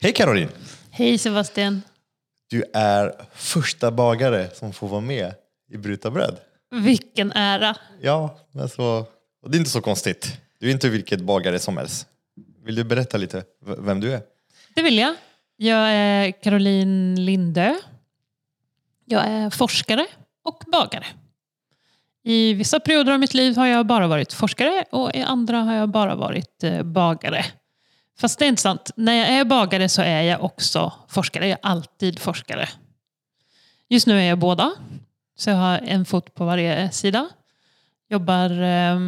Hej Caroline! Hej Sebastian. Du är första bagare som får vara med i Bryta bröd. Vilken ära. Ja, men så, och det är inte så konstigt. Du är inte vilket bagare som helst. Vill du berätta lite vem du är? Det vill jag. Jag är Caroline Lindö. Jag är forskare och bagare. I vissa perioder av mitt liv har jag bara varit forskare och i andra har jag bara varit eh, bagare. Fast det är inte sant. När jag är bagare så är jag också forskare. Jag är alltid forskare. Just nu är jag båda. Så jag har en fot på varje sida. Jobbar eh,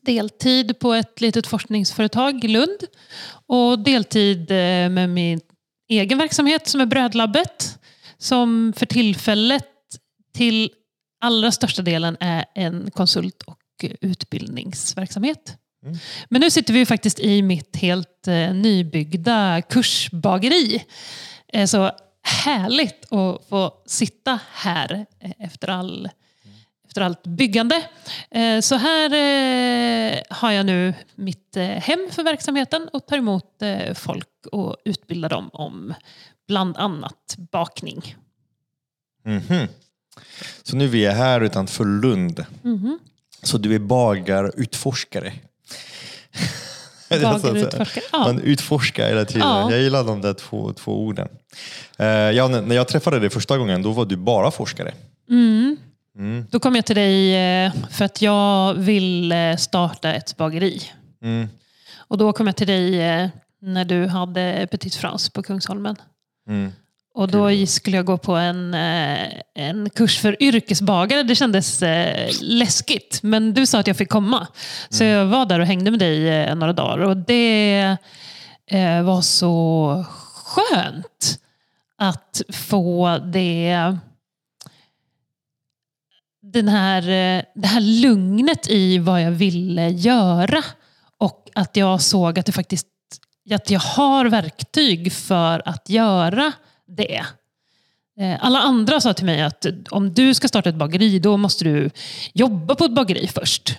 deltid på ett litet forskningsföretag i Lund. Och deltid eh, med min egen verksamhet som är Brödlabbet. Som för tillfället till allra största delen är en konsult och utbildningsverksamhet. Men nu sitter vi faktiskt i mitt helt eh, nybyggda kursbageri. Eh, så härligt att få sitta här eh, efter, all, efter allt byggande. Eh, så här eh, har jag nu mitt hem för verksamheten och tar emot folk och utbildar dem om bland annat bakning. Mhm. Så nu vi är här utanför Lund. Så du är bagarutforskare. Ja. Man utforskar hela tiden. Ja. Jag gillar de där två, två orden. Eh, ja, när jag träffade dig första gången, då var du bara forskare. Då kom jag till dig eh, för att jag vill eh, starta ett bageri. Mm. Och då kom jag till dig när du hade Petit France på Kungsholmen. Mm. Och då skulle jag gå på en, eh, en kurs för yrkesbagare. Det kändes eh, läskigt, men du sa att jag fick komma. Så jag var där och hängde med dig eh, några dagar. Och det var så skönt att få det den här, det här lugnet i vad jag ville göra. Och att jag såg att, det faktiskt, att jag har verktyg för att göra det. Eh, Alla andra sa till mig att om du ska starta ett bageri, då måste du jobba på ett bageri först.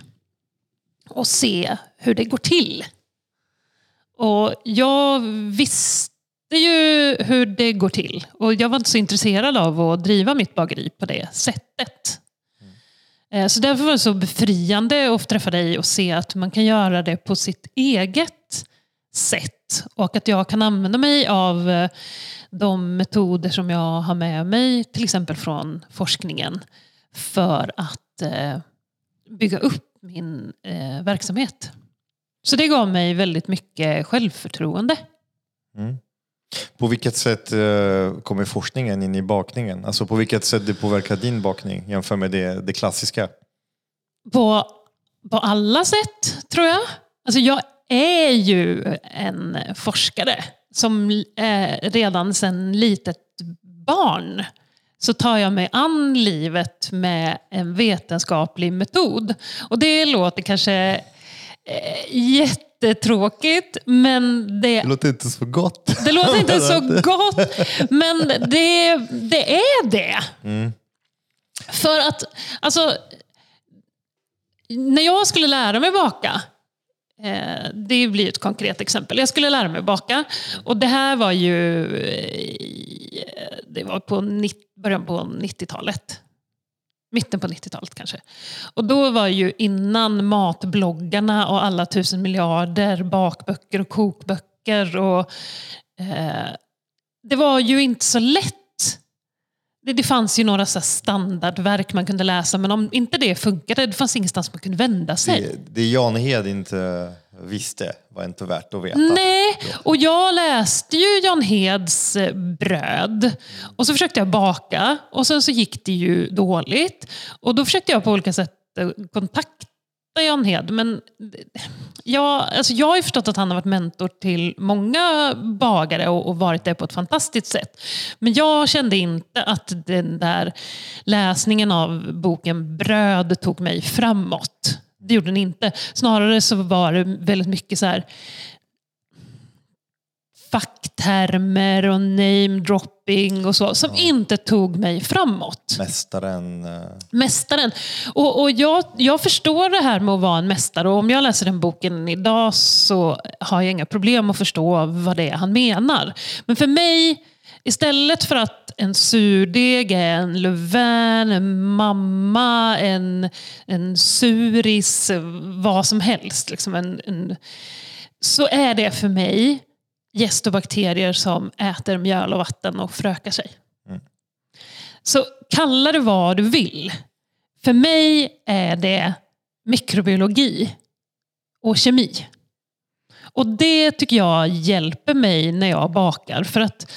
Och se hur det går till. Och jag visste ju hur det går till. Och jag var inte så intresserad av att driva mitt bageri på det sättet. Eh, Så därför var det så befriande att träffa dig och se att man kan göra det på sitt eget sätt. Och att jag kan använda mig av eh, de metoder som jag har med mig, till exempel från forskningen, för att eh, bygga upp min eh, verksamhet. Så det gav mig väldigt mycket självförtroende. På vilket sätt eh, kommer forskningen in i bakningen? Alltså på vilket sätt det påverkar din bakning jämfört med det, det klassiska? På, på alla sätt, tror jag. Alltså jag är ju en forskare som eh, redan sedan litet barn så tar jag mig an livet med en vetenskaplig metod. Och det låter kanske eh, jättetråkigt, men det Det låter inte så gott. det låter inte så gott, men det, det är det. För att, alltså, när jag skulle lära mig baka, Eh, det blir ett konkret exempel. Jag skulle lära mig baka och det här var ju eh, det var på nitt- början på 90-talet. Mitten på 90-talet kanske. Och då var ju innan matbloggarna och alla tusen miljarder bakböcker och kokböcker. Och, eh, det var ju inte så lätt. Det, det fanns ju några så standardverk man kunde läsa, men om inte det funkade, det fanns ingenstans man kunde vända sig. Det, det Jan Hed inte visste var inte värt att veta. Nej, och jag läste ju Jan Heds eh, bröd. Och så försökte jag baka och sen så gick det ju dåligt. Och då försökte jag på olika sätt eh, kontakta Jan Hed. Men jag, alltså jag har ju förstått att han har varit mentor till många bagare och, och varit det på ett fantastiskt sätt. Men jag kände inte att den där läsningen av boken Bröd tog mig framåt. Det gjorde den inte. Snarare så var det väldigt mycket så här facktermer och name-dropping och så, som inte tog mig framåt. Mästaren. eh, Mästaren. Och, och jag, jag förstår det här med att vara en mästare och om jag läser den boken idag så har jag inga problem att förstå vad det är han menar. Men för mig, istället för att en surdeg är en levain, en mamma, en, en suris, vad som helst. Liksom en, en, så är det för mig gäst och bakterier som äter mjöl och vatten och förökar sig. Så kalla det vad du vill. För mig är det mikrobiologi och kemi. Och det tycker jag hjälper mig när jag bakar. För att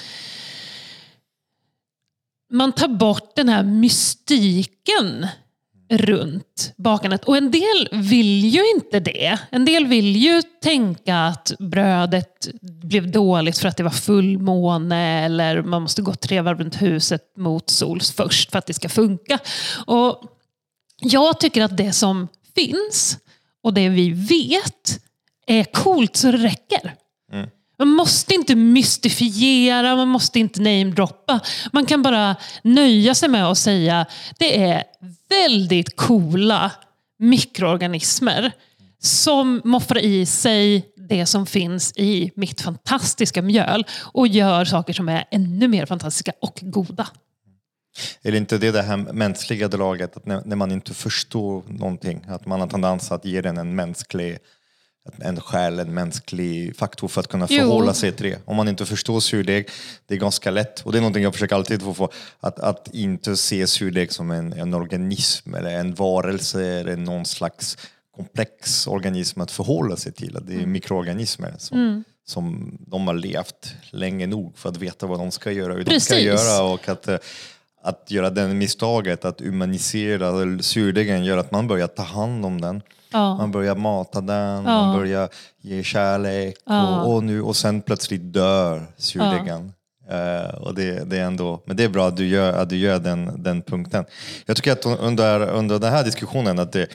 man tar bort den här mystiken runt bakandet. Och en del vill ju inte det. En del vill ju tänka att brödet blev dåligt för att det var fullmåne eller man måste gå tre varv runt huset mot sols först för att det ska funka. Och jag tycker att det som finns och det vi vet är coolt så det räcker. Man måste inte mystifiera, man måste inte namedroppa. Man kan bara nöja sig med att säga det är väldigt coola mikroorganismer som moffar i sig det som finns i mitt fantastiska mjöl och gör saker som är ännu mer fantastiska och goda. Är det inte det, det här mänskliga draget, att när, när man inte förstår någonting, att man har tendens att ge den en mänsklig en själ, en mänsklig faktor för att kunna Jo. förhålla sig till det. Om man inte förstår surdeg, det är ganska lätt. Och det är någonting jag försöker alltid få få, att, att inte se surdeg som en, en organism eller en varelse eller någon slags komplex organism att förhålla sig till. Att det är mikroorganismer som, som de har levt länge nog för att veta vad de ska göra, hur de ska Precis. göra och att att göra den misstaget att humanisera surdegen gör att man börjar ta hand om den. Ja. Man börjar mata den, man börjar ge kärlek och, och, nu, och sen plötsligt dör surdegen. Eh, och det, det är ändå, men det är bra att du gör, att du gör den, den punkten. Jag tycker att under, under den här diskussionen att det,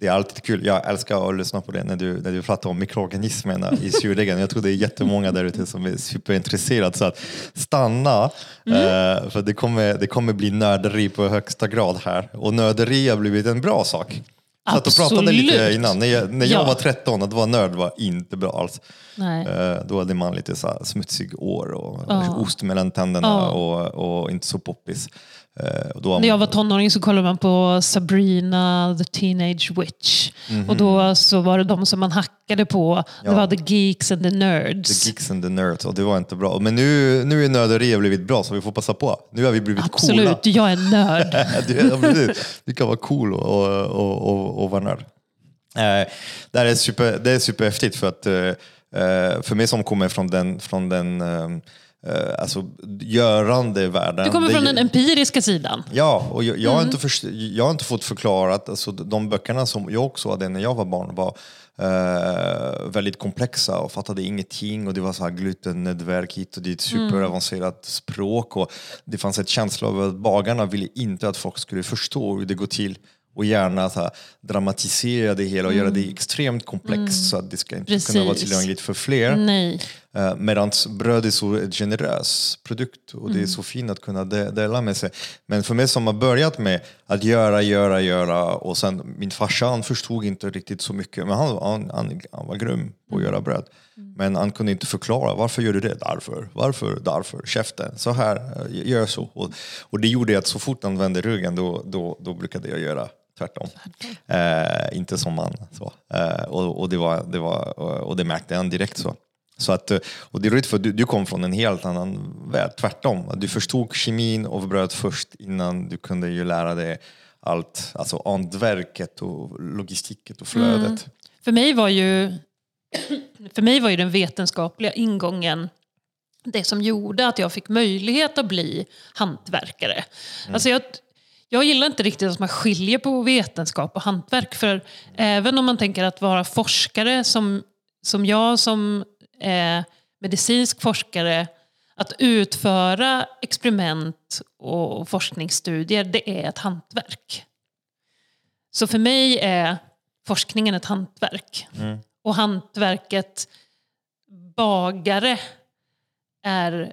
det är alltid kul. Jag älskar att lyssna på det när du, när du pratar om mikroorganismerna i surdegen. Jag tror det är jättemånga där ute som är superintresserade. Så att stanna, eh, för det kommer, det kommer bli nörderi på högsta grad här. Och nörderi har blivit en bra sak. Så att du pratade lite Absolut. innan. När jag, när jag Ja. var 13, att vara nörd var inte bra alls. Nej. Eh, Då hade man lite så smutsig år och Ja. ost mellan tänderna Ja. och, och inte så poppis. Eh, då När jag var tonåring så kollade man på Sabrina the Teenage Witch. Och då så var det de som man hackade på. Det Ja. var the geeks and the nerds. The Geeks and the Nerds och det var inte bra. Men nu, nu är nörderiet blivit bra så vi får passa på. Nu har vi blivit Absolut, coola. jag är nörd. du, du kan vara cool och, och, och, och, vara nörd. Eh, det, är super, det är superhäftigt för att eh, för mig som kommer från den, från den eh, alltså, görande världen. Du kommer det- från den empiriska sidan. Ja, och jag, jag, har inte först, jag har inte fått förklarat, alltså de böckerna som jag också hade när jag var barn var eh, väldigt komplexa och fattade ingenting och det var så här glutennätverk hit och dit, superavancerat språk och det fanns ett känsla av att bagarna ville inte att folk skulle förstå hur det går till och gärna så här, dramatisera det hela och göra det extremt komplext så att det ska inte kunna vara Precis. tillgängligt för fler. Nej. Uh, Medan bröd är så en generös produkt och det är så fint att kunna de- dela med sig. Men för mig som har börjat med att göra, göra, göra och sen min farsa han förstod inte riktigt så mycket men han, han, han, han var grym på att göra bröd. Men han kunde inte förklara varför gör du det? Därför, varför, därför, käften, så här, eh, gör så. Och, och det gjorde att så fort han vände ryggen då, då, då brukade jag göra tvärtom. Eh, inte som man. Så. Eh, och, och, det var, det var, och det märkte han direkt så. Så att, eh, och det är roligt för du, du kom från en helt annan värld, tvärtom. Du förstod kemin och bröd först innan du kunde ju lära dig allt, alltså hantverket och logistiken och flödet. För mig var ju för mig var ju den vetenskapliga ingången det som gjorde att jag fick möjlighet att bli hantverkare. Alltså jag, jag gillar inte riktigt att man skiljer på vetenskap och hantverk. För även om man tänker att vara forskare som, som jag som är medicinsk forskare att utföra experiment och forskningsstudier, det är ett hantverk. Så för mig är forskningen ett hantverk. Och hantverket bagare är,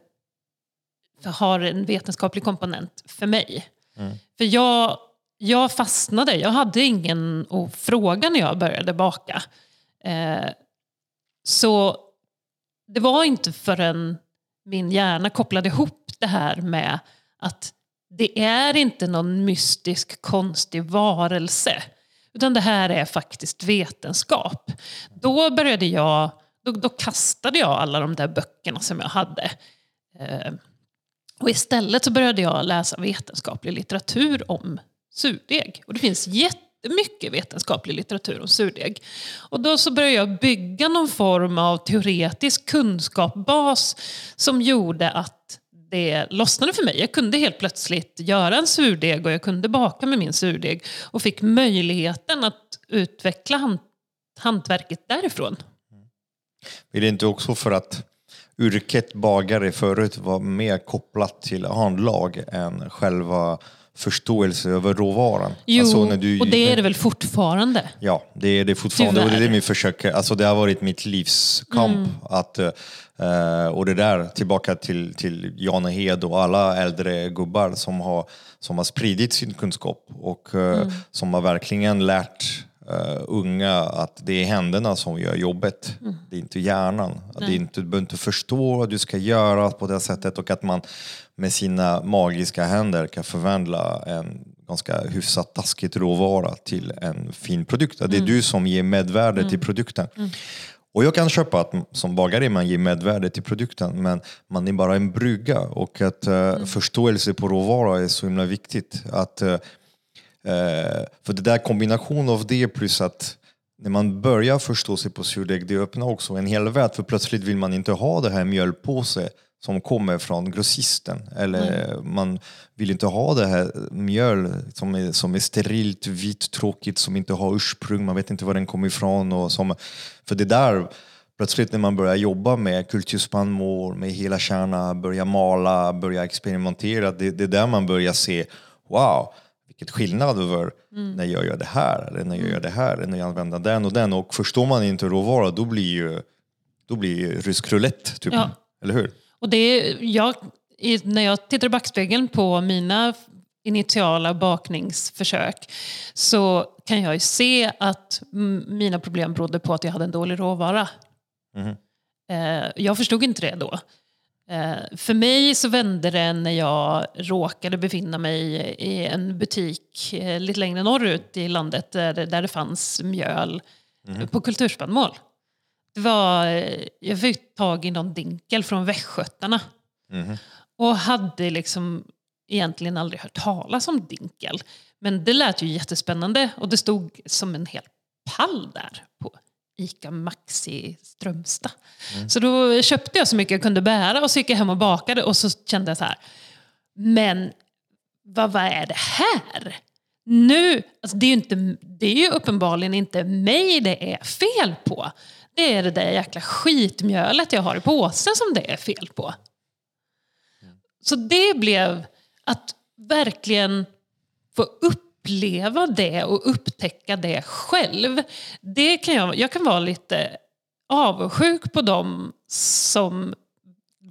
har en vetenskaplig komponent för mig. Mm. För jag, jag fastnade, jag hade ingen att fråga när jag började baka. Eh, så det var inte förrän min hjärna kopplade ihop det här med att det är inte någon mystisk konstig varelse. Utan det här är faktiskt vetenskap. Då började jag, då, då kastade jag alla de där böckerna som jag hade. Eh, och istället så började jag läsa vetenskaplig litteratur om surdeg. Och det finns jättemycket vetenskaplig litteratur om surdeg. Och då så började jag bygga någon form av teoretisk kunskapsbas som gjorde att det lossnade för mig. Jag kunde helt plötsligt göra en surdeg och jag kunde baka med min surdeg. Och fick möjligheten att utveckla hant hantverket därifrån. Är det inte också för att yrket bagare förut var mer kopplat till handlag än själva förståelse över råvaran? Jo, Alltså, du- och det är det väl fortfarande. Ja, det är det fortfarande. Och det är det försöker, alltså det har varit mitt livs kamp. Mm. Att, eh, och det där, tillbaka till, till Jan Hed och alla äldre gubbar som har, som har spridit sin kunskap och eh, Mm. som har verkligen lärt eh, unga att det är händerna som gör jobbet. Mm. Det är inte hjärnan. Det är inte, du behöver inte förstå vad du ska göra på det sättet och att man med sina magiska händer kan förvandla en ganska hyfsat taskigt råvara till en fin produkt. Det är du som ger medvärde till produkten. Och jag kan köpa att som bagare man ger medvärde till produkten men man är bara en brygga och att eh, förståelse på råvara är så himla viktigt. Att, eh, för det där kombination av det plus att när man börjar förstå sig på surdeg, det öppnar också en hel värld för plötsligt vill man inte ha det här mjölpåse som kommer från grossisten. Eller man vill inte ha det här mjöl som är, som är sterilt, vitt, tråkigt, som inte har ursprung, man vet inte var den kommer ifrån. Och som, för det där, plötsligt när man börjar jobba med kulturspannmål, med hela kärna, börja mala, börja experimentera, det, det är där man börjar se, wow, vilket skillnad över när jag gör det här, eller när jag gör det här, eller när jag använder den och den. Och förstår man inte råvara, då blir ju då blir rysk roulette, typ. Ja. Eller hur? Och det är, jag, när jag tittar i backspegeln på mina initiala bakningsförsök så kan jag ju se att mm, mina problem berodde på att jag hade en dålig råvara. Eh, jag förstod inte det då. Eh, för mig så vände det när jag råkade befinna mig i en butik eh, lite längre norrut i landet där, det- där det fanns mjöl på kulturspannmål. Det var, eh, jag fick tag i någon dinkel från västgötarna. Och hade liksom egentligen aldrig hört talas om dinkel. Men det lät ju jättespännande och det stod som en hel pall där ICA Maxi Strömstad. Så då köpte jag så mycket jag kunde bära och så gick jag hem och bakade och så kände jag så här. Men vad, vad är det här? Nu, alltså det, är ju inte, det är ju uppenbarligen inte mig det är fel på. Det är det där jäkla skitmjölet jag har i påsen som det är fel på. Så det blev att verkligen få uppleva det och upptäcka det själv. Det kan jag, jag kan vara lite avundsjuk på dem som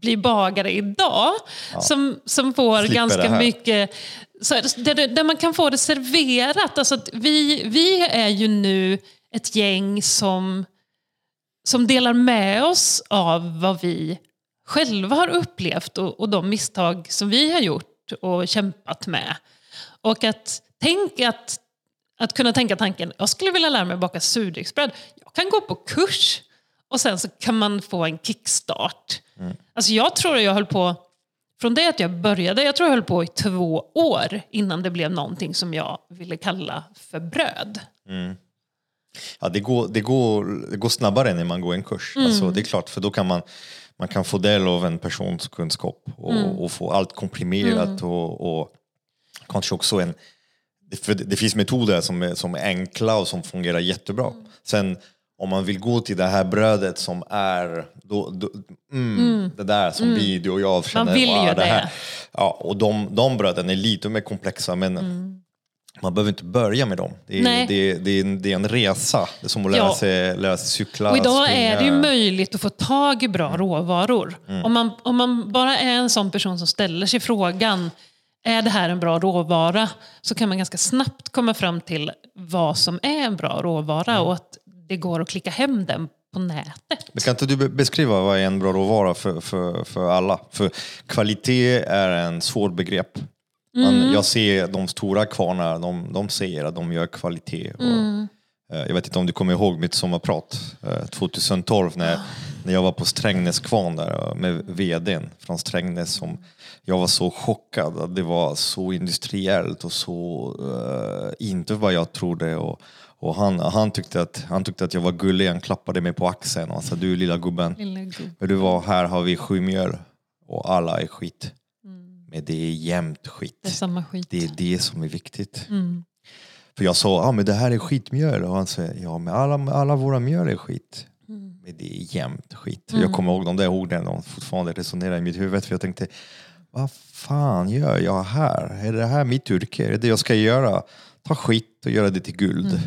blir bagare idag. Som, som får Slipper ganska mycket... Så, där, där man kan få det serverat. Alltså vi, vi är ju nu ett gäng som, som delar med oss av vad vi själva har upplevt och, och de misstag som vi har gjort och kämpat med. Och att, tänk att, att kunna tänka tanken, jag skulle vilja lära mig baka surdegsbröd. Jag kan gå på kurs och sen så kan man få en kickstart. Alltså jag tror jag höll på, från det att jag började, jag tror jag höll på i två år innan det blev någonting som jag ville kalla för bröd. Ja, det, går, det, går, det går snabbare när man går en kurs. Alltså, det är klart, för då kan man, man kan få del av en persons kunskap och, och få allt komprimerat och, och kanske också en... För det, det finns metoder som är, som är enkla och som fungerar jättebra. Sen om man vill gå till det här brödet som är då, då, mm, det där som vi, du och jag känner. vill ju "Wow, det." här. Ja, och de, de bröden är lite mer komplexa men man behöver inte börja med dem. Det är, Nej. det det det är en resa. Det är som att lära, Ja. sig, lära sig cykla, Och idag springa. är det ju möjligt att få tag i bra råvaror. Om, man, om man bara är en sån person som ställer sig frågan, är det här en bra råvara? Så kan man ganska snabbt komma fram till vad som är en bra råvara och att det går att klicka hem den på nätet. Men kan inte du be- beskriva vad är en bra råvara för, för, för alla? För kvalitet är en svår begrepp. Man, Mm. Jag ser de stora kvarnar, de, de säger att de gör kvalitet. Och, Mm. eh, Jag vet inte om du kommer ihåg mitt sommarprat eh, 2012 när, när jag var på Strängnäs kvarn där eh, med vdn från Strängnäs. Som, jag var så chockad att det var så industriellt och så eh, inte vad jag trodde. Och, och han, han, tyckte att, han tyckte att jag var gullig, han klappade mig på axeln och sa du lilla gubben, Lilla gubb. men du var här har vi sju mjöl och alla är skit. Men det är jämnt skit. Det är samma skit. Det är det som är viktigt. Mm. För jag sa, ah, men det här är skitmjöl. Och han sa, ja men alla, alla våra mjöl är skit. Mm. Men det är jämnt skit. Jag kommer ihåg de där orden, de fortfarande resonerar i mitt huvud. För jag tänkte, vad fan gör jag här? Är det här mitt yrke? Är det det jag ska göra? Ta skit och göra det till guld.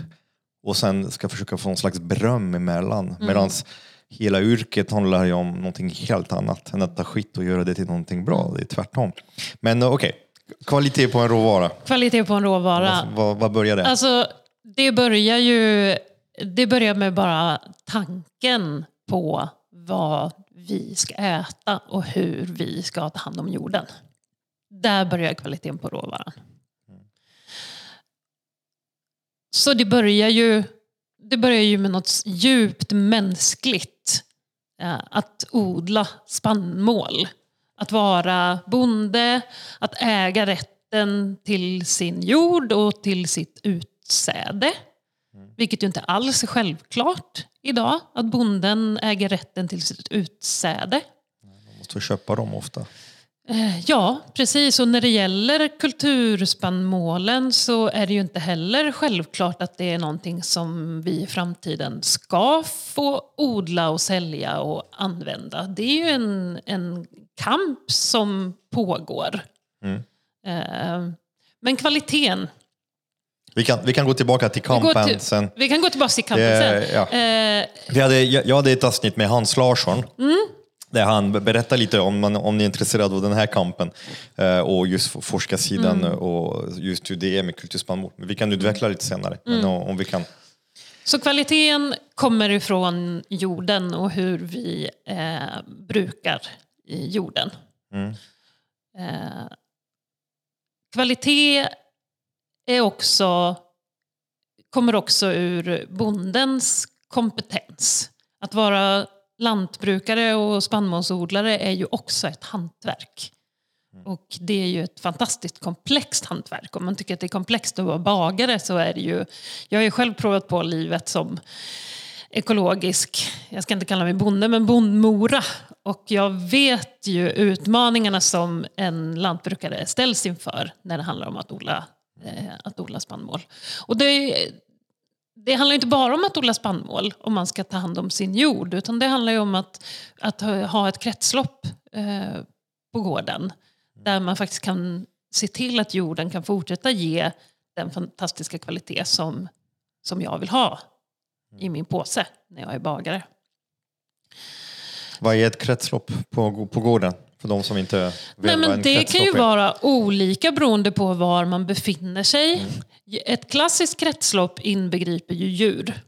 Och sen ska försöka få någon slags beröm emellan. Medans hela yrket handlar ju om någonting helt annat än att ta skit och göra det till någonting bra. Det är tvärtom. Men eh, okej, kvalitet på en råvara. Kvalitet på en råvara. Vad, vad börjar det? Alltså, det börjar ju det börjar med bara tanken på vad vi ska äta och hur vi ska ta hand om jorden. Där börjar kvaliteten på råvaran. Så det börjar ju, det börjar ju med något djupt mänskligt. Eh, att odla spannmål. Att vara bonde, att äga rätten till sin jord och till sitt utsäde. Vilket ju inte alls är självklart idag, att bonden äger rätten till sitt utsäde. Man måste köpa dem ofta. Eh, Ja, precis. Och när det gäller kulturspannmålen så är det ju inte heller självklart att det är någonting som vi i framtiden ska få odla och sälja och använda. Det är ju en, en kamp som pågår. Eh, Men kvaliteten. Vi kan, vi kan gå tillbaka till Vi kampen till- sen. Vi kan gå tillbaka till kampen Det- sen. ja. Eh, Vi hade, jag, jag hade ett avsnitt med Hans Larsson. Mm. Där han be- berättar lite om, om ni är intresserade av den här kampen. Eh, och just forskarsidan Mm. och just hur det är med kulturspannmål. Vi kan utveckla lite senare. Mm. Men om, vi kan. Så kvaliteten kommer ifrån jorden och hur vi eh, brukar jorden. Eh, kvalitet är också, kommer också ur bondens kompetens. Att vara lantbrukare och spannmålsodlare är ju också ett hantverk. Och det är ju ett fantastiskt komplext hantverk. Om man tycker att det är komplext att vara bagare så är det ju... Jag har ju själv provat på livet som ekologisk, jag ska inte kalla mig bonde, men bondmora. Och jag vet ju utmaningarna som en lantbrukare ställs inför när det handlar om att odla, Eh, att odla spannmål. Och det, det handlar inte bara om att odla spannmål om man ska ta hand om sin jord, utan det handlar ju om att, att ha- ha ett kretslopp eh, på gården. Där man faktiskt kan se till att jorden kan fortsätta ge den fantastiska kvalitet som, som jag vill ha i min påse när jag är bagare. Vad är ett kretslopp på, på gården? För de som inte vet Nej, men en det kan ju är. vara olika beroende på var man befinner sig. Ett klassiskt kretslopp inbegriper ju djur.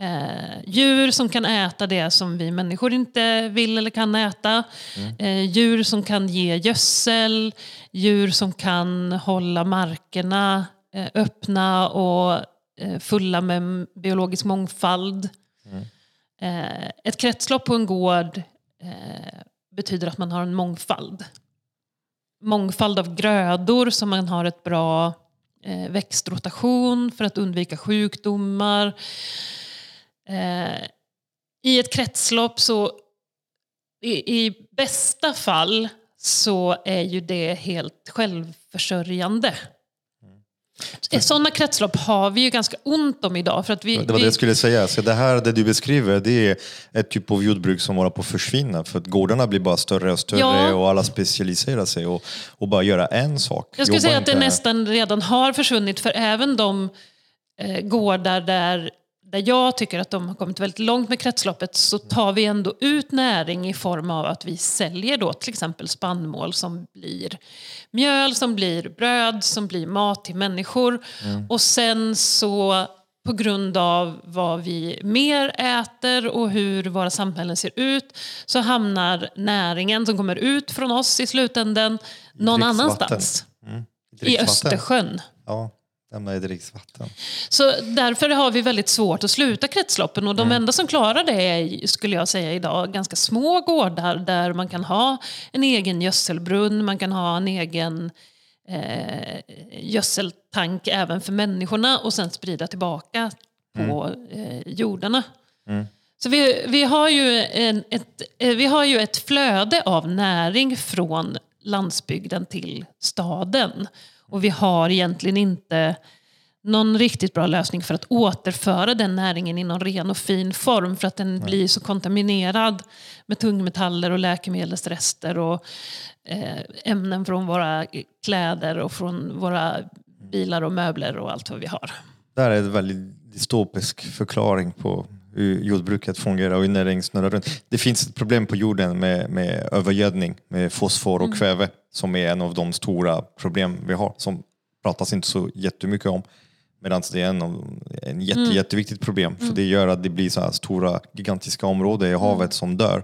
Eh, djur som kan äta det som vi människor inte vill eller kan äta. Eh, djur som kan ge gödsel. Djur som kan hålla markerna eh, öppna och eh, fulla med biologisk mångfald. Eh, ett kretslopp på en gård eh, betyder att man har en mångfald. Mångfald av grödor så man har ett bra eh, växtrotation för att undvika sjukdomar. Eh, I ett kretslopp så i, i bästa fall så är ju det helt självförsörjande. Sådana kretslopp har vi ju ganska ont om idag. För att vi, det var det jag skulle säga. Så det här det du beskriver det är ett typ av jordbruk som håller på att försvinna. För att gårdarna blir bara större och större Ja. och alla specialiserar sig och, och bara göra en sak. Jag skulle Jobbar säga att det nästan redan har försvunnit för även de eh, gårdar där, där jag tycker att de har kommit väldigt långt med kretsloppet så tar vi ändå ut näring i form av att vi säljer då till exempel spannmål som blir mjöl, som blir bröd, som blir mat till människor. Och sen så på grund av vad vi mer äter och hur våra samhällen ser ut så hamnar näringen som kommer ut från oss i slutändan någon annanstans. I Dricksvatten. Östersjön. Ja, lämna i dricksvatten. Så därför har vi väldigt svårt att sluta kretsloppen och de enda som klarar det är, skulle jag säga idag, ganska små gårdar där man kan ha en egen gödselbrunn, man kan ha en egen eh, gödseltank även för människorna och sen sprida tillbaka på eh, jordarna. Så vi, vi, har ju en, ett, eh, vi har ju ett flöde av näring från landsbygden till staden. Och vi har egentligen inte någon riktigt bra lösning för att återföra den näringen i någon ren och fin form för att den blir så kontaminerad med tungmetaller och läkemedelsrester och eh, ämnen från våra kläder och från våra bilar och möbler och allt vad vi har. Det här är en väldigt dystopisk förklaring på jordbruket fungerar och hur näringen snurrar runt. Det finns ett problem på jorden med, med övergödning, med fosfor och kväve som är en av de stora problem vi har som pratas inte så jättemycket om. Medan det är en, en jätte, jätteviktigt problem för det gör att det blir så här stora gigantiska områden i havet som dör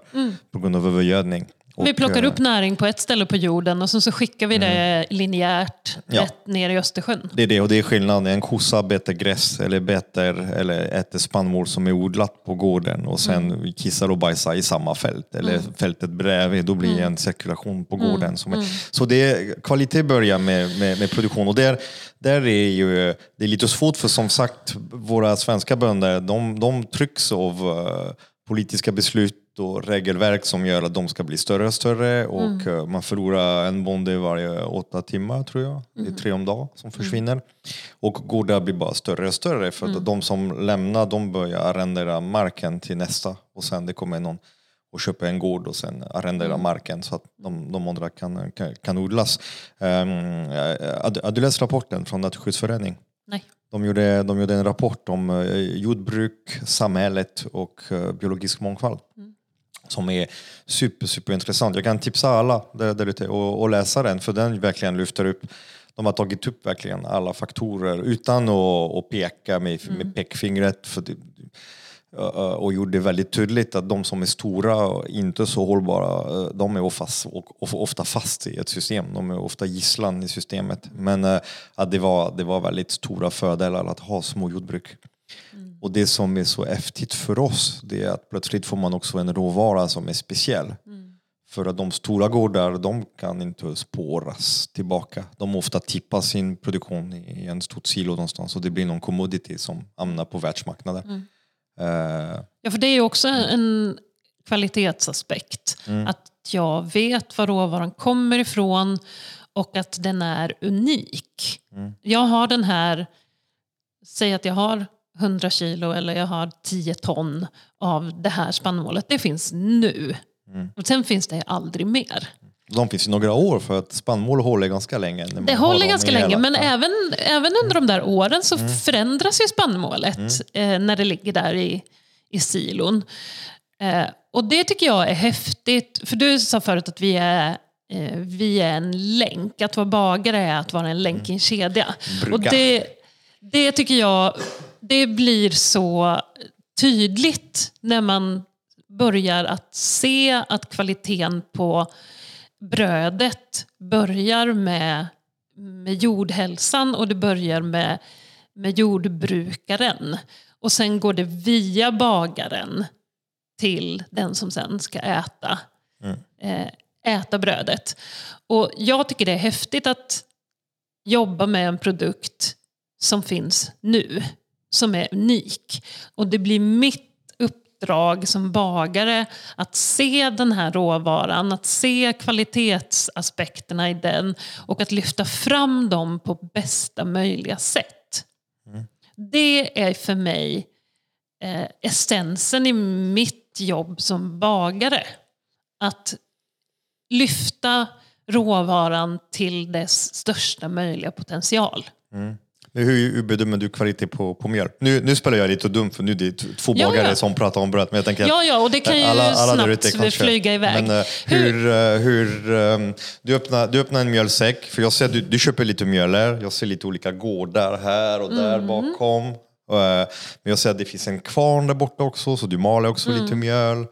på grund av övergödning. Vi Och, plockar eh, upp näring på ett ställe på jorden och sen så skickar vi det linjärt Ja. rätt ner i Östersjön. Det är det och det är skillnaden. En kossa betar gräs eller betar eller äter spannmål som är odlat på gården och sen kissar och bajsar i samma fält eller fältet bredvid. Då blir det en cirkulation på gården. Som är, Så det är, kvalitet börjar med, med, med produktion och där, där är ju, det är lite svårt för som sagt våra svenska bönder de, de trycks av eh, politiska beslut och regelverk som gör att de ska bli större och större och eh, man förlorar en bonde varje åtta timmar tror jag. Det är tre om dagen som försvinner. Och gårdar blir bara större och större för att de som lämnar de börjar arrendera marken till nästa och sen det kommer någon och köper en gård och sen arrendera marken så att de, de andra kan, kan, kan odlas. Um, har du läst rapporten från Naturskyddsföreningen? Nej. De gjorde, de gjorde en rapport om eh, jordbruk, samhället och biologisk mångfald. Som är super, super intressant. Jag kan tipsa alla där, ute och, och läsa den för den verkligen lyfter upp de har tagit upp verkligen alla faktorer utan att, att peka med, med pekfingret. För det, och gjorde det väldigt tydligt att de som är stora och inte så hållbara, de är ofta, ofta fast i ett system. De är ofta gisslan i systemet. Men att det var, det var väldigt stora fördelar att ha små jordbruk. Och det som är så häftigt för oss, det är att plötsligt får man också en råvara som är speciell. För att de stora gårdar, de kan inte spåras tillbaka. De ofta tippar sin produktion i en stort silo någonstans och det blir någon commodity som hamnar på världsmarknaden. Eh, Ja, för det är ju också en kvalitetsaspekt. Att jag vet var råvaran kommer ifrån och att den är unik. Jag har den här, säg att jag har 100 kilo eller jag har 10 ton av det här spannmålet. Det finns nu. Och sen finns det aldrig mer. de finns i några år för att spannmål håller ganska länge. Det håller ganska länge, hela- men Ja. även, även under de där åren så förändras ju spannmålet eh, när det ligger där i, i silon. Eh, och det tycker jag är häftigt, för du sa förut att vi är, eh, vi är en länk. Att vara bagare är att vara en länk i en kedja. Brygga. Och det, det tycker jag det blir så tydligt när man börjar att se att kvaliteten på brödet börjar med, med jordhälsan och det börjar med, med jordbrukaren. Och sen går det via bagaren till den som sen ska äta, eh, äta brödet. Och jag tycker det är häftigt att jobba med en produkt som finns nu, som är unik. Och det blir mitt uppdrag som bagare att se den här råvaran, att se kvalitetsaspekterna i den och att lyfta fram dem på bästa möjliga sätt. Det är för mig eh, essensen i mitt jobb som bagare. Att lyfta råvaran till dess största möjliga potential. Hur, hur bedömer du kvalitet på, på mjöl? Nu, nu spelar jag lite dum för nu är det två Ja, bagare ja. som pratar om bröd. Men jag tänker Ja, ja, och det kan ju där ute snabbt kanske- flyga iväg. Men, eh, hur, eh, hur, ehm, du, öppnar, du öppnar en mjölsäck, för jag ser du, du köper lite mjöl här. Jag ser lite olika gårdar här och där Mm. bakom. Eh, Men jag ser att det finns en kvarn där borta också, så du maler också Mm. lite mjöl.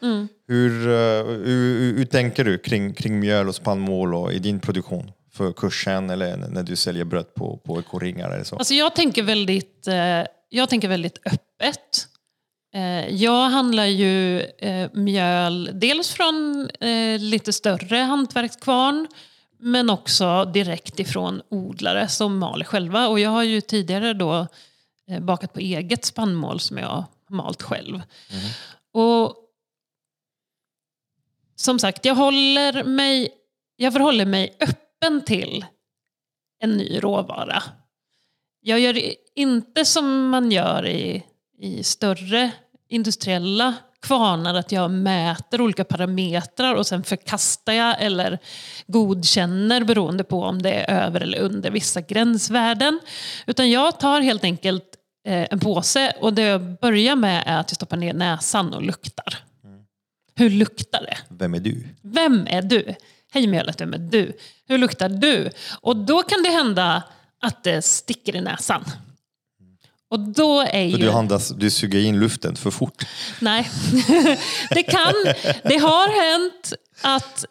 Hur, eh, hur, hur, hur tänker du kring, kring mjöl och spannmål och i din produktion? För kursen eller när du säljer bröd på, på ekoringar eller så? Alltså jag, tänker väldigt, eh, jag tänker väldigt öppet. Eh, jag handlar ju eh, mjöl dels från lite större hantverkskvarn men också direkt ifrån odlare som maler själva. Och jag har ju tidigare då bakat på eget spannmål som jag malt själv. Och som sagt, jag, håller mig, jag förhåller mig öppen till en ny råvara. Jag gör inte som man gör i, i större industriella kvarnar, att jag mäter olika parametrar och sen förkastar jag eller godkänner beroende på om det är över eller under vissa gränsvärden. Utan jag tar helt enkelt eh, en påse och det jag börjar med är att jag stoppar ner näsan och luktar. Hur luktar det? Vem är du? Vem är du? Hej mjölet, vem är du? Hur luktar du? Och då kan det hända att det sticker i näsan. Och då är ju... du, andas, du suger in luften för fort. Nej. det kan... Det har hänt att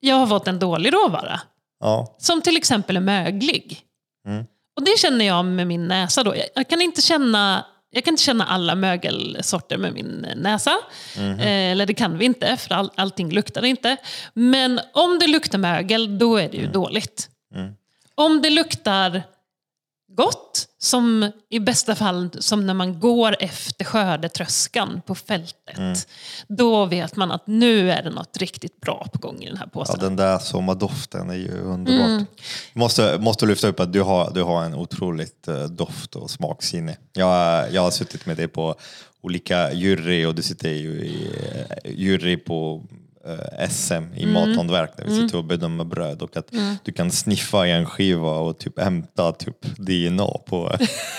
jag har fått en dålig råvara. Ja. Som till exempel är möglig. Mm. Och det känner jag med min näsa då. Jag kan inte känna, jag kan inte känna alla mögelsorter med min näsa. Mhm. Eh, eller det kan vi inte, för all, allting luktar inte. Men om det luktar mögel, då är det ju Mm. dåligt. Om det luktar gott, som i bästa fall som när man går efter skördetröskan på fältet. Mm. Då vet man att nu är det något riktigt bra på gång i den här Ja, påsen. den där sommardoften är ju underbart. Mm. Måste, måste lyfta upp att du har, du har en otroligt eh, doft och smaksinne. Jag, jag har suttit med dig på olika jury och du sitter ju i eh, jury på SM i Mm. mathantverk där vi sitter och bedömer bröd och att du kan sniffa i en skiva och typ hämta typ DNA på,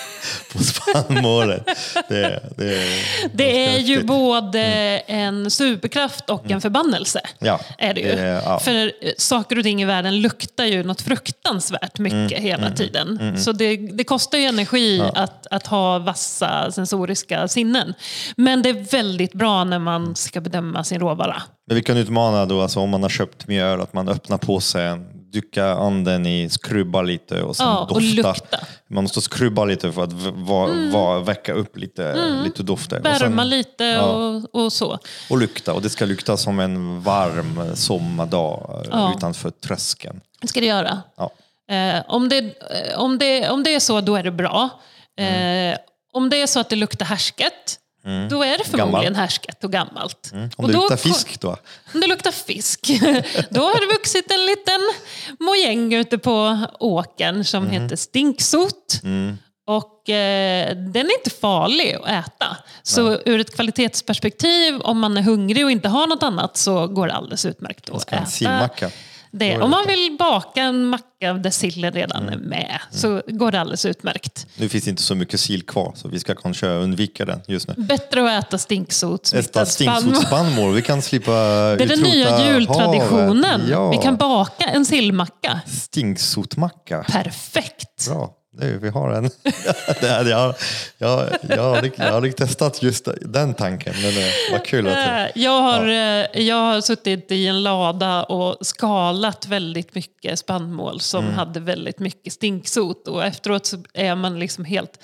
på spannmålet. Det, det, Det är ju både en superkraft och en förbannelse. Ja, Är det ju. det- ja. För eh, saker och ting i världen luktar ju något fruktansvärt mycket Mm, hela tiden. Så det, det kostar ju energi att, att ha vassa sensoriska sinnen. Men det är väldigt bra när man ska bedöma sin råvara. Men vi kan utmana då, alltså om man har köpt mjöl, att man öppnar påsen, dyka anden i, skrubba lite och sen Ja, och dofta. lukta. Mm. Man måste skrubba lite för att va, va, väcka upp lite, lite dofter. och, Värma sen, lite ja. och, och så. och lukta. Och det ska lukta som en varm sommardag eh, Ja. utanför tröskeln. Det ska det göra. Ja. Eh, om, det, eh, om, det, om det är så, då är det bra. Eh, om det är så att det luktar härsket, då är det förmodligen Gammalt. härsket och gammalt. Om och det då luktar fisk då? Om det luktar fisk, då har det vuxit en liten mojäng ute på åkern som Mhm. heter stinksot. Mm. Och eh, den är inte farlig att äta. Så ur ett kvalitetsperspektiv, om man är hungrig och inte har något annat, så går det alldeles utmärkt att ha en äta. Det. Om man vill baka en macka där sillen redan Mm. är med, så går det alldeles utmärkt. Nu finns inte så mycket sill kvar så vi ska kanske undvika den just nu. Bättre att äta stinksot, Äta stinksotsspannmål, vi kan slippa Det är den nya jultraditionen. Ja. Vi kan baka en sillmacka. Stinksotmacka. Perfekt. Bra, nu, vi har en. här, jag, jag, jag, har jag har testat just den tanken, men det var kul att Eh, Jag har, eh, jag har suttit i en lada och skalat väldigt mycket spannmål som Mm. hade väldigt mycket stinksot. Och efteråt så är man liksom helt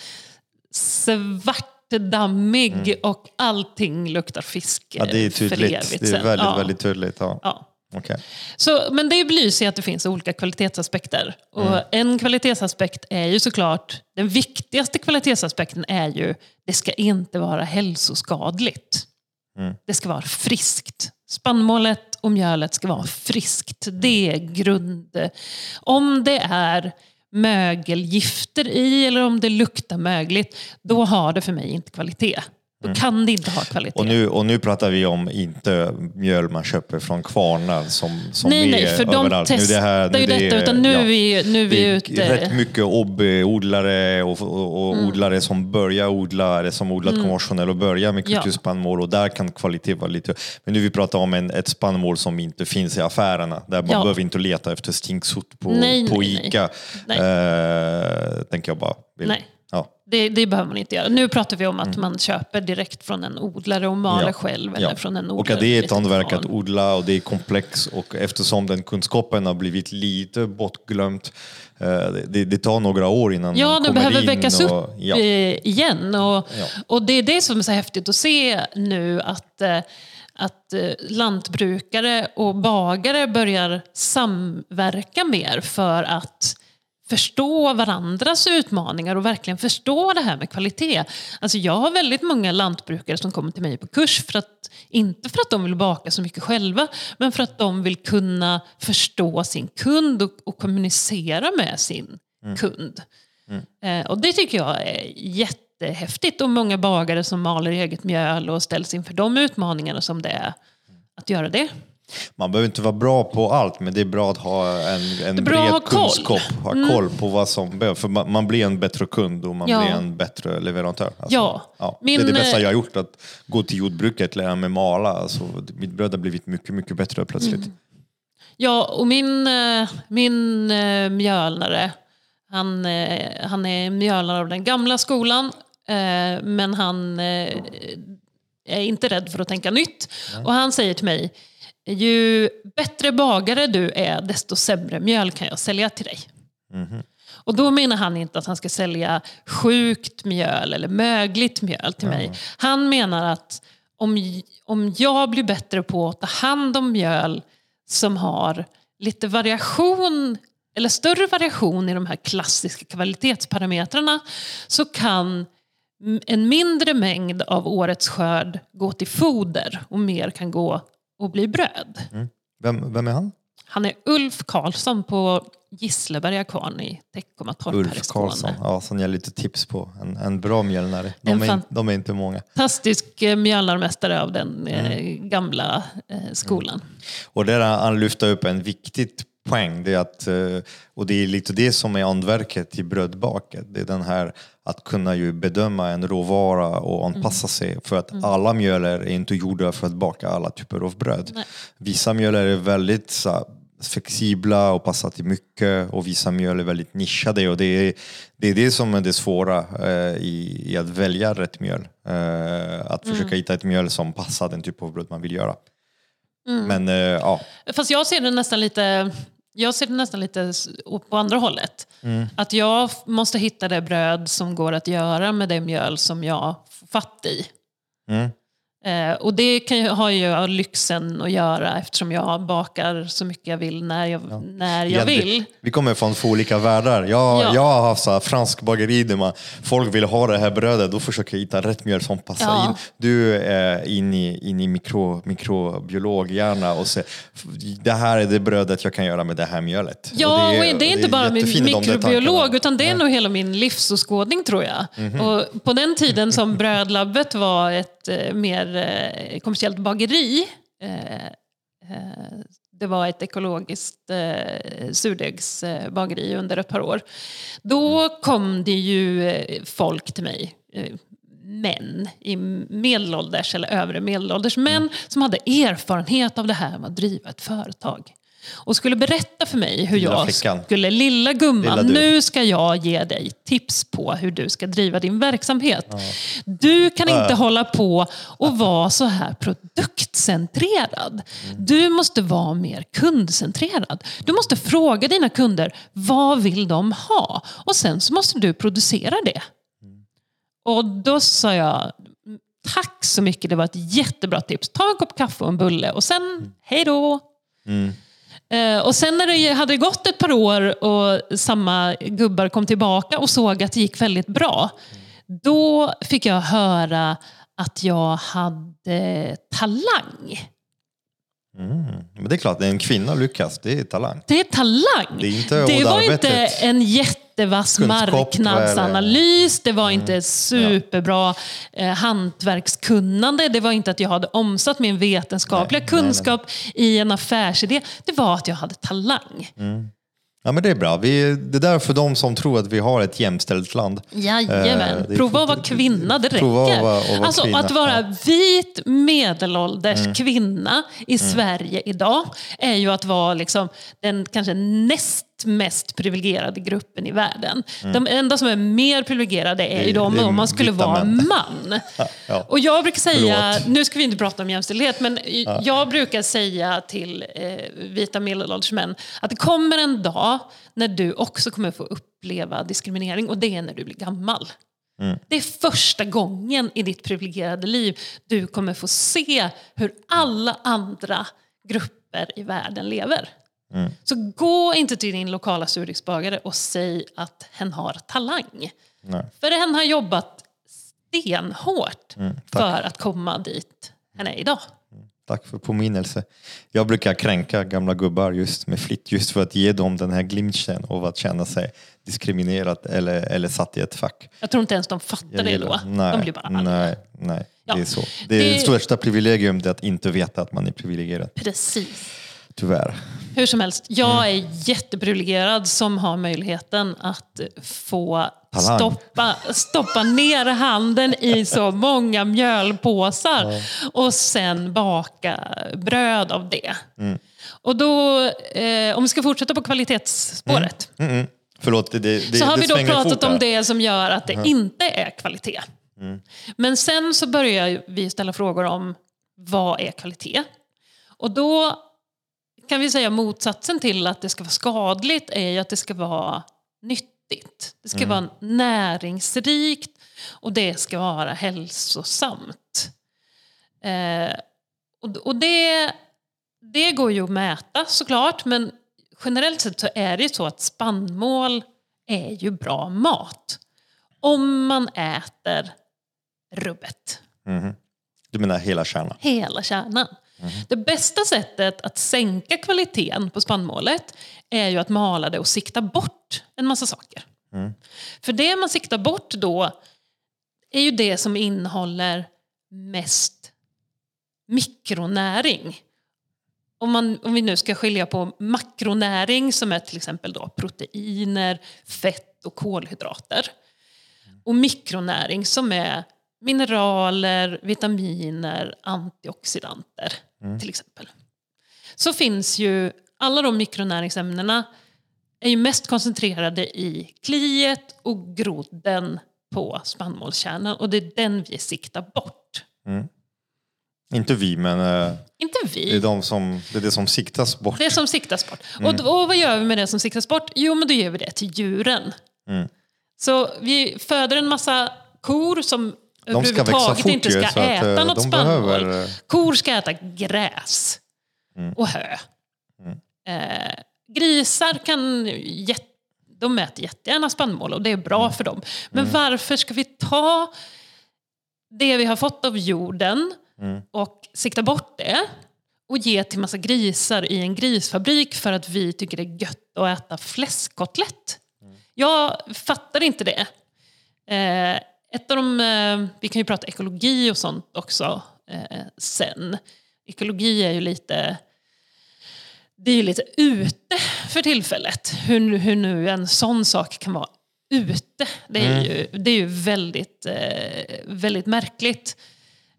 svartdammig och allting luktar fisk Mm. Ja, det är eh, tydligt. Det är väldigt, Ja. väldigt tydligt. Ja. Ja. Okej. Så, men det belyser ju att det finns olika kvalitetsaspekter. Och Mm. En kvalitetsaspekt är ju såklart, den viktigaste kvalitetsaspekten är ju, det ska inte vara hälsoskadligt. Det ska vara friskt. Spannmålet och mjölet ska vara friskt. Det är grund. Om det är mögelgifter i eller om det luktar mögligt, då har det för mig inte kvalitet. Då kan det inte ha kvalitet. Och nu, och nu pratar vi om inte mjöl man köper från kvarnar som, som nej, är nej, för de överallt. Nu testar det ju det detta. är- utan nu ja. är vi, nu är vi Det är ute... rätt mycket odlare och, och, och Mm. odlare som börjar odla, eller som odlat konventionellt och börjar med Ja. kulturspannmål och där kan kvalitet vara lite... Men nu vi pratar om en, ett spannmål som inte finns i affärerna, där man Ja. behöver inte leta efter stinksot på, Nej, på nej. Ica. Nej. Eh, tänker jag bara. Nej. Ja. Det, det behöver man inte göra. Nu pratar vi om att man köper direkt från en odlare och maler Mm. Ja. själv. Ja. Eller från en Och odlare att det är ett hantverk att odla och det är komplext och eftersom den kunskapen har blivit lite bortglömt, eh, det, det tar några år innan Ja, man kommer behöver in väckas och, upp ja. eh, igen. Och, Ja. och det är det som är så häftigt att se nu att, eh, att eh, lantbrukare och bagare börjar samverka mer för att förstå varandras utmaningar och verkligen förstå det här med kvalitet. Alltså jag har väldigt många lantbrukare som kommer till mig på kurs, för att, inte för att de vill baka så mycket själva, men för att de vill kunna förstå sin kund och, och kommunicera med sin kund. Eh, och det tycker jag är jättehäftigt. Och många bagare som maler eget mjöl och ställs inför de utmaningarna som det är att göra det. Man behöver inte vara bra på allt, men det är bra att ha en, en bred ha. Mm. kunskap, ha koll på vad som behövs. För man, man blir en bättre kund och man Ja. blir en bättre leverantör. Alltså, Ja. det Min, är det bästa eh, jag har gjort, att gå till jordbruket, lära mig mala. Alltså, mitt bröd har blivit mycket, mycket bättre plötsligt. Mm. Ja, och min, eh, min eh, mjölnare, han, han är mjölnare av den gamla skolan. Men han är inte rädd för att tänka nytt. Och han säger till mig, ju bättre bagare du är, desto sämre mjöl kan jag sälja till dig. Och då menar han inte att han ska sälja sjukt mjöl eller mögligt mjöl till mig. Han menar att om, om jag blir bättre på att ta hand om mjöl som har lite variation eller större variation i de här klassiska kvalitetsparametrarna så kan en mindre mängd av årets skörd gå till foder och mer kan gå och bli bröd. Vem, vem är han? Han är Ulf Karlsson på Gisleberga kvarn i Teckomatorp här i Ulf Skåne. Karlsson. Ja, som ger lite tips på. En, en bra mjölnare. De En är, fan- de är inte många. Fantastisk eh, mjölnarmästare av den eh, Mm. gamla eh, skolan. Och där han lyfter upp en viktig poäng, det är att, eh, och det är lite det som är andverket i brödbaket. Det är den här att kunna ju bedöma en råvara och anpassa sig. För att alla mjöler är inte gjorda för att baka alla typer av bröd. Nej. Vissa mjöler är väldigt så, här, flexibla och passar till mycket och vissa mjöl är väldigt nischade och det är det, är det som är det svåra eh, i, i att välja rätt mjöl. Eh, att försöka hitta ett mjöl som passar den typ av bröd man vill göra. Men eh, ja, Fast jag ser det nästan lite, jag ser det nästan lite på andra hållet. Mm. Att jag måste hitta det bröd som går att göra med det mjöl som jag får fatt i. Mm. Eh, och det kan jag, har ju jag lyxen att göra eftersom jag bakar så mycket jag vill när jag, när jag Igen, vill. Vi, vi kommer från två olika världar. Jag, Ja. jag har haft så här fransk bageri där man, folk vill ha det här brödet, då försöker jag hitta rätt mjöl som passar Ja. in. Du är in i, in i mikro, mikrobiologhjärna och säger det här är det brödet jag kan göra med det här mjölet. Ja, och det, är inte bara min jättefint, de där mikrobiolog tankarna. utan det är nog hela min livsåskådning tror jag. Mhm. Och på den tiden som Brödlabbet var ett eh, mer eh, kommersiellt bageri eh, det var ett ekologiskt surdegsbageri under ett par år. Då kom det ju folk till mig, män i medelålders eller övre medelålders män som hade erfarenhet av det här med att driva ett företag. Och skulle berätta för mig hur Lilla jag flickan. skulle, lilla gumman, Lilla nu ska jag ge dig tips på hur du ska driva din verksamhet. Du kan inte Äh. hålla på och vara så här produktcentrerad. Mm. Du måste vara mer kundcentrerad. Du måste fråga dina kunder, vad vill de ha? Och sen så måste du producera det. Och då sa jag, tack så mycket, det var ett jättebra tips. Ta en kopp kaffe och en bulle och sen, hej då. Eh, Eh, och sen när det hade gått ett par år och samma gubbar kom tillbaka och såg att det gick väldigt bra. Då fick jag höra att jag hade talang. Mm. Men det är klart, en kvinna lyckas, det är talang. Det är talang. Det är inte det var inte en jättevass Kunskap, marknadsanalys, det var Mm. inte superbra eh, hantverkskunnande, det var inte att jag hade omsatt min vetenskapliga Nej, nej, nej. kunskap i en affärsidé. Det var att jag hade talang. Ja, men det är bra. Vi, det är där för de som tror att vi har ett jämställt land. Jajamän. Eh, är- Prova att vara kvinna, det räcker. Prova att vara- att vara alltså kvinna, att vara. Mm. vit medelålders kvinna i Sverige idag är ju att vara liksom den kanske näst mest privilegierade gruppen i världen. De enda som är mer privilegierade är ju Mm. De om man skulle vara män. man. Ja. Och jag brukar säga, Förlåt. nu ska vi inte prata om jämställdhet, men jag brukar säga till eh, vita medelålders män att det kommer en dag när du också kommer få uppleva diskriminering och det är när du blir gammal. Det är första gången i ditt privilegierade liv du kommer få se hur alla andra grupper i världen lever. Så gå inte till din lokala surdegsbagare och säg att hen har talang. Nej. För hen har jobbat stenhårt Mm, för att komma dit hen är idag. Tack för påminnelse. Jag brukar kränka gamla gubbar just med flit, just för att ge dem den här glimten av att känna sig diskriminerad eller, eller satt i ett fack. Jag tror inte ens de fattar det då. Nej, de blir bara arga. nej, nej. Ja. Det är så. Det är Det- det största privilegium det är att inte veta att man är privilegierad. Precis. Tyvärr. Hur som helst, jag Mm. är jätteprivilegierad som har möjligheten att få stoppa, stoppa ner handen i så många mjölpåsar och sen baka bröd av det. Mm. Och då, eh, om vi ska fortsätta på kvalitetsspåret, Mm, mm. Förlåt, det, det, så har vi då pratat om det som gör att det inte är kvalitet. Men sen så börjar vi ställa frågor om vad är kvalitet? Och då kan vi säga motsatsen till att det ska vara skadligt är ju att det ska vara nyttigt. Det ska vara näringsrikt och det ska vara hälsosamt. Eh, och och det, det går ju att mäta såklart men generellt sett så är det ju så att spannmål är ju bra mat. Om man äter rubbet. Du menar hela kärnan? Hela kärnan. Det bästa sättet att sänka kvaliteten på spannmålet är ju att mala det och sikta bort en massa saker. För det man siktar bort då är ju det som innehåller mest mikronäring. Om, man, om vi nu ska skilja på makronäring som är till exempel då proteiner, fett och kolhydrater. Och mikronäring som är mineraler, vitaminer, antioxidanter till exempel. Så finns ju alla de mikronäringsämnena är ju mest koncentrerade i kliet och grodden på spannmålskärnan och det är den vi siktar bort. Inte vi, men eh, Inte vi. det, är de som, det är det som siktas bort. Det som siktas bort. Och, då, och vad gör vi med det som siktas bort? Jo, men då ger vi det till djuren. Så vi föder en massa kor som De ska växa fort inte ju, ska så att, äta eh, något spannmål. behöver, eh, Kor ska äta gräs och hö. Eh, grisar kan jätte, de äter jättegärna spannmål och det är bra för dem. Men varför ska vi ta det vi har fått av jorden och sikta bort det och ge till massa grisar i en grisfabrik för att vi tycker det är gött att äta fläskkotlett. Jag fattar inte det. Eh, ett av de, eh, vi kan ju prata ekologi och sånt också eh, sen. Ekologi är ju lite det är lite ute för tillfället. Hur, hur nu en sån sak kan vara ute. Det är ju, det är ju väldigt, eh, väldigt märkligt.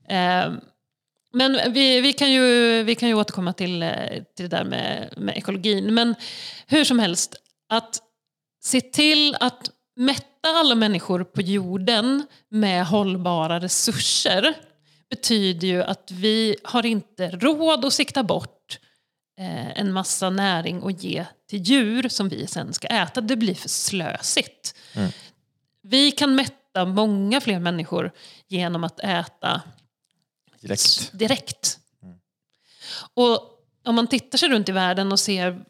Eh, men vi, vi, kan ju, vi kan ju återkomma till, eh, till det där med, med ekologin. Men hur som helst, att se till att mätta alla människor på jorden med hållbara resurser betyder ju att vi har inte råd att sikta bort eh, en massa näring och ge till djur som vi sen ska äta. Det blir för slösigt. Vi kan mätta många fler människor genom att äta Direkt. direkt. Och om man tittar sig runt i världen och ser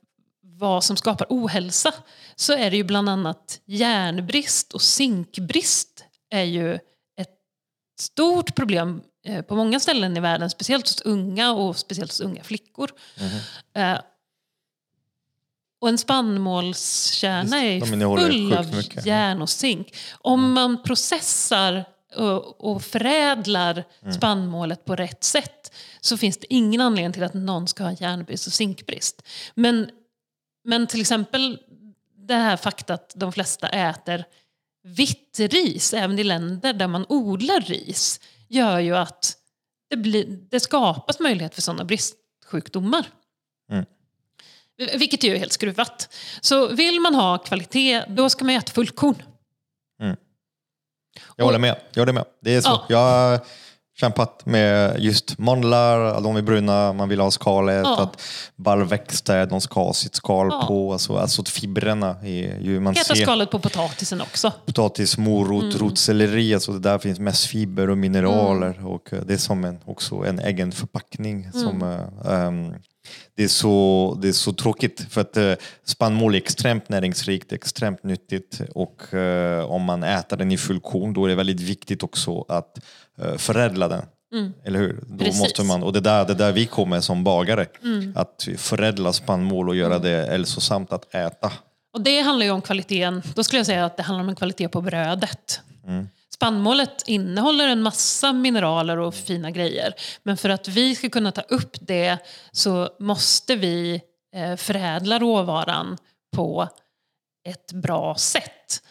vad som skapar ohälsa så är det ju bland annat järnbrist och zinkbrist är ju ett stort problem eh, på många ställen i världen, speciellt hos unga och speciellt hos unga flickor. Eh, och en spannmålskärna är full av järn och zink. Om man processar och, och förädlar Mm. spannmålet på rätt sätt så finns det ingen anledning till att någon ska ha järnbrist och zinkbrist. Men, men till exempel det här fakta att de flesta äter vitt ris, även i länder där man odlar ris, gör ju att det, blir, det skapas möjlighet för sådana bristsjukdomar. Mm. Vilket är ju helt skruvat. Så vill man ha kvalitet, då ska man äta fullkorn. Jag håller med. Jag håller med. Det är så. Ja. Jag kämpat med just mandlar, de är bruna, man vill ha skalet. Ja. Att baljväxter, de ska ha sitt skal Ja. på. Alltså, alltså fibrerna är ju... Man äta ser skalet på potatisen också. potatis, morot, Mm. rotselleri. Alltså det där finns mest fiber och mineraler. Och eh, det är som en, också en egen förpackning. Mm. Som, eh, ehm, det, är så, det är så tråkigt för att uh, spannmål är extremt näringsrikt, extremt nyttigt och eh, om man äter den i fullkorn då är det väldigt viktigt också att uh, förädla den. Eller hur? Då Mm. Precis. måste man, och det där, det där vi kommer som bagare, att förädla spannmål och göra Mm. det hälsosamt att äta. Och det handlar ju om kvaliteten. Då skulle jag säga att det handlar om en kvalitet på brödet. Spannmålet innehåller en massa mineraler och fina grejer. Men för att vi ska kunna ta upp det så måste vi eh, förädla råvaran på ett bra sätt.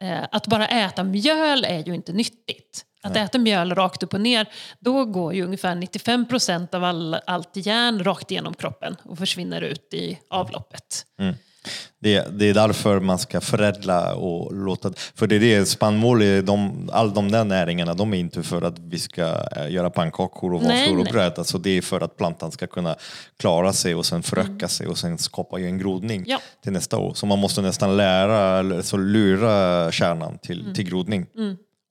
Eh, att bara äta mjöl är ju inte nyttigt. Att äta mjöl rakt upp och ner, då går ju ungefär 95 procent av all, allt järn rakt igenom kroppen och försvinner ut i avloppet. Det, det är därför man ska förädla och låta... För det är det, spannmål, är de, all de där näringarna, de är inte för att vi ska eh, göra pannkakor och våfflor och bröd. Alltså det är för att plantan ska kunna klara sig och sen föröka sig och sen skapa en grodning Mm. Ja. till nästa år. Så man måste nästan lära, eller så lura kärnan till, till grodning.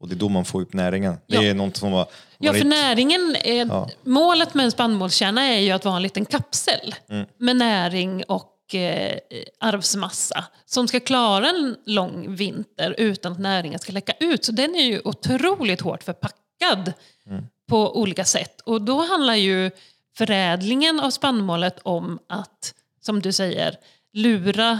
Och det är då man får upp näringen. Det Mm. Ja. är något som Ja, varit... för näringen är, Målet med en spannmålskärna är ju att vara en liten kapsel med näring och eh, arvsmassa som ska klara en lång vinter utan att näringen ska läcka ut. Så den är ju otroligt hårt förpackad på olika sätt. Och då handlar ju förädlingen av spannmålet om att, som du säger, lura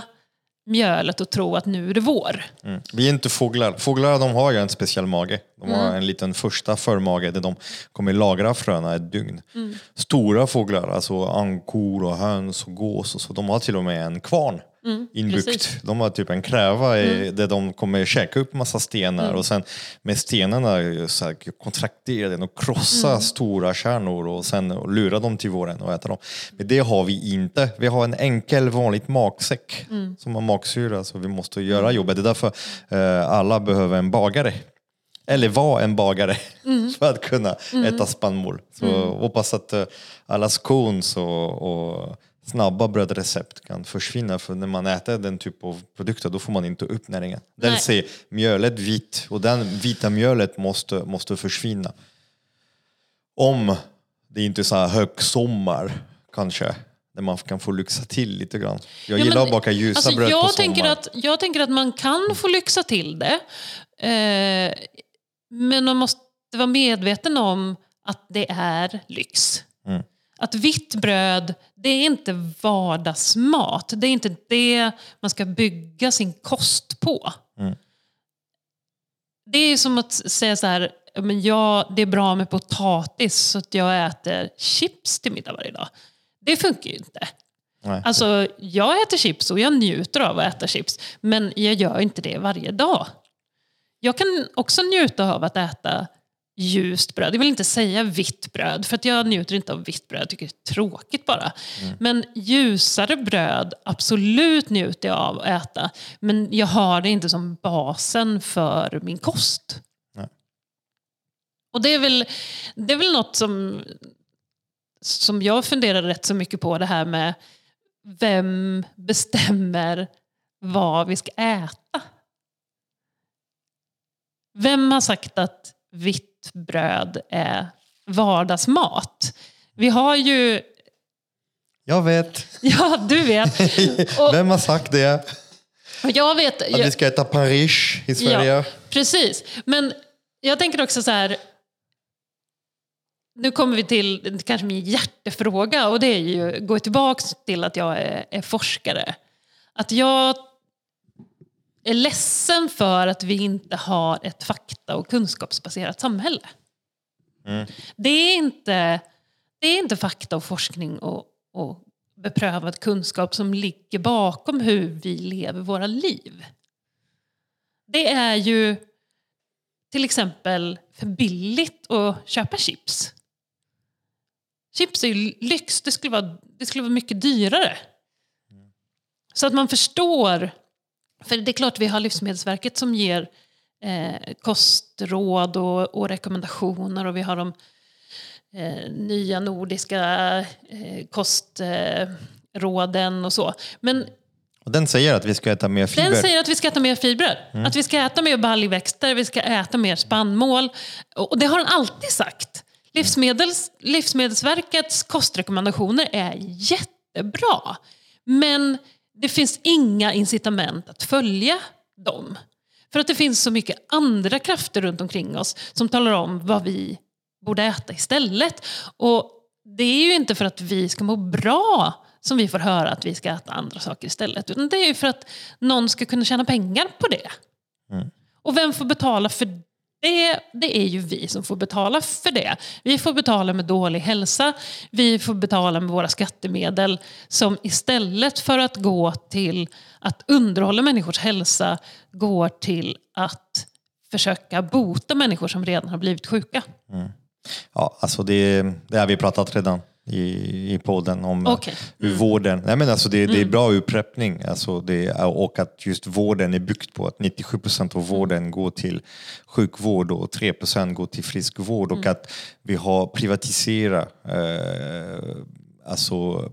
mjölet och tro att nu är det vår. Mm. Vi är inte fåglar. Fåglar de har ju en speciell mage. De har en liten första förmage där de kommer lagra fröna ett dygn. Stora fåglar, alltså ankor och höns och gås och så, de har till och med en kvarn inbyggt. precis. De har typ en kräva i, där de kommer käka upp massa stenar och sen med stenarna så här, kontraktera den och krossa stora kärnor och sen lura dem till våren och äta dem. Men det har vi inte. Vi har en enkel vanligt magsäck som har magsyra så vi måste göra jobbet. Det är därför eh, alla behöver en bagare. Eller vara en bagare för att kunna äta spannmål. Så hoppas att eh, alla scones och, och snabba brödrecept kan försvinna. För när man äter den typ av produkter då får man inte upp näringen. Dels Nej. är mjölet vitt och den vita mjölet måste, måste försvinna. Om det inte är så här högsommar kanske. Där man kan få lyxa till lite grann. Jag Ja, gillar men, att baka ljusa alltså, bröd jag på tänker sommaren. att Jag tänker att man kan få lyxa till det. Eh, men man måste vara medveten om att det är lyx. Mm. Att vitt bröd, det är inte vardagsmat. Det är inte det man ska bygga sin kost på. Mm. Det är som att säga så här, "Ja, men jag, det är bra med potatis så att jag äter chips till middag varje dag. Det funkar ju inte. Nej. Alltså, jag äter chips och jag njuter av att äta chips. Men jag gör inte det varje dag. Jag kan också njuta av att äta ljust bröd. Jag vill inte säga vitt bröd, för att jag njuter inte av vitt bröd. Jag tycker det är tråkigt bara. Men ljusare bröd, absolut njuter jag av att äta. Men jag har det inte som basen för min kost. Nej. Och det är väl, det är väl något som, som jag funderar rätt så mycket på, det här med vem bestämmer vad vi ska äta? Vem har sagt att vitt bröd är vardagsmat? Vi har ju... Jag vet. Ja, du vet. Och Vem har sagt det? jag vet... Att vi ska äta Paris i Sverige? Ja, precis. Men jag tänker också så här, nu kommer vi till kanske min hjärtefråga och det är ju, gå tillbaka till att jag är, är forskare. Att jag är ledsen för att vi inte har ett fakta och kunskapsbaserat samhälle. Mm. Det, är inte, det är inte fakta och forskning och, och beprövad kunskap som ligger bakom hur vi lever våra liv. Det är ju till exempel för billigt att köpa chips. Chips är ju lyx, det skulle vara, det skulle vara mycket dyrare. Så att man förstår, för det är klart vi har Livsmedelsverket som ger eh, kostråd och, och, rekommendationer och vi har de eh, nya nordiska eh, kostråden och så. Men och den säger att vi ska äta mer fibrer? Den säger att vi ska äta mer fibrer. Mm. Att vi ska äta mer baljväxter, vi ska äta mer spannmål. Och det har den alltid sagt. Livsmedels, Livsmedelsverkets kostrekommendationer är jättebra. Men det finns inga incitament att följa dem. För att det finns så mycket andra krafter runt omkring oss som talar om vad vi borde äta istället. Och det är ju inte för att vi ska må bra som vi får höra att vi ska äta andra saker istället. Utan det är ju för att någon ska kunna tjäna pengar på det. Mm. Och vem får betala för det, det är ju vi som får betala för det. Vi får betala med dålig hälsa, vi får betala med våra skattemedel som istället för att gå till att underhålla människors hälsa går till att försöka bota människor som redan har blivit sjuka. Mm. Ja, alltså det, det har vi pratat redan i, i podden om okay. mm. vården. Nej, men alltså det, det är mm. bra uppreppning alltså det, och att just vården är byggt på att 97 procent av vården går till sjukvård och 3 procent går till friskvård och mm. att vi har privatiserat eh, alltså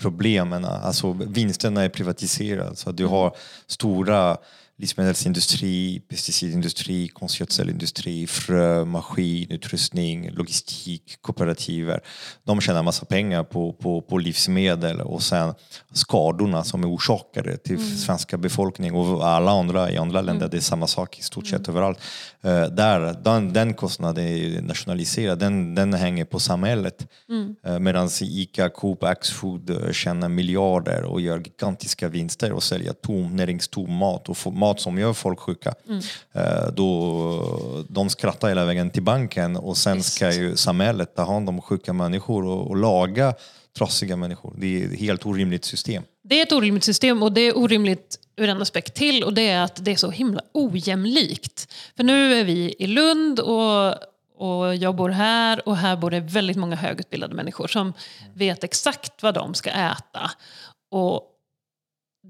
problemen, alltså vinsterna är privatiserade. Så att du mm. har stora livsmedelsindustri, pesticidindustri, konstgödselindustri, frö, maskin, utrustning, logistik, kooperativer. De tjänar massa pengar på, på, på livsmedel och sen skadorna som är orsakade till mm. svenska befolkningen och alla andra i andra länder, mm. det är samma sak i stort sett mm. överallt. Uh, där, den, den kostnaden är nationaliserad, den, den hänger på samhället. Mm. Uh, Medan ICA, Coop, Axfood uh, tjänar miljarder och gör gigantiska vinster och säljer tom, näringstom mat och mat som gör folk sjuka. Mm. Eh, då, de skrattar hela vägen till banken och sen ska ju samhället ta hand om sjuka människor och, och laga trasiga människor. Det är ett helt orimligt system. Det är ett orimligt system och det är orimligt ur en aspekt till och det är att det är så himla ojämlikt. För nu är vi i Lund och, och jag bor här och här bor det väldigt många högutbildade människor som vet exakt vad de ska äta. Och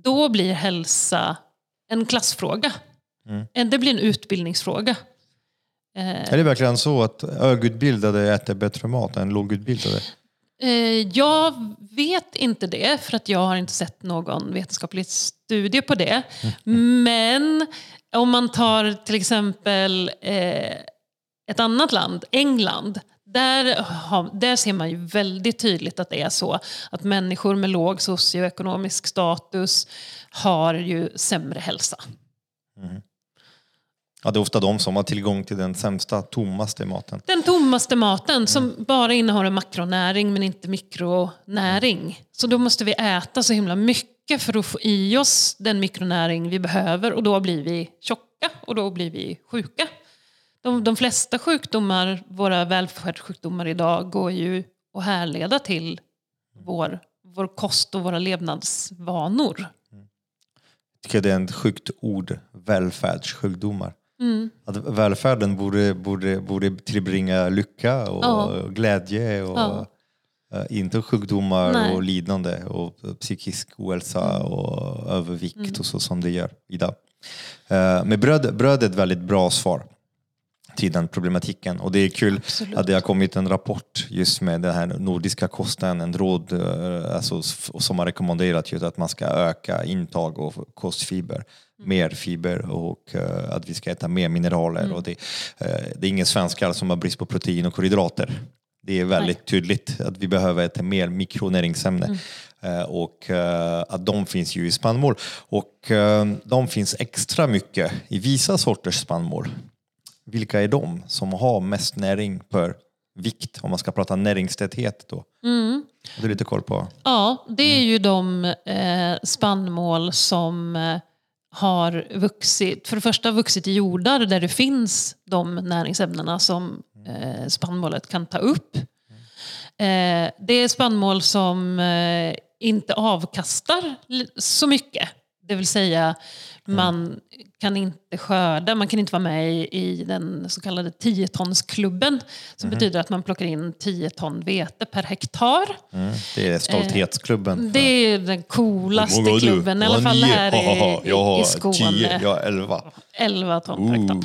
då blir hälsa en klassfråga. Mm. Det blir en utbildningsfråga. Är det verkligen så att högutbildade äter bättre mat än lågutbildade? Eh, jag vet inte det, för att jag har inte sett någon vetenskaplig studie på det. Men om man tar till exempel eh, ett annat land, England, där, där ser man ju väldigt tydligt att det är så att människor med låg socioekonomisk status har ju sämre hälsa. Mm. Ja, det är ofta de som har tillgång till den sämsta, tommaste maten. Den tommaste maten som mm. bara innehåller makronäring men inte mikronäring. Så då måste vi äta så himla mycket för att få i oss den mikronäring vi behöver och då blir vi tjocka och då blir vi sjuka. De, de flesta sjukdomar, våra välfärdssjukdomar idag, går ju att härleda till vår, vår kost och våra levnadsvanor. Jag tycker det är ett sjukt ord, välfärdssjukdomar. Mm. Att välfärden borde, borde, borde tillbringa lycka och ja. glädje och ja. uh, inte sjukdomar Nej. och lidande och psykisk ohälsa mm. och övervikt mm. och så som det gör idag. Uh, men bröd, bröd är ett väldigt bra svar till den problematiken. Och det är kul Absolut. att det har kommit en rapport just med den här nordiska kosten, en råd eh, alltså, som har rekommenderat just att man ska öka intag av kostfiber, mm. mer fiber och uh, att vi ska äta mer mineraler. Mm. Och det, uh, det är ingen svenskar som har brist på protein och kolhydrater. Det är väldigt Nej. tydligt att vi behöver äta mer mikronäringsämne. Mm. Uh, och att de finns ju i spannmål. Och de finns extra mycket i vissa sorters spannmål vilka är de som har mest näring per vikt om man ska prata näringstäthet då? Mm. Har du lite koll på? Ja, det är ju de eh, spannmål som eh, har vuxit, för det första vuxit i jordar där det finns de näringsämnena som eh, spannmålet kan ta upp. Eh, det är spannmål som eh, inte avkastar så mycket. Det vill säga, man kan inte skörda, man kan inte vara med i, i den så kallade 10-tonsklubben. Som betyder att man plockar in 10 ton vete per hektar. Mm. Det är stolthetsklubben. Det är den coolaste har du? klubben, i alla fall här i, i, har i Skåne. tio, jag har elva. 11 ton per hektar.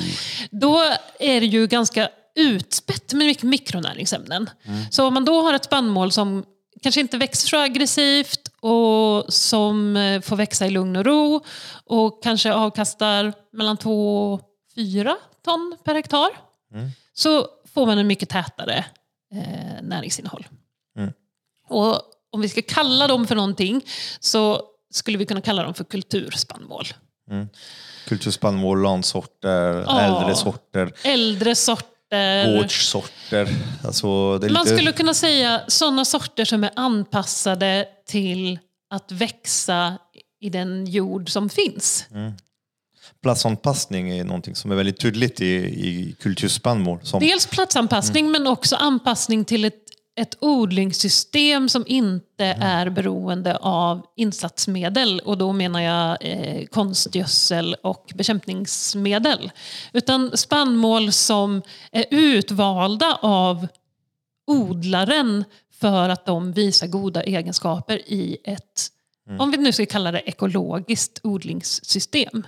Då är det ju ganska utspätt med mycket mikronäringsämnen. Mm. Så om man då har ett spannmål som kanske inte växer så aggressivt och som eh, får växa i lugn och ro och kanske avkastar mellan 2 och 4 ton per hektar. Mm. Så får man en mycket tätare eh, näringsinnehåll. Mm. Och om vi ska kalla dem för någonting så skulle vi kunna kalla dem för kulturspannmål. Kulturspannmål, landsorter, Ja. äldre sorter, Äldre sorter. Gårdssorter. Alltså, Man lite... skulle kunna säga sådana sorter som är anpassade till att växa i den jord som finns. Platsanpassning är någonting som är väldigt tydligt i, i kulturspannmål. Som, Dels platsanpassning men också anpassning till ett, ett odlingssystem som inte är beroende av insatsmedel. Och då menar jag eh, konstgödsel och bekämpningsmedel. Utan spannmål som är utvalda av odlaren för att de visar goda egenskaper i ett, om vi nu ska kalla det ekologiskt odlingssystem.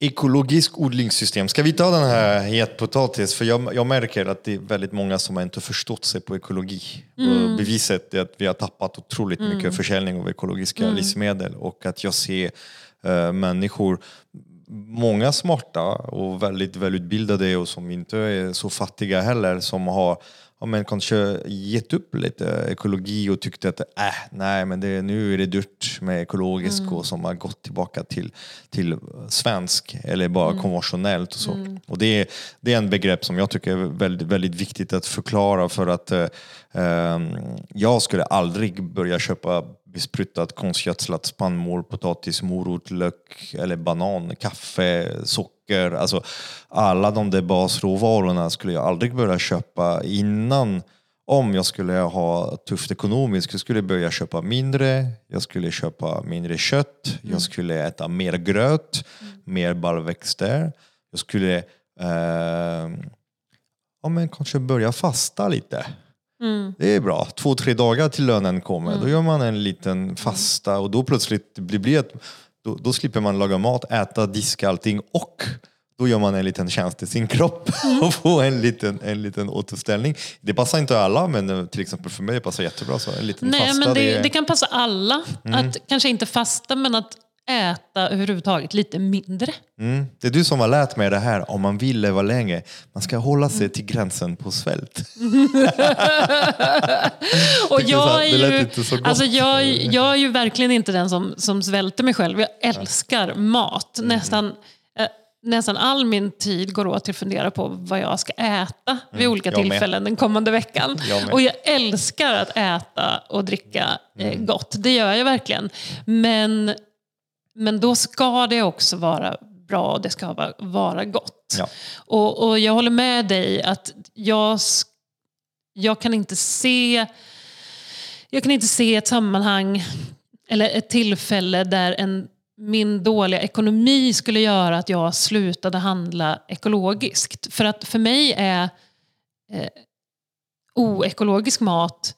Ekologisk odlingssystem. Ska vi ta den här hetpotatis? För jag, jag märker att det är väldigt många som har inte förstått sig på ekologi. Och beviset är att vi har tappat otroligt mycket försäljning av ekologiska livsmedel och att jag ser eh, människor, många smarta och väldigt välutbildade och som inte är så fattiga heller, som har ja, men kanske gett upp lite ekologi och tyckte att äh, nej, men det, nu är det dyrt med ekologisk och som har gått tillbaka till, till svensk eller bara konventionellt. Och, så. och det, är, det är en begrepp som jag tycker är väldigt, väldigt viktigt att förklara för att eh, eh, jag skulle aldrig börja köpa besprutat konstgödslat spannmål, potatis, morot, lök eller banan, kaffe, socker. Alltså alla de där basråvarorna skulle jag aldrig börja köpa innan om jag skulle ha tufft ekonomiskt, jag skulle börja köpa mindre, jag skulle köpa mindre kött, jag skulle äta mer gröt, mer baljväxter, jag skulle eh, ja, men kanske börja fasta lite. Det är bra. Två, tre dagar till lönen kommer. Då gör man en liten fasta och då plötsligt det blir ett, då, då slipper man laga mat, äta, diska allting och då gör man en liten tjänst till sin kropp och får en liten, en liten återställning. Det passar inte alla men eh, till exempel för mig passar jättebra så. En liten Nej, fasta, men det, det är- det kan passa alla. Att kanske inte fasta, men att äta överhuvudtaget lite mindre. Mm. Det är du som har lärt mig det här, om man vill leva länge, man ska hålla sig till gränsen på svält. Och jag är ju, alltså jag, jag är ju verkligen inte den som, som svälter mig själv. Jag älskar mat. Mm. Nästan, eh, nästan all min tid går åt till att fundera på vad jag ska äta vid olika Mm. jag med. tillfällen den kommande veckan. Jag och jag älskar att äta och dricka eh, Mm. gott. Det gör jag verkligen. Men, men då ska det också vara bra och det ska vara, vara gott. Ja. Och, och jag håller med dig att jag, jag kan inte se jag kan inte se ett sammanhang eller ett tillfälle där en, min dåliga ekonomi skulle göra att jag slutade handla ekologiskt. För att för mig är eh, oekologisk mat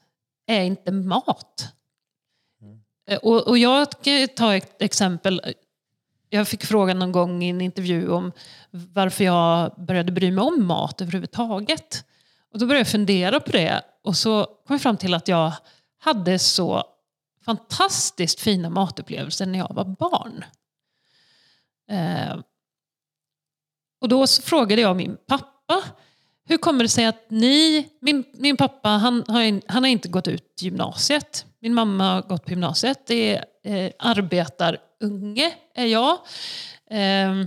är inte mat. Eh, och, och jag kan ta ett exempel. Jag fick frågan någon gång i en intervju om varför jag började bry mig om mat överhuvudtaget. Och då började jag fundera på det och så kom jag fram till att jag hade så fantastiskt fina matupplevelser när jag var barn. Eh, och då så frågade jag min pappa, hur kommer det sig att ni, min, min pappa han har, han har inte gått ut gymnasiet. Min mamma har gått på gymnasiet. Det är eh, arbetarunge är jag. Eh,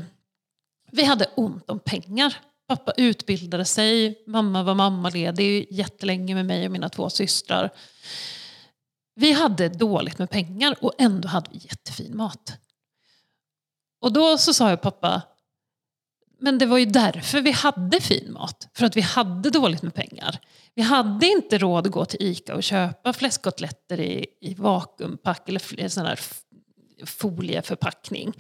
vi hade ont om pengar. Pappa utbildade sig, mamma var mammaledig jättelänge med mig och mina två systrar. Vi hade dåligt med pengar och ändå hade vi jättefin mat. Och då så sa jag pappa, men det var ju därför vi hade fin mat. För att vi hade dåligt med pengar. Vi hade inte råd att gå till ICA och köpa fläskkotletter i, i vakuumpack eller sådana här folieförpackning. Mm.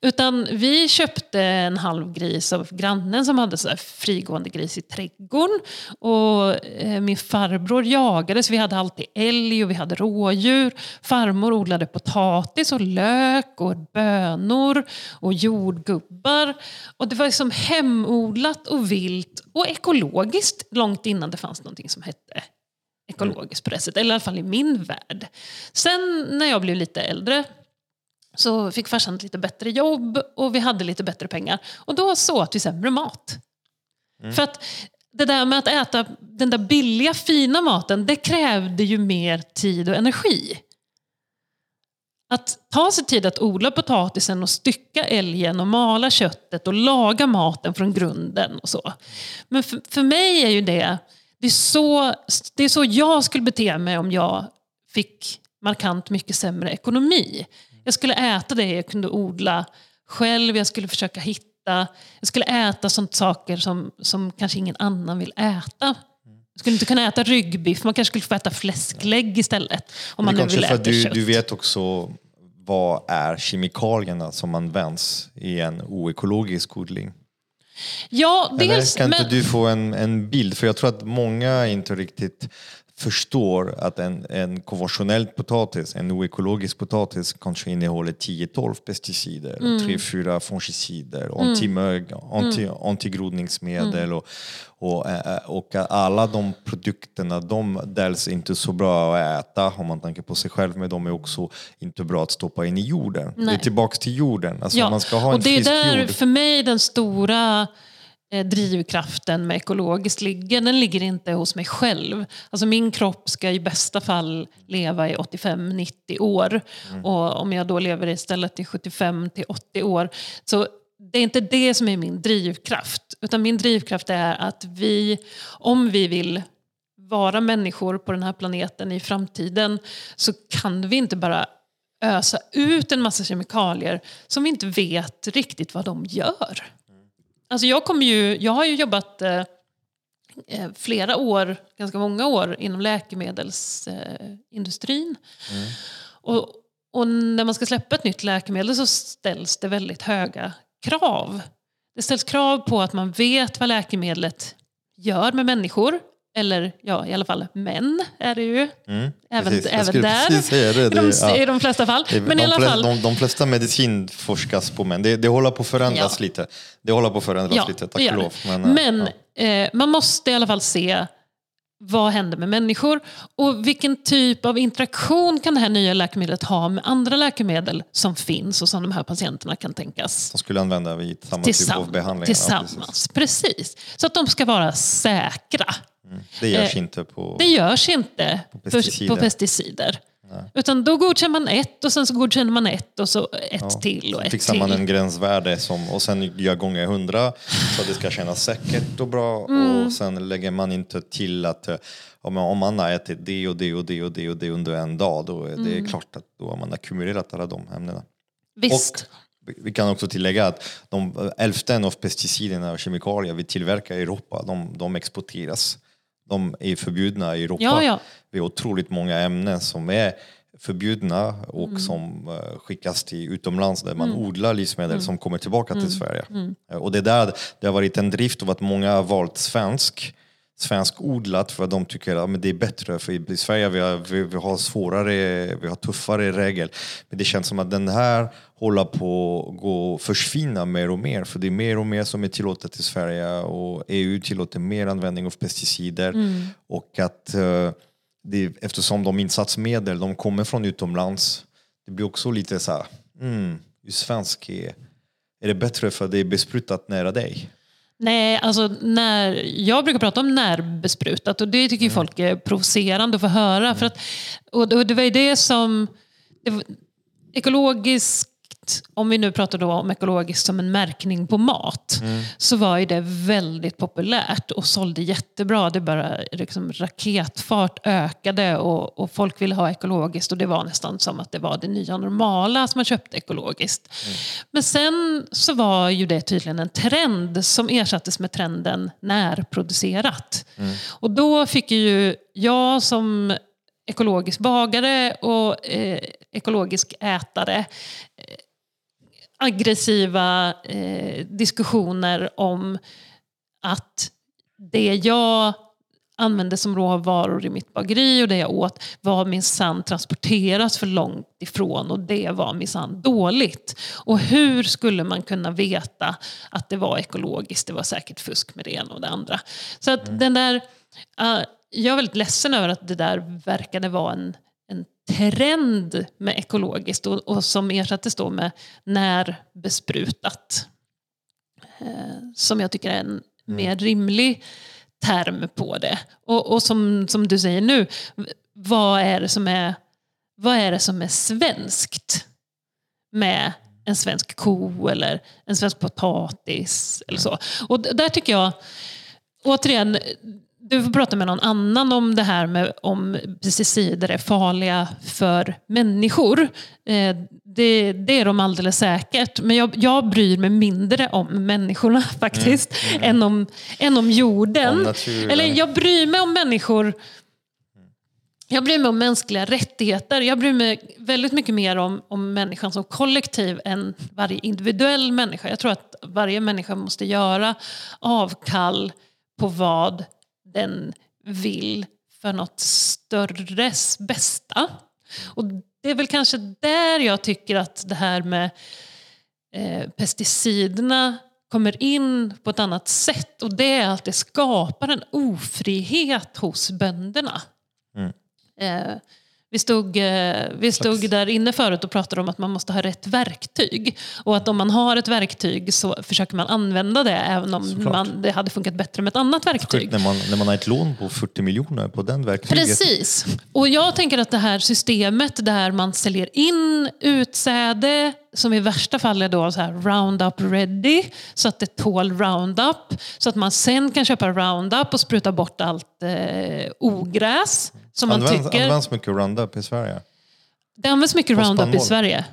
Utan vi köpte en halv gris av grannen som hade så frigående gris i trädgården. Och eh, min farbror jagade, så vi hade alltid älg och vi hade rådjur. Farmor odlade potatis och lök och bönor och jordgubbar. Och det var liksom hemodlat och vilt och ekologiskt långt innan det fanns någonting som hette ekologiskt på det sättet. Eller i alla fall i min värld. Sen när jag blev lite äldre så fick farsan ett lite bättre jobb och vi hade lite bättre pengar. Och då så åt vi sämre mat. Mm. För att det där med att äta den där billiga fina maten, det krävde ju mer tid och energi. Att ta sig tid att odla potatisen och stycka älgen och mala köttet och laga maten från grunden och så. Men för, för mig är ju det, det är, så, det är så jag skulle bete mig om jag fick markant mycket sämre ekonomi. Jag skulle äta det jag kunde odla själv, jag skulle försöka hitta, jag skulle äta sånt saker som, som kanske ingen annan vill äta. Jag skulle inte kunna äta ryggbiff, man kanske skulle få äta fläsklägg istället. Om man nu vill äta du, kött. du vet också vad är kemikalierna som används i en oekologisk odling? Ja, dels, Eller kan inte du få en, en bild? För jag tror att många inte riktigt förstår att en, en konventionell potatis, en oekologisk potatis kanske innehåller 10-12 pesticider, mm. 3-4 fungicider, mm. antimög, anti, mm. antigrodningsmedel mm. och, och, och alla de produkterna de dels inte så bra att äta om man tänker på sig själv men de är också inte bra att stoppa in i jorden. Nej. Det är tillbaks till jorden. Alltså ja. man ska ha en och det är där jord. för mig den stora drivkraften med ekologiskt ligger, den ligger inte hos mig själv. Alltså min kropp ska i bästa fall leva i 85-90 år. Mm. Och om jag då lever istället i 75-80 år. Så det är inte det som är min drivkraft. Utan min drivkraft är att vi, om vi vill vara människor på den här planeten i framtiden så kan vi inte bara ösa ut en massa kemikalier som vi inte vet riktigt vad de gör. Alltså jag, kommer ju, jag har ju jobbat eh, eh, flera år, ganska många år, inom läkemedelsindustrin. Eh, mm. och, och när man ska släppa ett nytt läkemedel så ställs det väldigt höga krav. Det ställs krav på att man vet vad läkemedlet gör med människor. Eller ja, i alla fall män är det ju. Mm, även även där. Det, det, I, de, ja. I de flesta fall. Men de, i alla fall. De, de flesta medicin forskas på män. Det, det håller på att förändras ja. lite. Det håller på att förändras ja, lite, tack och lov. Men, Men eh, man måste i alla fall se vad händer med människor och vilken typ av interaktion kan det här nya läkemedlet ha med andra läkemedel som finns och som de här patienterna kan tänkas De skulle använda vid samma typ av behandling. Tillsammans, ja, precis. precis. Så att de ska vara säkra. Det görs eh, inte på Det görs inte på pesticider. På pesticider. Utan då godkänner man ett och sen så godkänner man ett och så ett ja, till och ett fixar till. man en gränsvärde som, och sen gör gånger hundra så att det ska kännas säkert och bra. Mm. Och sen lägger man inte till att om man har ätit det och det och det och det och det under en dag då är det mm. klart att då har man ackumulerat alla de ämnena. Visst. Och vi kan också tillägga att de hälften av pesticiderna och kemikalier vi tillverkar i Europa, de, de exporteras de är förbjudna i Europa. Ja, ja. Det är otroligt många ämnen som är förbjudna och mm. som uh, skickas till utomlands där man mm. odlar livsmedel mm. som kommer tillbaka till mm. Sverige. Mm. Eh, och det där det har varit en drift av att många har valt svensk svensk odlat för att de tycker att ja, det är bättre. För i Sverige vi har vi, vi har svårare, vi har tuffare regler. Men det känns som att den här håller på att gå försvinna mer och mer. För det är mer och mer som är tillåtet i Sverige och EU tillåter mer användning av pesticider. Mm. Och att uh, det, eftersom de insatsmedel de kommer från utomlands, det blir också lite så här, mm, svensk är, är det bättre för att det är besprutat nära dig? Nej, alltså när, jag brukar prata om närbesprutat och det tycker mm. folk är provocerande att få höra. Mm. För att, och det var ju det som... Det, ekologiskt om vi nu pratar då om ekologiskt som en märkning på mat, Mm. så var ju det väldigt populärt och sålde jättebra. Det bara liksom raketfart ökade och, och folk ville ha ekologiskt och det var nästan som att det var det nya normala att man köpte ekologiskt. Men sen så var ju det tydligen en trend som ersattes med trenden närproducerat. Och då fick ju jag som ekologisk bagare och eh, ekologisk ätare aggressiva eh, diskussioner om att det jag använde som råvaror i mitt bageri och det jag åt var minsann transporteras för långt ifrån och det var minsann dåligt. Och hur skulle man kunna veta att det var ekologiskt? Det var säkert fusk med det ena och det andra. Så att den där, eh, jag är väldigt ledsen över att det där verkade vara en trend med ekologiskt och, och som ersattes då med närbesprutat. Eh, som jag tycker är en mer rimlig term på det. Och, och som, som du säger nu, vad är det som är, vad är, det som är svenskt med en svensk ko eller en svensk potatis eller så. Och där tycker jag, återigen, du får prata med någon annan om det här med om pesticider är farliga för människor. Eh, det, det är de alldeles säkert. Men jag, jag bryr mig mindre om människorna faktiskt, Än, om, än om jorden. Om. Eller jag bryr mig om människor jag bryr mig om mänskliga rättigheter. Jag bryr mig väldigt mycket mer om, om människan som kollektiv än varje individuell människa. Jag tror att varje människa måste göra avkall på vad den vill för något störres bästa. Och det är väl kanske där jag tycker att det här med eh, pesticiderna kommer in på ett annat sätt. Och det är att det skapar en ofrihet hos bönderna. Eh, vi stod, eh, vi stod där inne förut och pratade om att man måste ha rätt verktyg. Och att om man har ett verktyg så försöker man använda det även om Såklart. man, det hade funkat bättre med ett annat verktyg. När man, när man har ett lån på 40 miljoner på den verktyget. Precis. Och jag tänker att det här systemet där man säljer in utsäde som i värsta fall är då så här Roundup ready, så att det tål Roundup. Så att man sen kan köpa Roundup och spruta bort allt eh, ogräs som man Används, tycker. används mycket Roundup i Sverige. Det används mycket På Roundup i spannmål. Sverige.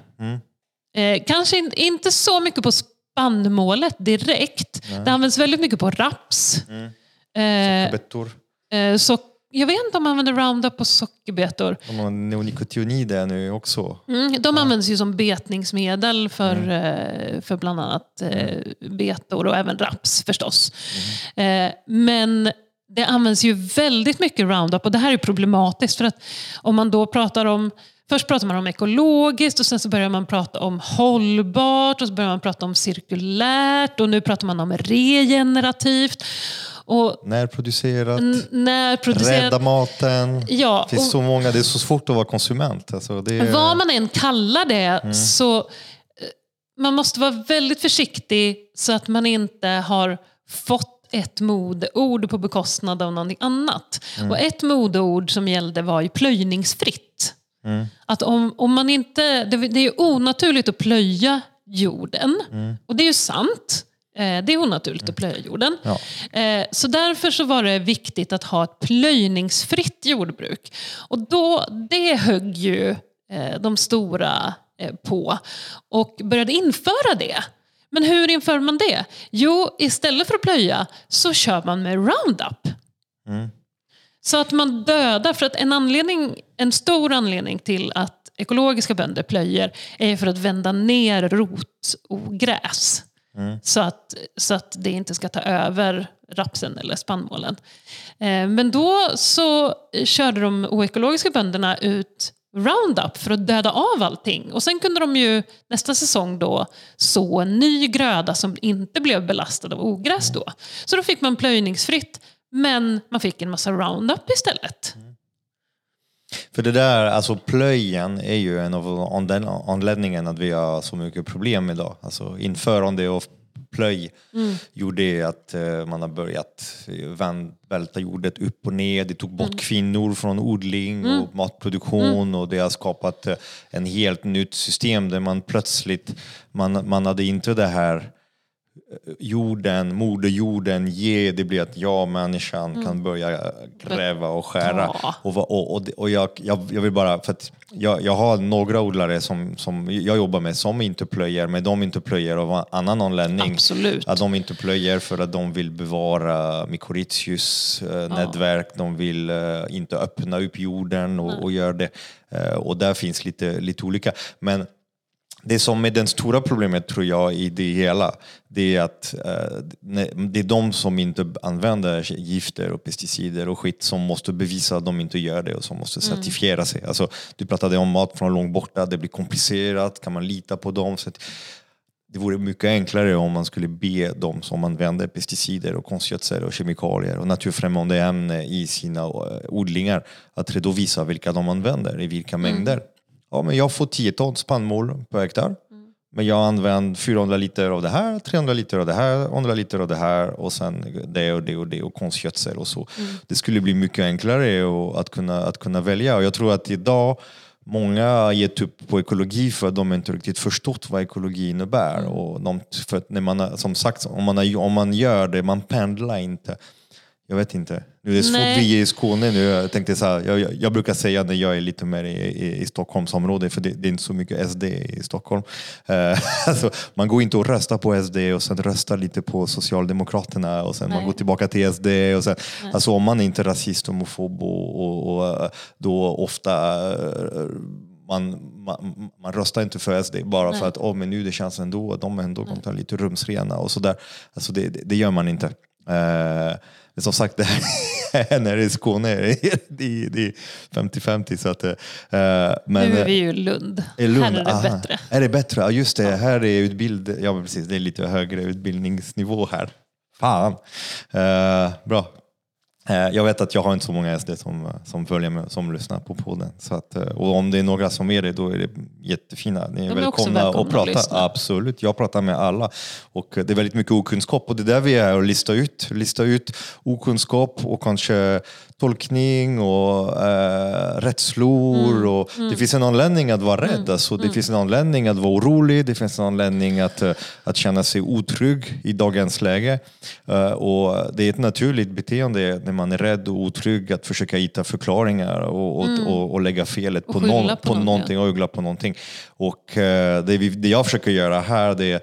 Eh, kanske in, inte så mycket på spannmålet direkt. Det används väldigt mycket på raps. Eh, Bettor. eh, jag vet inte om man använder Roundup på sockerbetor. De har neonicotinoider nu också. Mm, de används ju som betningsmedel för, eh, för bland annat eh, betor och även raps förstås. Eh, men det används ju väldigt mycket Roundup och det här är problematiskt för att om man då pratar om Först pratar man om ekologiskt och sen så börjar man prata om hållbart och så börjar man prata om cirkulärt och nu pratar man om regenerativt. Och Närproducerat. n- när producerat... Rädda maten. Ja, Det finns så många, det är så svårt att vara konsument. Alltså det är, Vad man än kallar det så eh, man måste vara väldigt försiktig så att man inte har fått ett modeord på bekostnad av någonting annat. Och ett modeord som gällde var ju plöjningsfritt. Att om, om man inte, det, det är onaturligt att plöja jorden. Och det är ju sant. Eh, Det är onaturligt att plöja jorden. Ja. Eh, Så därför så var det viktigt att ha ett plöjningsfritt jordbruk. Och då, det högg ju eh, de stora på och började införa det. Men hur inför man det? Jo, istället för att plöja så kör man med Roundup. Så att man dödar, för att en, anledning, en stor anledning till att ekologiska bönder plöjer är för att vända ner rotogräs. Så, att, så att det inte ska ta över rapsen eller spannmålen. Eh, men då så körde de oekologiska bönderna ut Roundup för att döda av allting. Och sen kunde de ju nästa säsong då så en ny gröda som inte blev belastad av ogräs då. Så då fick man plöjningsfritt, men man fick en massa Roundup istället. För det där, alltså plöjen är ju en av anled- anledningarna att vi har så mycket problem idag. Alltså införande av interplöj gjorde att eh, man har börjat eh, välta jordet upp och ner. Det tog bort kvinnor från odling och matproduktion och det har skapat eh, en helt nytt system där man plötsligt, man, man hade inte det här jorden, moderjorden, ge, det blir att jag, människan, kan börja gräva och skära. Ja. Och, och, och, och jag, jag, jag vill bara, för att jag, jag har några odlare som, som jag jobbar med som inte plöjer, men de inte plöjer av annan anledning. Absolut. Att de inte plöjer för att de vill bevara mykorrhizius eh, nätverk, de vill eh, inte öppna upp jorden och, och göra det. Eh, och där finns lite, lite olika. Men det som är det stora problemet tror jag i det hela, det är att eh, det är de som inte använder gifter och pesticider och skit som måste bevisa att de inte gör det och som måste certifiera sig. Alltså, du pratade om mat från långt borta, det blir komplicerat, kan man lita på dem? Så att, det vore mycket enklare om man skulle be de som använder pesticider och konstgödsel och kemikalier och naturfrämmande ämnen i sina eh, odlingar att redovisa vilka de använder i vilka mängder. Ja, men jag får 10 ton spannmål per hektar. Men jag använder 400 liter av det här, 300 liter av det här, 100 liter av det här och sen det och det och det och konstgödsel och så. Det skulle bli mycket enklare och att, kunna, att kunna välja. Och jag tror att idag Många har gett upp på ekologi för att de inte riktigt förstått vad ekologi innebär. Och de, för när man, som sagt, om man, om man gör det, man pendlar inte. Jag vet inte. Nu är det svårt, Nej. vi är i Skåne nu. Jag, tänkte så här, jag, jag, brukar säga när jag är lite mer i, i, i Stockholmsområdet, för det, det är inte så mycket SD i Stockholm. Eh, alltså, man går inte och röstar på SD och sen röstar lite på Socialdemokraterna och sen man Nej. går tillbaka till SD. Och sen, alltså, om man är inte är rasist, homofob och, och, och eh, då ofta eh, man, man, man röstar inte för SD bara för att oh, men nu det känns ändå de är ändå lite rumsrena och sådär. Alltså det, det, det gör man inte. Men som sagt, det här när det är Skåne, är, det är 50-50. Så att, eh, men, nu är vi ju i Lund. Lund, Här är det aha. bättre. Är det bättre? Ja just det, här är utbild... ja, precis, det är lite högre utbildningsnivå här. Fan. Eh, bra. Eh, jag vet att jag har inte så många SD som, som följer med, som lyssnar på podden. Så att, eh, och om det är några som är det, då är det jättefina. Ni är, De är välkomna, välkomna att att prata. lyssna. Absolut, jag pratar med alla. Och eh, det är väldigt mycket okunskap och det är där vi är och lista ut. Lista ut okunskap och kanske tolkning och eh, rädslor. Mm, Och Det finns en anledning att vara rädd. Alltså, det finns en anledning att vara orolig. Det finns en anledning att, eh, att känna sig otrygg i dagens läge. Eh, och det är ett naturligt beteende när man är rädd och otrygg att försöka hitta förklaringar och, och, och, och lägga felet på, någon, på på någon, någonting och skylla på någonting. Och eh, det, vi, det jag försöker göra här det är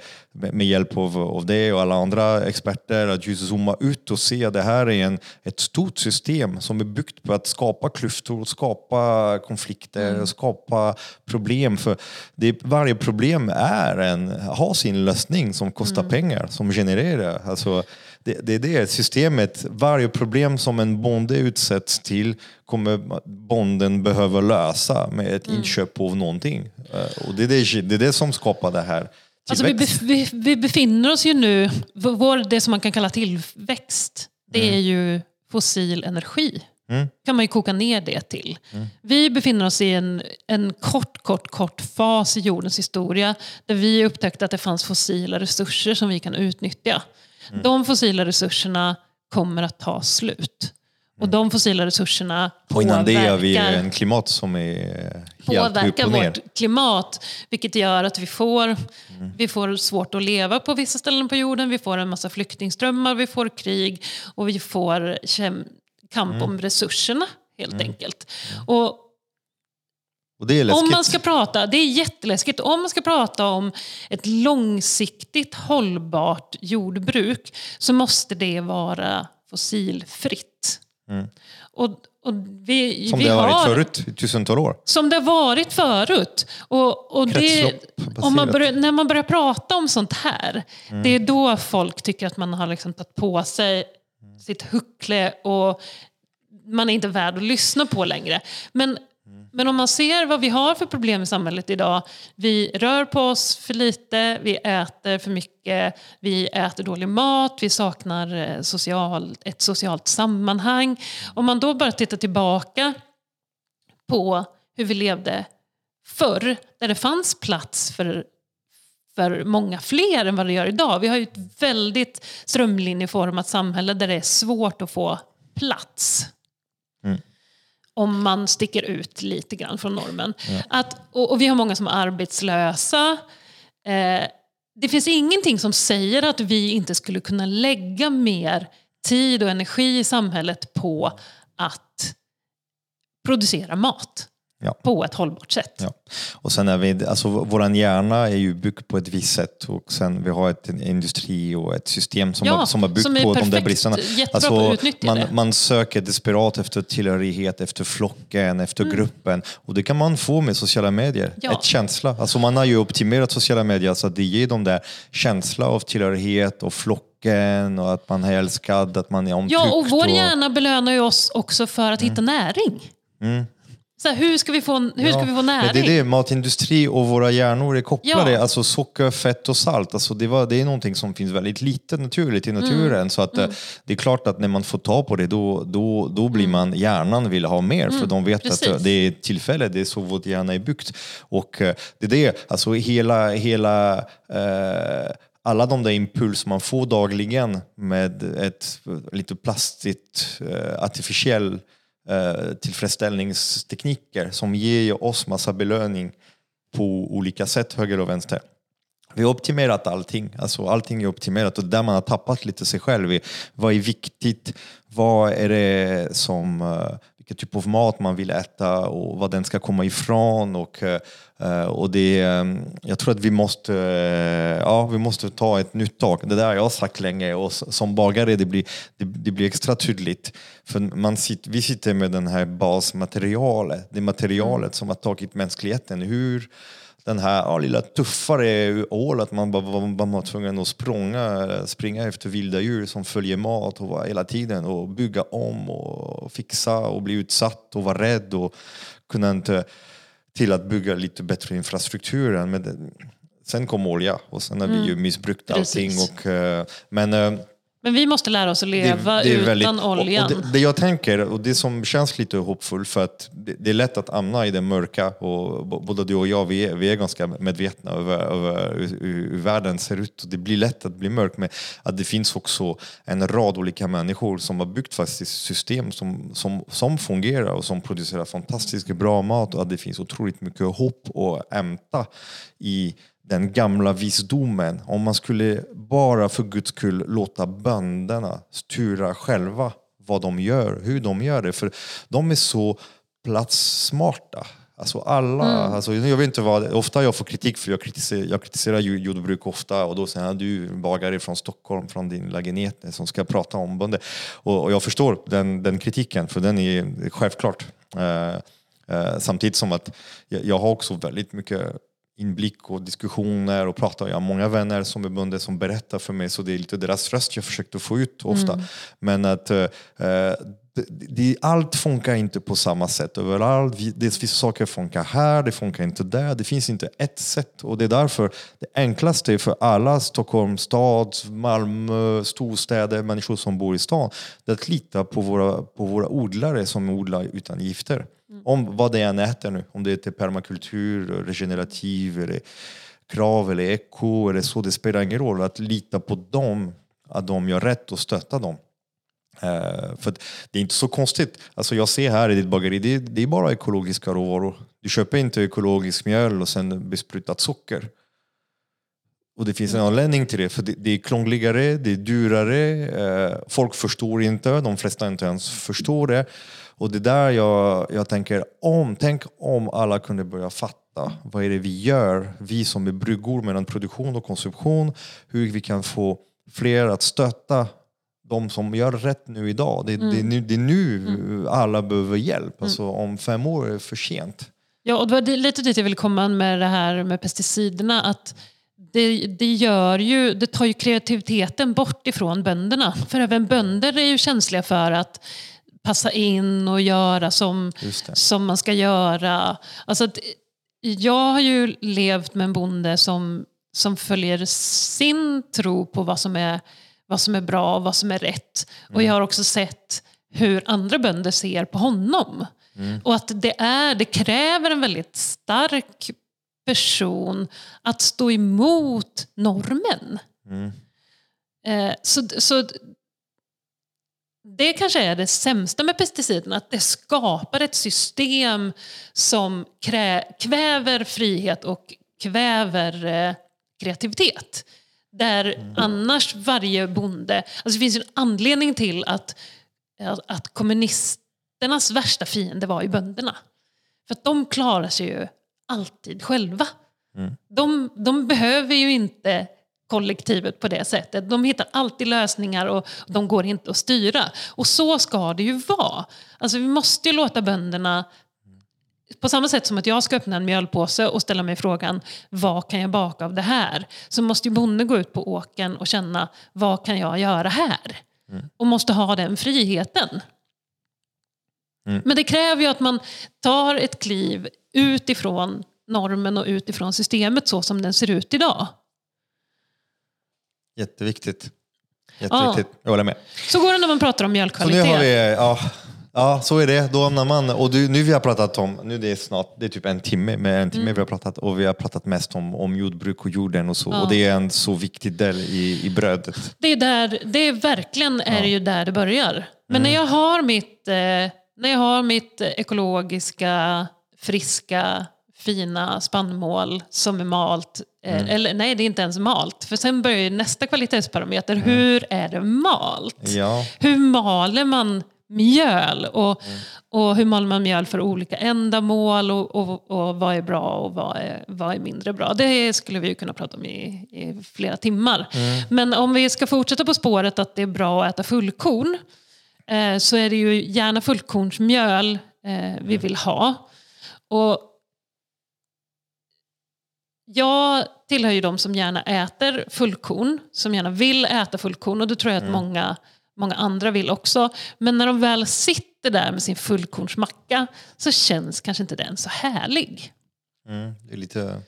med hjälp av, av det och alla andra experter att just zooma ut och se att det här är en, ett stort system som är byggt på att skapa klyftor, skapa konflikter, skapa problem. För det, varje problem är en, har sin lösning som kostar pengar, som genererar. Alltså, det, det är det systemet, varje problem som en bonde utsätts till kommer bonden behöva lösa med ett inköp av någonting. Eh, Och det är det, det är det som skapar det här Alltså vi, bef- vi, vi befinner oss ju nu, vår, det som man kan kalla tillväxt, det är ju fossil energi. Mm. kan man ju koka ner det till. Vi befinner oss i en, en kort, kort, kort fas i jordens historia där vi upptäckte att det fanns fossila resurser som vi kan utnyttja. Mm. De fossila resurserna kommer att ta slut. Och de fossila resurserna Mm. Och innan det har vi påverkar- en klimat som är helt påverkar vårt klimat. Vilket gör att vi får, Mm. vi får svårt att leva på vissa ställen på jorden. Vi får en massa flyktingströmmar, vi får krig och vi får kamp Mm. om resurserna helt enkelt. Och Och det är läskigt. Om man ska prata, det är jätteläskigt, om man ska prata om ett långsiktigt hållbart jordbruk så måste det vara fossilfritt. Och, och vi, Mm. som vi det har varit förut i tusentals år. som det har varit förut. Och, och det, om man börjar, när man börjar prata om sånt här, Mm. det är då folk tycker att man har liksom tagit på sig sitt huckle och man är inte värd att lyssna på längre. Men, men om man ser vad vi har för problem i samhället idag. Vi rör på oss för lite, vi äter för mycket, vi äter dålig mat, vi saknar eh, social, ett socialt sammanhang. Om man då bara tittar tillbaka på hur vi levde förr, där det fanns plats för för många fler än vad det gör idag. Vi har ju ett väldigt strömlinjeformat samhälle där det är svårt att få plats. Om man sticker ut lite grann från normen. Att, och, och vi har många som är arbetslösa. Eh, det finns ingenting som säger att vi inte skulle kunna lägga mer tid och energi i samhället på att producera mat Ja. på ett hållbart sätt. Ja. Och sen är vi, alltså våran hjärna är ju byggd på ett visst sätt och sen vi har ett, industri och ett system som, Ja, har, som har byggt som på de där perfekt, bristerna. Alltså, man, man söker desperat efter tillhörighet, efter flocken, efter gruppen och det kan man få med sociala medier. Mm. Ja. Ett känsla. Alltså man har ju optimerat sociala medier så att det ger dem där känsla av tillhörighet och flocken och att man är älskad, att man är omtyckt. Ja, och vår och- hjärna belönar ju oss också för att hitta näring. Så här, hur ska vi få, hur ska vi få näring? Det är det, matindustri och våra hjärnor är kopplade. Ja. Alltså socker, fett och salt. Alltså det, var, det är någonting som finns väldigt lite naturligt i naturen. Mm. Så att, eh, Det är klart att när man får ta på det då, då, då Mm. blir man, hjärnan vill ha mer. För de vet precis. att eh, det är tillfälle, det är så vårt hjärna är byggt. Och eh, det är det, alltså hela, hela eh, alla de där impuls man får dagligen med ett lite plastigt, eh, artificiell eh, tillfredsställningstekniker som ger oss massa belöning på olika sätt, höger och vänster. Vi har optimerat allting, alltså allting är optimerat. Och där man har tappat lite sig själv i vad är viktigt, vad är det som, eh, vilken typ av mat man vill äta och vad den ska komma ifrån och, eh, och det, eh, jag tror att vi måste, eh, ja, vi måste ta ett nytt tag. Det där har jag sagt länge och som bagare det blir, det, det blir extra tydligt. För man sitter, vi sitter med den här basmaterialet, det materialet som har tagit mänskligheten. Hur den här lilla tuffare ål, att man bara var, var tvungen att språnga, springa efter vilda djur som följer mat och var hela tiden och bygga om och fixa och bli utsatt och vara rädd och kunna inte till att bygga lite bättre infrastrukturen. Men det, sen kom olja och sen har vi ju missbrukt allting. Precis. Och, eh, men eh, Men vi måste lära oss att leva det är utan väldigt- och- oljan. Och det, det jag tänker, och det som känns lite hoppfullt, för att det, det är lätt att hamna i det mörka och både du och jag, vi är, vi är ganska medvetna över, över hur, hur världen ser ut och det blir lätt att bli mörkt, men att det finns också en rad olika människor som har byggt faktiskt system som, som, som fungerar och som producerar fantastiskt bra mat och att det finns otroligt mycket hopp att hämta i den gamla visdomen. Om man skulle bara för guds skull låta bönderna styra själva vad de gör, hur de gör det. För de är så platssmarta. Alltså alla, alltså jag vet inte vad, ofta jag får kritik för jag kritiserar, jag kritiserar jordbruk ofta och då säger jag du bagare från Stockholm, från din lägenhet som ska prata om bönder. Och, och jag förstår den, den kritiken för den är självklart. Eh, eh, samtidigt som att jag, jag har också väldigt mycket inblick och diskussioner och pratar. Jag har många vänner som är bönder som berättar för mig så det är lite deras röst jag försökte få ut ofta. Men att eh, det, allt funkar inte på samma sätt överallt. Det, vissa saker funkar här, det funkar inte där. Det finns inte ett sätt och det är därför det enklaste för alla Stockholm stad, Malmö, storstäder, människor som bor i stan, det är att lita på våra, på våra odlare som odlar utan gifter. Om vad det än äter nu, om det är permakultur, regenerativ, eller krav eller eko eller så, det spelar ingen roll. Att lita på dem, att de gör rätt och stötta dem. Eh, för det är inte så konstigt. Alltså jag ser här i ditt bageri, det, det är bara ekologiska råvaror. Du köper inte ekologisk mjöl och sen besprutat socker. Och det finns en anledning till det, för det, det är krångligare, det är dyrare, eh, folk förstår inte, de flesta inte ens förstår det. Och det är där jag, jag tänker, om, tänk om alla kunde börja fatta vad är det vi gör, vi som är bryggor mellan produktion och konsumtion, hur vi kan få fler att stötta de som gör rätt nu idag. Det, det, är nu, det är nu alla behöver hjälp. Alltså, om fem år är det för sent. Ja, och det var lite dit jag ville komma med det här med pesticiderna. Att det, det, gör ju, det tar ju kreativiteten bort ifrån bönderna. För även bönder är ju känsliga för att passa in och göra som, som man ska göra. Alltså att, jag har ju levt med en bonde som, som följer sin tro på vad som är, vad som är bra och vad som är rätt. Och jag har också sett hur andra bönder ser på honom. Och att det, är, det kräver en väldigt stark person att stå emot normen. Mm. Eh, så, så det kanske är det sämsta med pesticiderna, att det skapar ett system som kväver frihet och kväver eh, kreativitet. Där annars varje bonde... Alltså det finns ju en anledning till att, att, att kommunisternas värsta fiende var ju bönderna. För att de klarar sig ju alltid själva. De, de behöver ju inte kollektivet på det sättet. De hittar alltid lösningar och de går inte att styra. Och så ska det ju vara. Alltså vi måste ju låta bönderna på samma sätt som att jag ska öppna en mjölpåse och ställa mig frågan vad kan jag baka av det här? Så måste ju bonden gå ut på åken och känna vad kan jag göra här? Och måste ha den friheten. Men det kräver ju att man tar ett kliv utifrån normen och utifrån systemet så som den ser ut idag. Jätteviktigt. Jätteviktigt. Jag håller med. Så går det när man pratar om Så mjölkkvalitet. nu har vi, ja, ja så är det. Då hamnar man, och du, nu vi har pratat om, nu det är snart, det är typ en timme, med en timme Mm. vi har pratat och vi har pratat mest om, om jordbruk och jorden och så. Och det är en så viktig del i, i brödet. Det är, där, det är verkligen är det ju där det börjar. Men när jag har mitt, eh, när jag har mitt ekologiska, friska, fina spannmål som är malt. Eh, Eller nej, det är inte ens malt. För sen börjar ju nästa kvalitetsparameter. Hur är det malt? Ja. Hur maler man mjöl? Och, och hur maler man mjöl för olika ändamål? Och, och, och vad är bra och vad är, vad är mindre bra? Det skulle vi ju kunna prata om i, i flera timmar. Men om vi ska fortsätta på spåret att det är bra att äta fullkorn eh, så är det ju gärna fullkornsmjöl eh, vi vill ha. Och jag tillhör ju de som gärna äter fullkorn, som gärna vill äta fullkorn och det tror jag att många, många andra vill också. Men när de väl sitter där med sin fullkornsmacka så känns kanske inte den så härlig. Mm, det är lite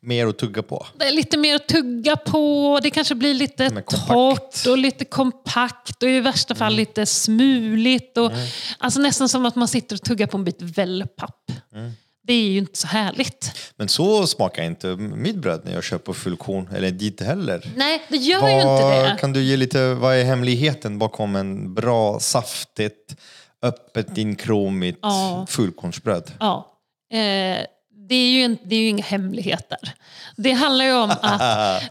mer att tugga på. Det är lite mer att tugga på, det kanske blir lite torrt och lite kompakt och i värsta fall lite smuligt. Och, Alltså nästan som att man sitter och tuggar på en bit wellpapp. Det är ju inte så härligt. Men så smakar inte mitt bröd när jag köper fullkorn, eller dit heller. Nej, det gör ju inte Vad, det. kan du ge lite, vad är hemligheten bakom en bra, saftigt, öppet, inkromigt Ja. fullkornsbröd? Ja. Eh, det är, ju det är ju inga hemligheter. Det handlar ju om att,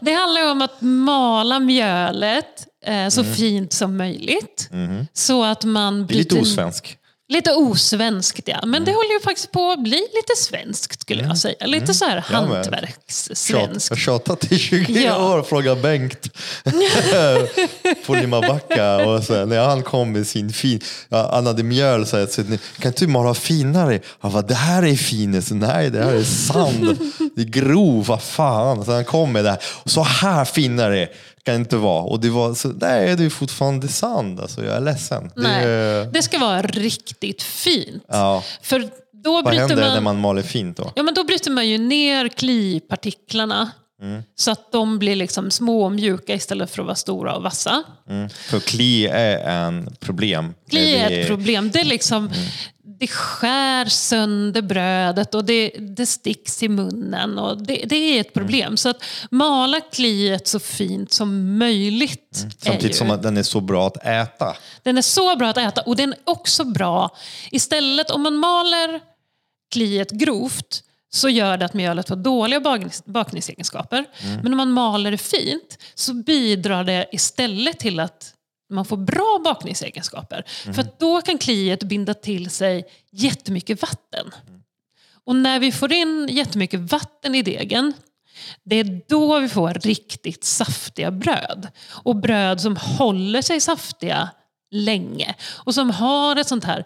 det handlar om att mala mjölet eh, så fint som möjligt. Så att man Mm. Det är lite bryter- osvensk. Lite osvenskt ja, men Mm. det håller ju faktiskt på att bli lite svenskt skulle jag säga. Lite så här Mm. Hantverkssvenskt. jag har tjatat i 20 Ja. år, fråga Bengt på Limabacka. Och så, när han kom med sin fin, han hade mjöl så sa, kan inte du mala finare? Han bara, det här är finest. Nej, det här är sand. Det är grov, vad fan. Så han kom med det här. Så här finare kan inte vara. Och det var så, nej, det är fortfarande sand. Alltså, jag är ledsen. Nej, Det, det ska vara riktigt fint. ja. För då Vad bryter händer man... när man maler fint då? Ja, men då bryter man ju ner klipartiklarna Mm. så att de blir liksom små och mjuka istället för att vara stora och vassa. Mm. För kli är en problem. Kli är ett problem. Det, är liksom, Mm. Det skär sönder brödet och det, det sticks i munnen. Och det, det är ett problem. Så att mala kliet så fint som möjligt. Mm. Samtidigt ju, som att den är så bra att äta. Den är så bra att äta och den är också bra. Istället om man maler kliet grovt så gör det att mjölet får dåliga baknings- bakningsegenskaper. Mm. Men om man maler det fint så bidrar det istället till att man får bra bakningsegenskaper. Mm. För då kan kliet binda till sig jättemycket vatten. Och när vi får in jättemycket vatten i degen det är då vi får riktigt saftiga bröd. Och bröd som håller sig saftiga länge. Och som har ett sånt här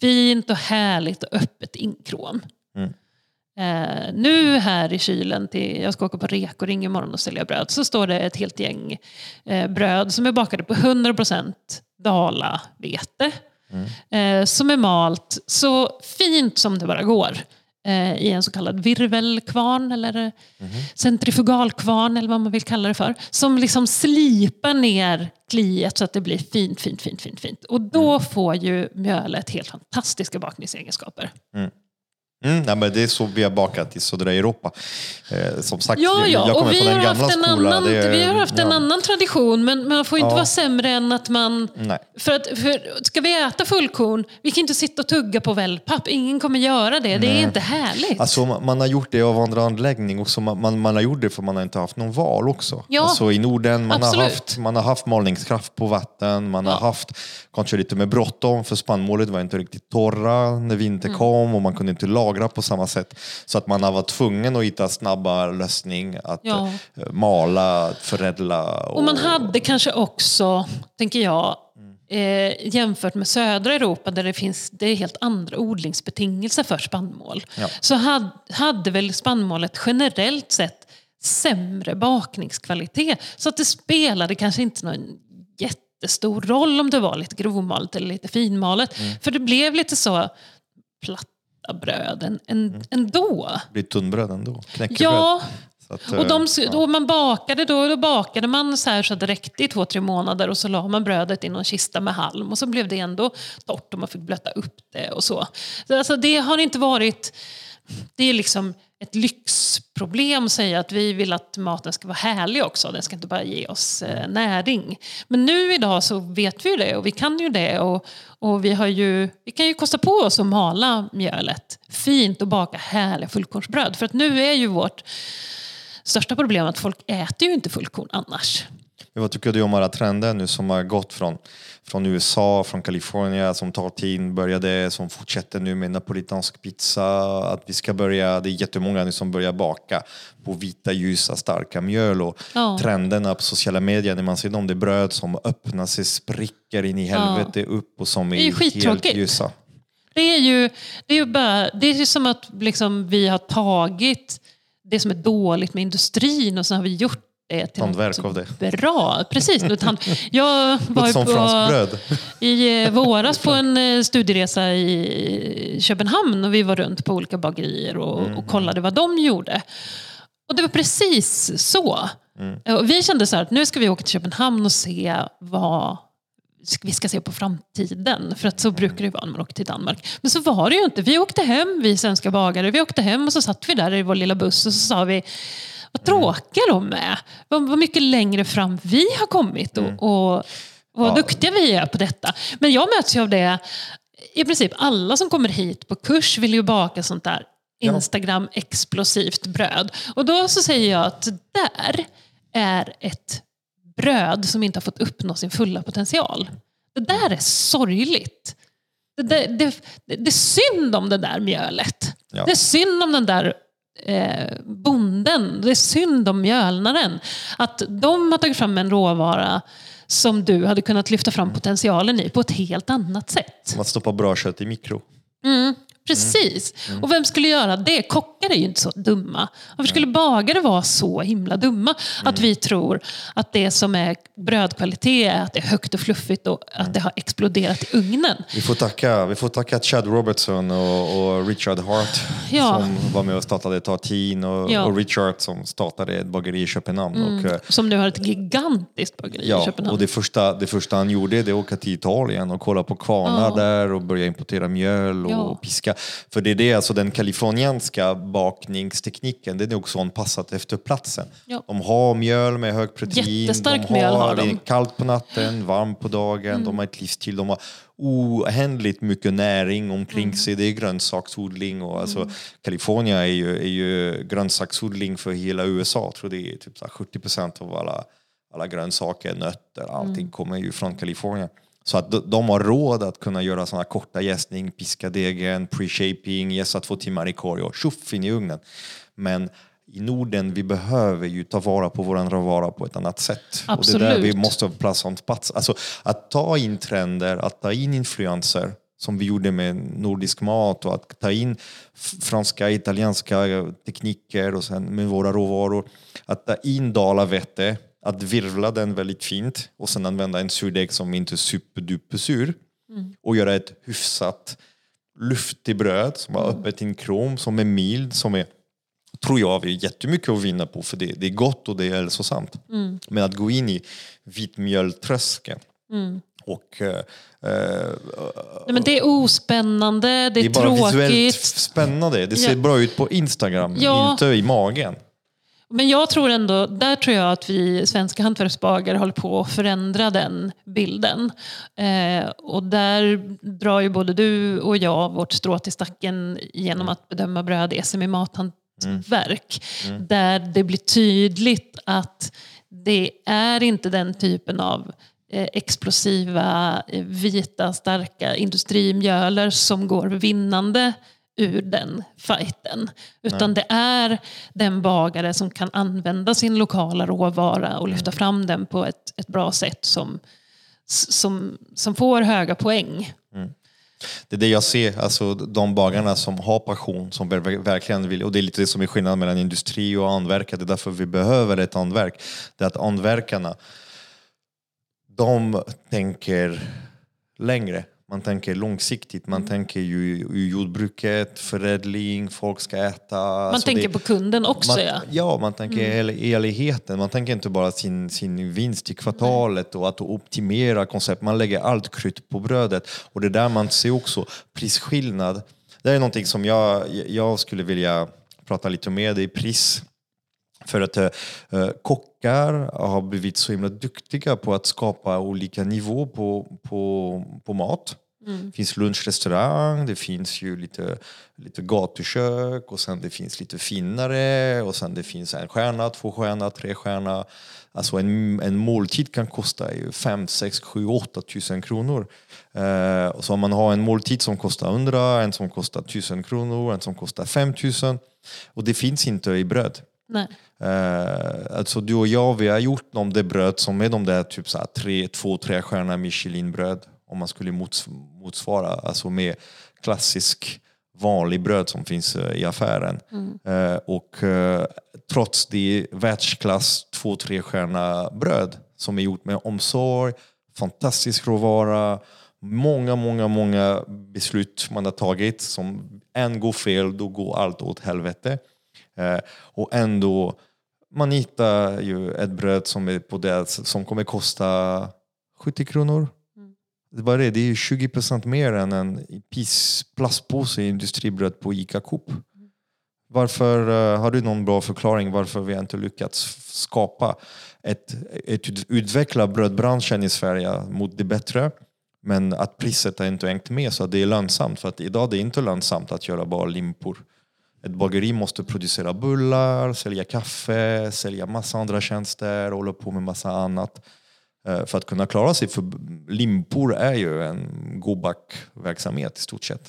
fint och härligt och öppet inkrom. Eh, nu här i kylen, till, jag ska åka på rekoring imorgon och sälja bröd, så står det ett helt gäng eh, bröd som är bakade på 100% dalavete. Eh, som är malt så fint som det bara går. Eh, I en så kallad virvelkvarn eller centrifugalkvarn eller vad man vill kalla det för. Som liksom slipar ner kliet så att det blir fint, fint, fint, fint, fint. Och då får ju mjölet helt fantastiska bakningsegenskaper. Mm, nej, men det är så vi har bakat i södra Europa. Eh, som sagt, Ja, ja. jag och kommer vi från har, den gamla haft en skolan. annan, är- vi har haft en ja. annan tradition, men man får inte Ja. vara sämre än att man... Nej. För att, för, ska vi äta fullkorn, vi kan inte sitta och tugga på wellpapp. Ingen kommer göra det. Det är inte härligt. Alltså, man, man har gjort det av andra anläggning också. Man, man, man har gjort det för man har inte haft någon val också. Ja, alltså, I Norden man har, haft, man har haft malningskraft på vatten. Man har haft kanske lite mer bråttom för spannmålet var inte riktigt torra när vintern Mm. kom och man kunde inte lagra på samma sätt. Så att man har varit tvungen att hitta snabba lösning att Ja. eh, mala, förädla. Och man hade kanske också, tänker jag, eh, jämfört med södra Europa där det finns det är helt andra odlingsbetingelser för spannmål. Ja. Så hade, hade väl spannmålet generellt sett sämre bakningskvalitet. Så att det spelade kanske inte någon jättestor roll om det var lite grovmalet eller lite finmalet. För det blev lite så platta bröd en, en, ändå. Det blir tunnbröd ändå. Knäckebröd. Ja, att, och de, eh, då man bakade, då, då bakade man så här så att det räckte i två, tre månader och så la man brödet i någon kista med halm och så blev det ändå torrt och man fick blöta upp det och så. så alltså, det har inte varit... Det är liksom ett lyxproblem att säga att vi vill att maten ska vara härlig också. Den ska inte bara ge oss eh, näring. Men nu idag så vet vi ju det och vi kan ju det. Och, och vi, har ju, vi kan ju kosta på oss att mala mjölet fint och baka härliga fullkornsbröd. För att nu är ju vårt största problem att folk äter ju inte fullkorn annars. Vad tycker du om alla trender nu som har gått från, från USA, från Kalifornien, som tar tid, började, som fortsätter nu med napolitansk pizza, att vi ska börja, det är jättemånga nu som börjar baka på vita, ljusa, starka mjöl och Ja. trenderna på sociala medier när man ser dem, det är bröd som öppnar sig, spricker in i helvete upp och som är, är helt ljusa. Det är ju, det är ju bara, det är som att liksom vi har tagit det som är dåligt med industrin och så har vi gjort det till Hantverk av det. bra. Precis. hand- Jag var som på, i eh, våras på en eh, studieresa i Köpenhamn och vi var runt på olika bagerier och, Mm. och kollade vad de gjorde. Och det var precis så. Mm. Vi kände så att nu ska vi åka till Köpenhamn och se vad vi ska se på framtiden. För att så brukar det vara när man åker till Danmark. Men så var det ju inte. Vi åkte hem, vi svenska bagare, vi åkte hem och så satt vi där i vår lilla buss och så sa vi vad tråkiga de är. Vad, vad mycket längre fram vi har kommit och, och, och vad Ja. duktiga vi är på detta. Men jag möts ju av det, i princip alla som kommer hit på kurs vill ju baka sånt där Instagram-explosivt bröd. Och då så säger jag att det där är ett bröd som inte har fått uppnå sin fulla potential. Det där är sorgligt. Det, det, det, det är synd om det där mjölet. Ja. Det är synd om den där eh, bonden. Det är synd om mjölnaren. Att de har tagit fram en råvara som du hade kunnat lyfta fram potentialen i på ett helt annat sätt. Man stoppar bra kött i mikro. Mm, precis. Och vem skulle göra det? Kockar är ju inte så dumma. Varför skulle bagare vara så himla dumma? Att vi tror att det som är brödkvalitet är att det är högt och fluffigt och att det har exploderat i ugnen. Vi får tacka, vi får tacka Chad Robertson och, och Richard Hart Ja. som var med och startade Tartin och, Ja. och Richard som startade ett bageri i Köpenhamn. Och, eh, Som nu har ett gigantiskt bageri i ja, Köpenhamn. och det första, det första han gjorde det var att åka till Italien och kolla på kvarnar där och börja importera mjöl och piska. För det är det, alltså den kalifornianska bakningstekniken, den är också anpassad efter platsen. Ja. De har mjöl med hög protein, Jättestarkt de mjöl har, har de. det är kallt på natten, varmt på dagen, de har ett livsstil, de har oändligt mycket näring omkring sig. Det är grönsaksodling och alltså Kalifornien är ju, är ju grönsaksodling för hela USA. Jag tror det är typ så här 70 procent av alla, alla grönsaker, nötter, allting kommer ju från Kalifornien. Så att de, har råd att kunna göra sådana korta jäsning, piska degen, pre-shaping, jäsa två timmar i korg och tjoff in i ugnen. Men i Norden, vi behöver ju ta vara på våran råvara på ett annat sätt. Och det är där vi Absolut. måste ha plats. Alltså att ta in trender, att ta in influenser som vi gjorde med nordisk mat och att ta in franska, italienska tekniker och sen med våra råvaror. Att ta in dalavete, att virvla den väldigt fint och sen använda en surdeg som inte är superduper sur och göra ett hyfsat luftig bröd som har öppet i en krom, som är mild, som är tror jag vi har jättemycket att vinna på för det, det är gott och det är hälsosamt. Men att gå in i vitmjöltröskeln och eh, Nej, men det är ospännande, det är, det är bara visuellt tråkigt. spännande. Det ser Ja. bra ut på Instagram, Ja. inte i magen. Men jag tror ändå, där tror jag att vi svenska hantverksbagare håller på att förändra den bilden. Eh, och där drar ju både du och jag vårt strå till stacken genom att bedöma bröd i SM i mathantverk. Där det blir tydligt att det är inte den typen av eh, explosiva, eh, vita, starka industrimjöler som går vinnande ur den fighten. Utan det är den bagare som kan använda sin lokala råvara och lyfta fram den på ett, ett bra sätt som, som, som får höga poäng. Det är det jag ser, alltså de bagarna som har passion, som ver- verkligen vill, och det är lite det som är skillnaden mellan industri och anverk, det är därför vi behöver ett anverk. Det är att anverkarna, de tänker längre. Man tänker långsiktigt, man tänker ju jordbruket, förädling, folk ska äta. Man alltså tänker det- på kunden också. man, ja. ja, man tänker mm. eligheten. Man tänker inte bara sin, sin vinst i kvartalet och att optimera koncept. Man lägger allt krut på brödet. Och det är där man ser också prisskillnad. Det är någonting som jag, jag skulle vilja prata lite mer det är pris. För att eh, kockar har blivit så himla duktiga på att skapa olika nivåer på, på, på mat. Det finns lunchrestaurang, det finns ju lite, lite gatukök och sen det finns lite finare och sen det finns en stjärna, två stjärna, tre stjärna. Alltså en, en måltid kan kosta ju 5, 6, 7, 8 tusen kronor. Eh, och så om man har en måltid som kostar 100, en som kostar 1000 kronor, en som kostar 5000. Och det finns inte i bröd. Nej. Uh, alltså du och jag, vi har gjort om det bröd som är de där typ så här, tre, två, tre stjärna Michelinbröd. Om man skulle mots motsvara, alltså med klassisk vanlig bröd som finns eh, i affären. Eh, och eh, trots det världsklass två, tre stjärna bröd som är gjort med omsorg, fantastisk råvara, många, många, många beslut man har tagit som en går fel, då går allt åt helvete. Eh, och ändå, man hittar ju ett bröd som, är på det, som kommer kosta 70 kronor. Det är bara det, det är ju 20 procent mer än en plastpåse industribröd på ICA Coop. Varför, eh, har du någon bra förklaring varför vi inte lyckats skapa ett, ett ut- utveckla brödbranschen i Sverige mot det bättre? Men att priset har inte hängt med så att det är lönsamt. För att idag det är inte lönsamt att göra bara limpor. Ett bageri måste producera bullar, sälja kaffe, sälja massa andra tjänster, hålla på med massa annat. eh, För att kunna klara sig. För limpor är ju en go-back-verksamhet i stort sett.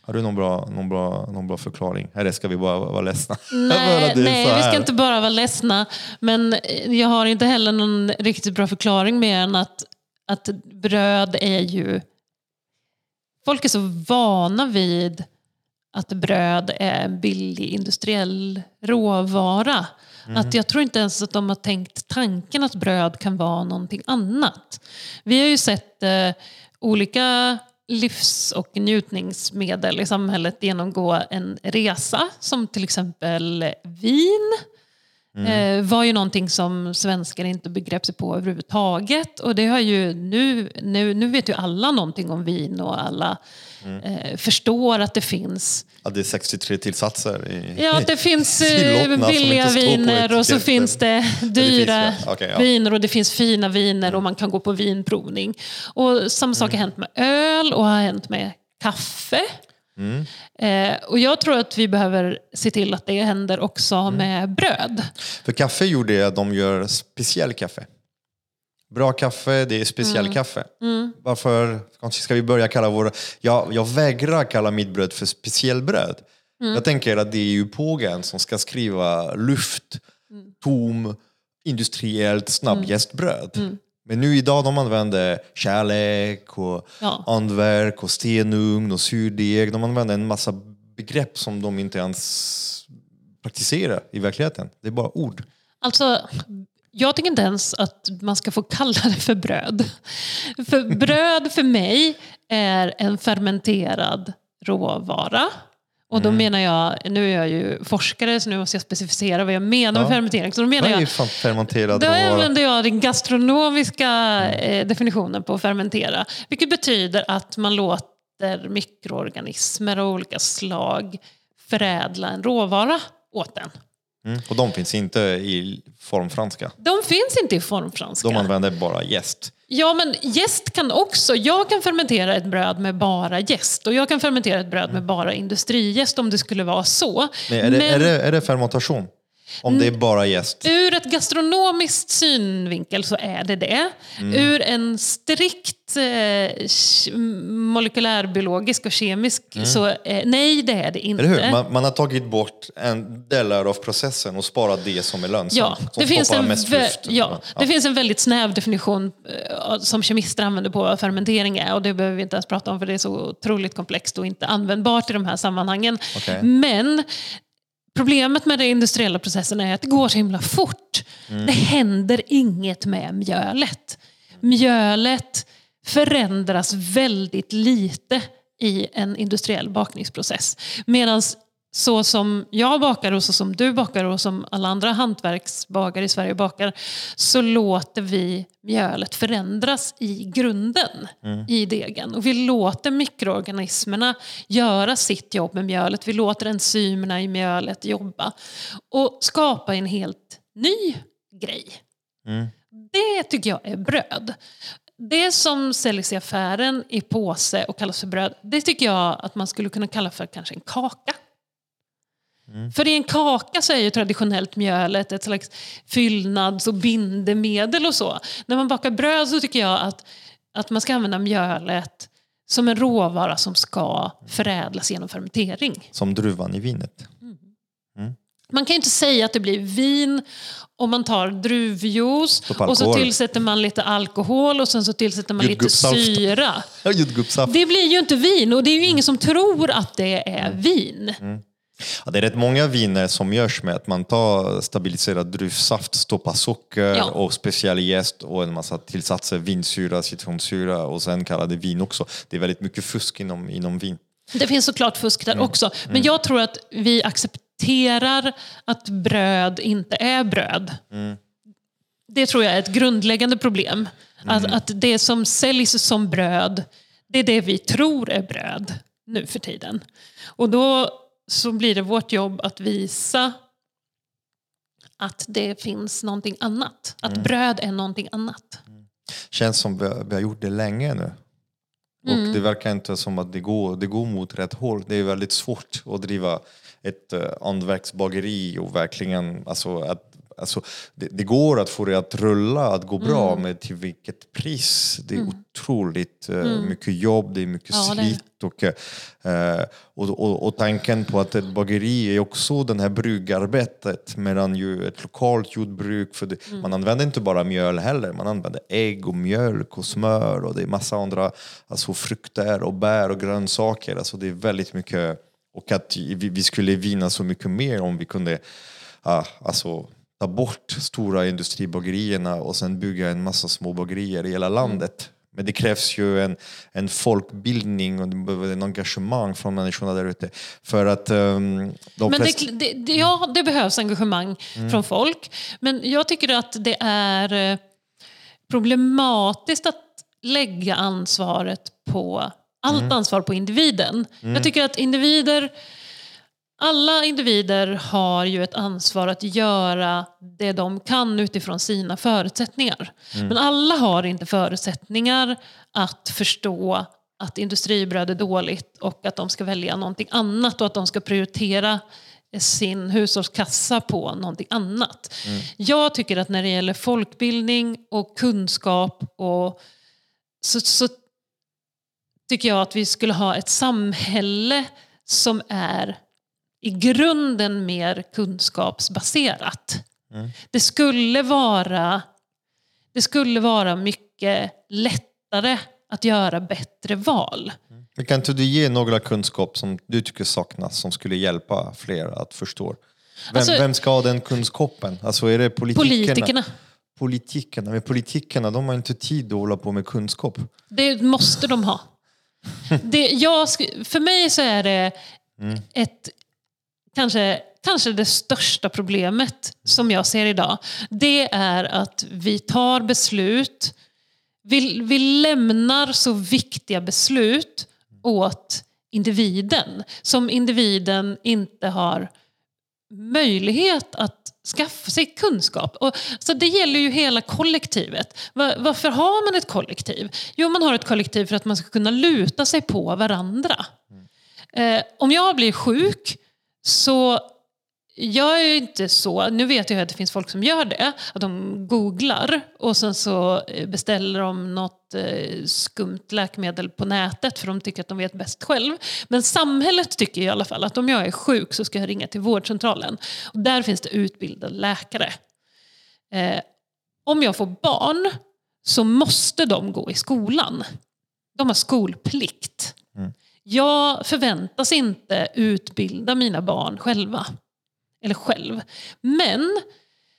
Har du någon bra, någon, bra, någon bra förklaring? Eller ska vi bara vara ledsna? Nej, nej vi ska inte bara vara ledsna. Men jag har inte heller någon riktigt bra förklaring mer än att, att bröd är ju... Folk är så vana vid att bröd är en billig industriell råvara. Att jag tror inte ens att de har tänkt tanken att bröd kan vara någonting annat. Vi har ju sett eh, olika livs och njutningsmedel i samhället genomgå en resa, som till exempel vin. Eh, var ju någonting som svenskar inte begrep sig på överhuvudtaget. Och det har ju nu, nu, nu vet ju alla någonting om vin och alla eh, förstår att det finns Ja, det är 63 tillsatser. I, Ja, att det finns eh, billiga viner och så finns det dyra ja. Okej, ja. viner och det finns fina viner och man kan gå på vinprovning. Och samma sak Mm. har hänt med öl och har hänt med kaffe. Mm. Eh, och jag tror att vi behöver se till att det händer också Mm. med bröd. För kaffe gjorde att de gör speciell kaffe. Bra kaffe, det är speciell kaffe. Varför kanske ska vi börja kalla våra... Jag, jag vägrar kalla mitt bröd för speciell bröd. Jag tänker att det är ju pågen som ska skriva luft, tom, industriellt snabbjästbröd. Men nu idag de använder kärlek och Ja. andverk och stenugn och surdeg. De använder en massa begrepp som de inte ens praktiserar i verkligheten. Det är bara ord. Alltså, jag tycker inte ens att man ska få kalla det för bröd. För bröd för mig är en fermenterad råvara. Och då menar jag, nu är jag ju forskare så nu måste jag specificera vad jag menar med fermentering. Så då menar jag, fermenterad då använder jag den gastronomiska eh, definitionen på fermentera. Vilket betyder att man låter mikroorganismer av olika slag förädla en råvara åt den. Mm. Och de finns inte i formfranska. De finns inte i formfranska. De använder bara jäst. Ja, men jäst kan också. Jag kan fermentera ett bröd med bara jäst och jag kan fermentera ett bröd med bara industrijäst om det skulle vara så. Men är, det, är, det, är det fermentation? Om det är bara jäst? Ur ett gastronomiskt synvinkel så är det det. Mm. Ur en strikt eh, molekylärbiologisk och kemisk så eh, nej, det är det inte. Mm. Eller hur? Man, man har tagit bort en delar av processen och sparat det som är lönsamt. Ja, det finns, en, luft. ja, det finns en väldigt snäv definition eh, som kemister använder på vad fermentering är och det behöver vi inte ens prata om för det är så otroligt komplext och inte användbart i de här sammanhangen. Okej. Men problemet med den industriella processen är att det går så himla fort. Mm. Det händer inget med mjölet. Mjölet förändras väldigt lite i en industriell bakningsprocess. Medan så som jag bakar och så som du bakar och som alla andra hantverksbagare i Sverige bakar så låter vi mjölet förändras i grunden i degen. Och vi låter mikroorganismerna göra sitt jobb med mjölet. Vi låter enzymerna i mjölet jobba och skapa en helt ny grej. Det tycker jag är bröd. Det som säljs i affären i påse och kallas för bröd, det tycker jag att man skulle kunna kalla för kanske en kaka. För i en kaka så är ju traditionellt mjölet ett slags fyllnads och bindemedel och så. När man bakar bröd så tycker jag att, att man ska använda mjölet som en råvara som ska förädlas genom fermentering. Som druvan i vinet. Man kan ju inte säga att det blir vin om man tar druvjuice och så tillsätter man lite alkohol och sen så tillsätter man lite syra. Det blir ju inte vin och det är ju ingen som tror att det är vin. Ja, det är rätt många viner som görs med att man tar stabiliserad druvsaft, stoppar socker Ja. och speciell jäst och en massa tillsatser, vinsyra, citronsyra och sen kallar det vin också. Det är väldigt mycket fusk inom, inom vin. Det finns såklart fusk Mm. där också. Men jag tror att vi accepterar att bröd inte är bröd. Mm. Det tror jag är ett grundläggande problem. Att, Mm. att det som säljs som bröd, det är det vi tror är bröd nu för tiden. Och då så blir det vårt jobb att visa att det finns någonting annat. Mm. Att bröd är någonting annat. Känns som vi har, vi har gjort det länge nu. Mm. Och det verkar inte som att det går, det går mot rätt håll. Det är väldigt svårt att driva ett uh, hantverksbageri och verkligen, alltså, att, alltså, det, det går att få det att rulla, att gå bra, Mm. men till vilket pris? Det är otroligt uh, mycket jobb, det är mycket Mm. Ja, slit. Och, uh, och, och, och tanken på att ett bageri är också det här bryggarbetet medan ju ett lokalt jordbruk, för det, Mm. man använder inte bara mjöl heller, man använder ägg och mjölk och smör och det är massa andra alltså frukter och bär och grönsaker. Alltså det är väldigt mycket och att vi, vi skulle vinna så mycket mer om vi kunde ah, alltså, ta bort stora industribagerierna och sen bygga en massa små bagerier i hela landet. Men det krävs ju en, en folkbildning och en engagemang från människorna där ute. För att um, de Men flesta... det, det, ja, det behövs engagemang Mm. från folk. Men jag tycker att det är eh, problematiskt att lägga ansvaret på allt Mm. ansvar på individen. Jag tycker att individer alla individer har ju ett ansvar att göra det de kan utifrån sina förutsättningar. Men alla har inte förutsättningar att förstå att industribröd är dåligt och att de ska välja någonting annat och att de ska prioritera sin hushållskassa på någonting annat. Jag tycker att när det gäller folkbildning och kunskap och så, så tycker jag att vi skulle ha ett samhälle som är i grunden mer kunskapsbaserat. Det, skulle vara, det skulle vara mycket lättare att göra bättre val. Men Kan inte du ge några kunskap som du tycker saknas som skulle hjälpa fler att förstå? Vem, Alltså- vem ska ha den kunskapen? Alltså är det politikerna? Politikerna. Politikerna, men politikerna de har inte tid att hålla på med kunskap. Det måste de ha. Det, jag, för mig så är det ett kanske, kanske det största problemet som jag ser idag. Det är att vi tar beslut, vi, vi lämnar så viktiga beslut åt individen. Som individen inte har möjlighet att skaffa sig kunskap. Och, så det gäller ju hela kollektivet. Var, varför har man ett kollektiv? Jo, man har ett kollektiv för att man ska kunna luta sig på varandra. Eh, om jag blir sjuk så jag är inte så, nu vet jag att det finns folk som gör det, att de googlar och sen så eh, beställer de något eh, skumt läkemedel på nätet för de tycker att de vet bäst själv. Men samhället tycker i alla fall att om jag är sjuk så ska jag ringa till vårdcentralen. Och där finns det utbildade läkare. Eh, om jag får barn så måste de gå i skolan. De har skolplikt. Jag förväntas inte utbilda mina barn själva. Eller själv. Men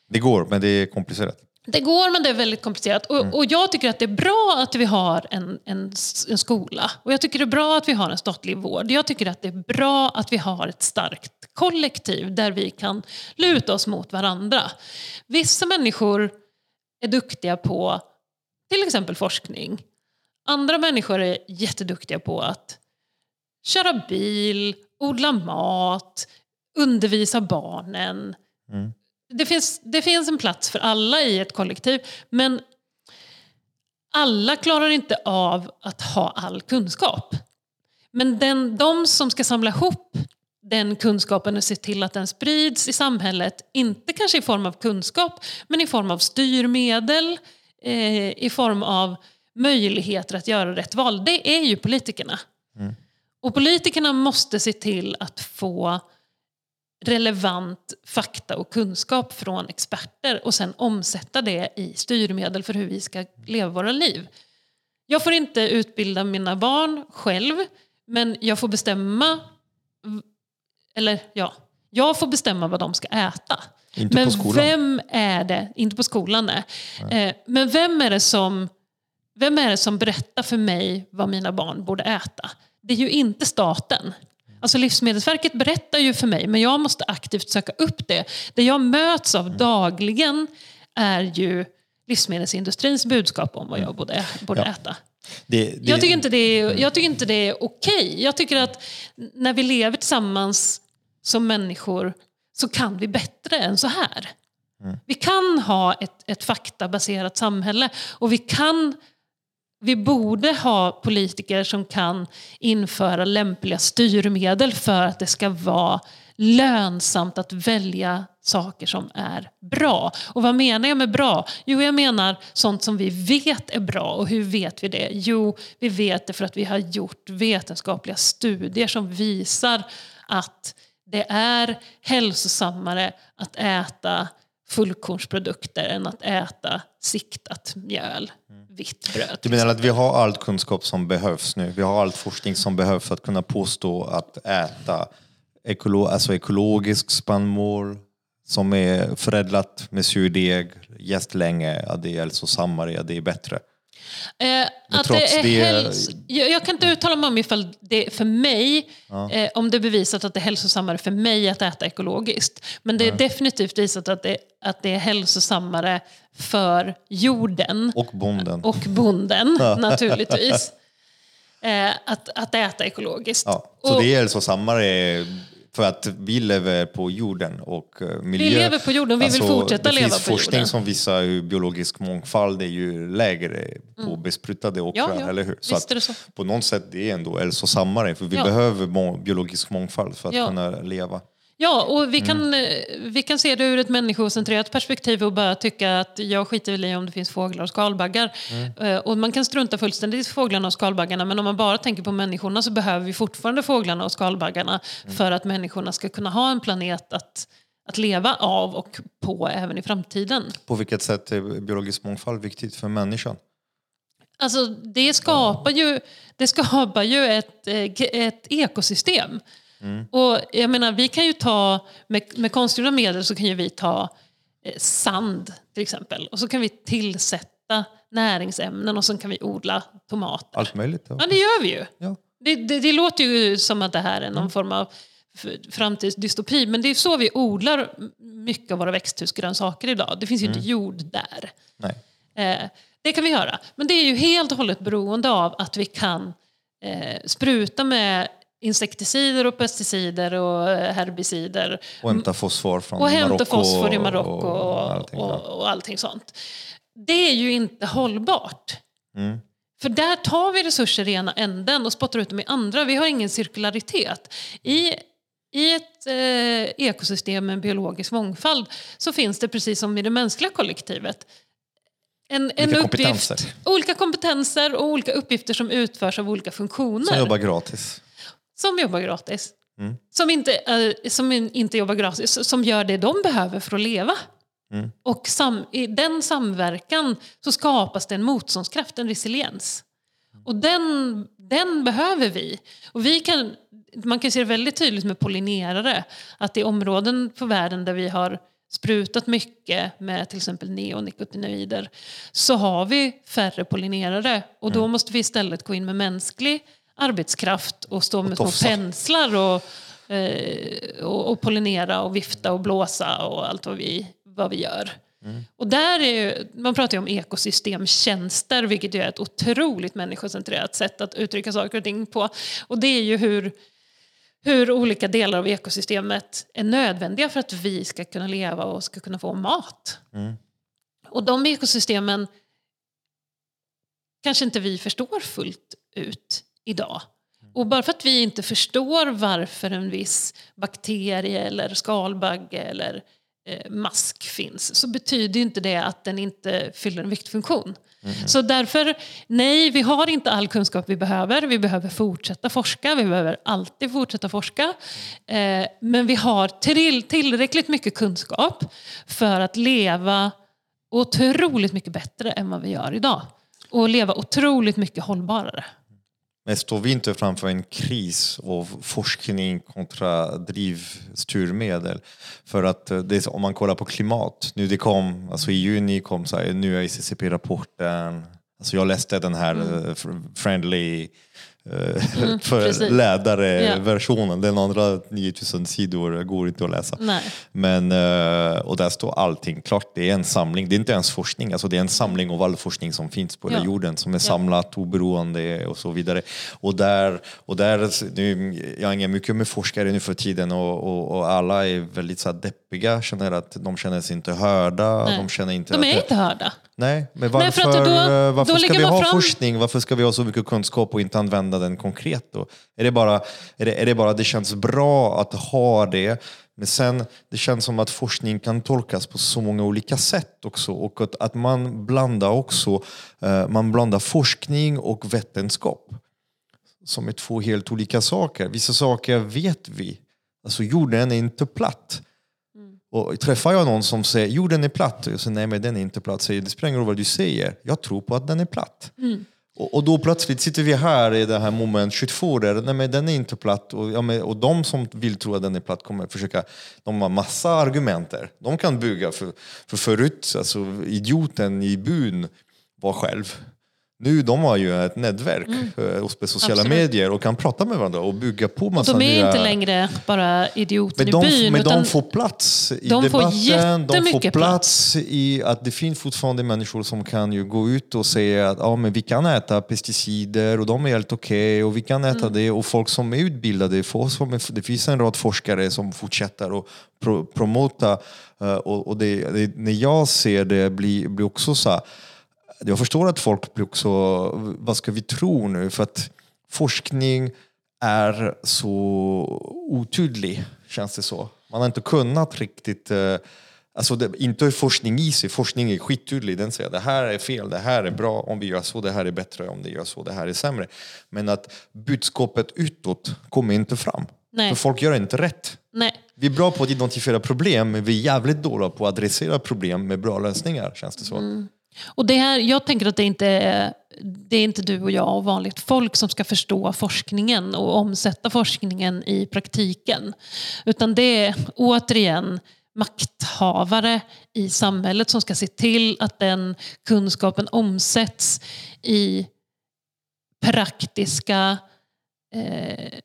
Det går, men det är komplicerat. det går men det är väldigt komplicerat. Och, och jag tycker att det är bra att vi har en, en, en skola. Och jag tycker det är bra att vi har en statlig vård. Jag tycker att det är bra att vi har ett starkt kollektiv där vi kan luta oss mot varandra. Vissa människor är duktiga på till exempel forskning. Andra människor är jätteduktiga på att köra bil, odla mat, undervisa barnen. Det, finns, det finns en plats för alla i ett kollektiv, men alla klarar inte av att ha all kunskap. Men den, de som ska samla ihop den kunskapen och se till att den sprids i samhället, inte kanske i form av kunskap, men i form av styrmedel, eh, i form av möjligheter att göra rätt val, det är ju politikerna. Och politikerna måste se till att få relevant fakta och kunskap från experter och sen omsätta det i styrmedel för hur vi ska leva våra liv. Jag får inte utbilda mina barn själv, men jag får bestämma eller ja, jag får bestämma vad de ska äta. Inte men på skolan. vem är det, inte på skolan nej. Eh, men vem är det som vem är det som berättar för mig vad mina barn borde äta? Det är ju inte staten. Alltså Livsmedelsverket berättar ju för mig, men jag måste aktivt söka upp det. Det jag möts av dagligen är ju livsmedelsindustrins budskap om vad jag borde, borde Ja. äta. Det, det, Jag tycker inte det är, jag tycker inte det är okej. Jag tycker att när vi lever tillsammans som människor så kan vi bättre än så här. Vi kan ha ett, ett faktabaserat samhälle och vi kan vi borde ha politiker som kan införa lämpliga styrmedel för att det ska vara lönsamt att välja saker som är bra. Och vad menar jag med bra? Jo, jag menar sånt som vi vet är bra. Och hur vet vi det? Jo, vi vet det för att vi har gjort vetenskapliga studier som visar att det är hälsosammare att äta fullkornsprodukter än att äta siktat mjöl, mm vitt bröd. Du menar att vi har all kunskap som behövs nu? Vi har all forskning som behövs för att kunna påstå att äta ekolo alltså ekologisk spannmål som är förädlat med surdeg, jäst länge, att det är hälsosammare, att det är bättre. Eh, att det är det- häls- jag, jag kan inte uttala mig om ifall det för mig, eh, om det är bevisat att det är hälsosammare för mig att äta ekologiskt. Men det är definitivt visat att det, att det är hälsosammare för jorden Och bonden. och bonden naturligtvis. Eh, att, att äta ekologiskt. Ja, så Och det är hälsosammare för att vi lever på jorden och eh, miljö... Alltså, lever på jorden, vi vill fortsätta leva Det finns på forskning jorden. som visar hur biologisk mångfald är ju lägre på besprutade åkrar, Mm. Ja, ja. eller hur? Visst att det så. På något sätt det är ändå hälsosammare, för vi Ja. behöver biologisk mångfald för att kunna leva. Ja, och vi Mm. kan, eh, vi kan se det ur ett människocentrerat perspektiv och bara tycka att jag skiter väl i om det finns fåglar och skalbaggar. Mm. Eh, Och man kan strunta fullständigt i fåglarna och skalbaggarna men om man bara tänker på människorna så behöver vi fortfarande fåglarna och skalbaggarna Mm. för att människorna ska kunna ha en planet att, att leva av och på även i framtiden. På vilket sätt är biologisk mångfald viktigt för människan? Alltså, det skapar ju, det skapar ju ett, eh, ett ekosystem. Och jag menar, vi kan ju ta, med, med konstgjorda medel så kan ju vi ta eh, sand till exempel. Och så kan vi tillsätta näringsämnen och så kan vi odla tomater. Allt möjligt? Ja. Det gör vi ju. Ja. Det, det, det låter ju som att det här är någon Mm. form av framtidsdystopi, men det är så vi odlar mycket av våra växthusgrönsaker idag. Det finns ju Mm. inte jord där. Eh, det kan vi göra. Men det är ju helt och hållet beroende av att vi kan eh, spruta med insekticider och pesticider och eh, herbicider Och hämta fosfor från och hämta Marocko fosfor i Marocko och, och, allting och, bra. allting sånt. Det är ju inte hållbart. Mm. För där tar vi resurser i ena änden och spottar ut dem i andra. Vi har ingen cirkularitet. I, i ett eh, ekosystem med en biologisk mångfald så finns det precis som i det mänskliga kollektivet en, en Olika uppgift, kompetenser. olika kompetenser och olika uppgifter som utförs av olika funktioner. Som jobbar gratis. Som jobbar gratis. Mm. Som, inte, eh, som in- inte jobbar gratis, som gör det de behöver för att leva. Mm. Och sam, i den samverkan så skapas det en motståndskraft, en resiliens. Och den, den behöver vi. Och vi kan, man kan se det väldigt tydligt med pollinerare. Att i områden på världen där vi har sprutat mycket med till exempel neonikotinoider så har vi färre pollinerare. Och Mm. då måste vi istället gå in med mänsklig arbetskraft och stå med små tofsar. penslar och, eh, och, och pollinera och vifta och blåsa och allt vad vi, vad vi gör. Och där är ju, man pratar ju om ekosystemtjänster, vilket ju är ett otroligt människocentrerat sätt att uttrycka saker och ting på. Och det är ju hur, hur olika delar av ekosystemet är nödvändiga för att vi ska kunna leva och ska kunna få mat. Och de ekosystemen kanske inte vi förstår fullt ut idag. Och bara för att vi inte förstår varför en viss bakterie eller skalbagge eller eh, mask finns så betyder inte det att den inte fyller en viktig funktion. Så därför, nej, vi har inte all kunskap vi behöver. Vi behöver fortsätta forska, vi behöver alltid fortsätta forska. Eh, men vi har till, tillräckligt mycket kunskap för att leva otroligt mycket bättre än vad vi gör idag. Och leva otroligt mycket hållbarare. Men står vi inte framför en kris av forskning kontra drivstyrmedel? För att eh, det om man kollar på klimat, nu det kom, alltså i juni kom så här, nya ICCP-rapporten, alltså jag läste den här eh, fr- friendly eh, för precis. Ja. lädare-versionen, den andra 9000 sidor går inte att läsa. Nej. Men, eh, och där står allting klart. Det är en samling. Det är inte ens forskning. Alltså det är en samling av all forskning som finns på hela Ja. jorden som är samlat oberoende och så vidare. Och där, och där nu, jag hänger mycket med forskare nu för tiden och, och, och alla är väldigt så här deppiga. Känner att de känner sig inte hörda. Nej. De känner inte De att är det- inte hörda. Nej, men Nej, varför, för att då- varför då ska vi ha fram- forskning? Varför ska vi ha så mycket kunskap och inte använda den konkret då? Är det bara, är det, är det bara det känns bra att ha det, men sen det känns som att forskning kan tolkas på så många olika sätt också och att, att man blandar också, eh, man blandar forskning och vetenskap som är två helt olika saker. Vissa saker vet vi. Alltså jorden är inte platt. Och träffar jag någon som säger jorden är platt, och jag säger nej men den är inte platt, säger det spelar ingen roll vad du säger, jag tror på att den är platt. Och, och då plötsligt sitter vi här i det här moment 22 där, nej men den är inte platt. Och, ja, men, och de som vill tro att den är platt kommer försöka, de har massa argumenter. De kan bygga, för, för förut, alltså idioten i byn var själv. Nu de har ju ett nätverk eh, och på sociala Absolut. medier och kan prata med varandra och bygga på massa De är nya... inte längre bara idioter Men i byn. men de får plats i de får debatten, de får jättemycket plats i att det finns fortfarande människor som kan ju gå ut och säga att ja, men vi kan äta pesticider och de är helt okej och vi kan äta Mm. det och folk som är utbildade, folk som är, det finns en rad forskare som fortsätter att pro, promota eh, och, och det, det, när jag ser det blir, blir också så här, jag förstår att folk blir också, vad ska vi tro nu? För att forskning är så otydlig, känns det så. Man har inte kunnat riktigt, eh, alltså det, inte forskning i sig, forskning är skittydlig, den säger det här är fel, det här är bra, om vi gör så, det här är bättre, om det gör så, det här är sämre. Men att budskapet utåt kommer inte fram. Nej. För folk gör inte rätt. Nej. Vi är bra på att identifiera problem, men vi är jävligt dåliga på att adressera problem med bra lösningar, känns det så. Och det här, jag tänker att det inte är, det är inte du och jag och vanligt folk som ska förstå forskningen och omsätta forskningen i praktiken. Utan det är återigen makthavare i samhället som ska se till att den kunskapen omsätts i praktiska eh,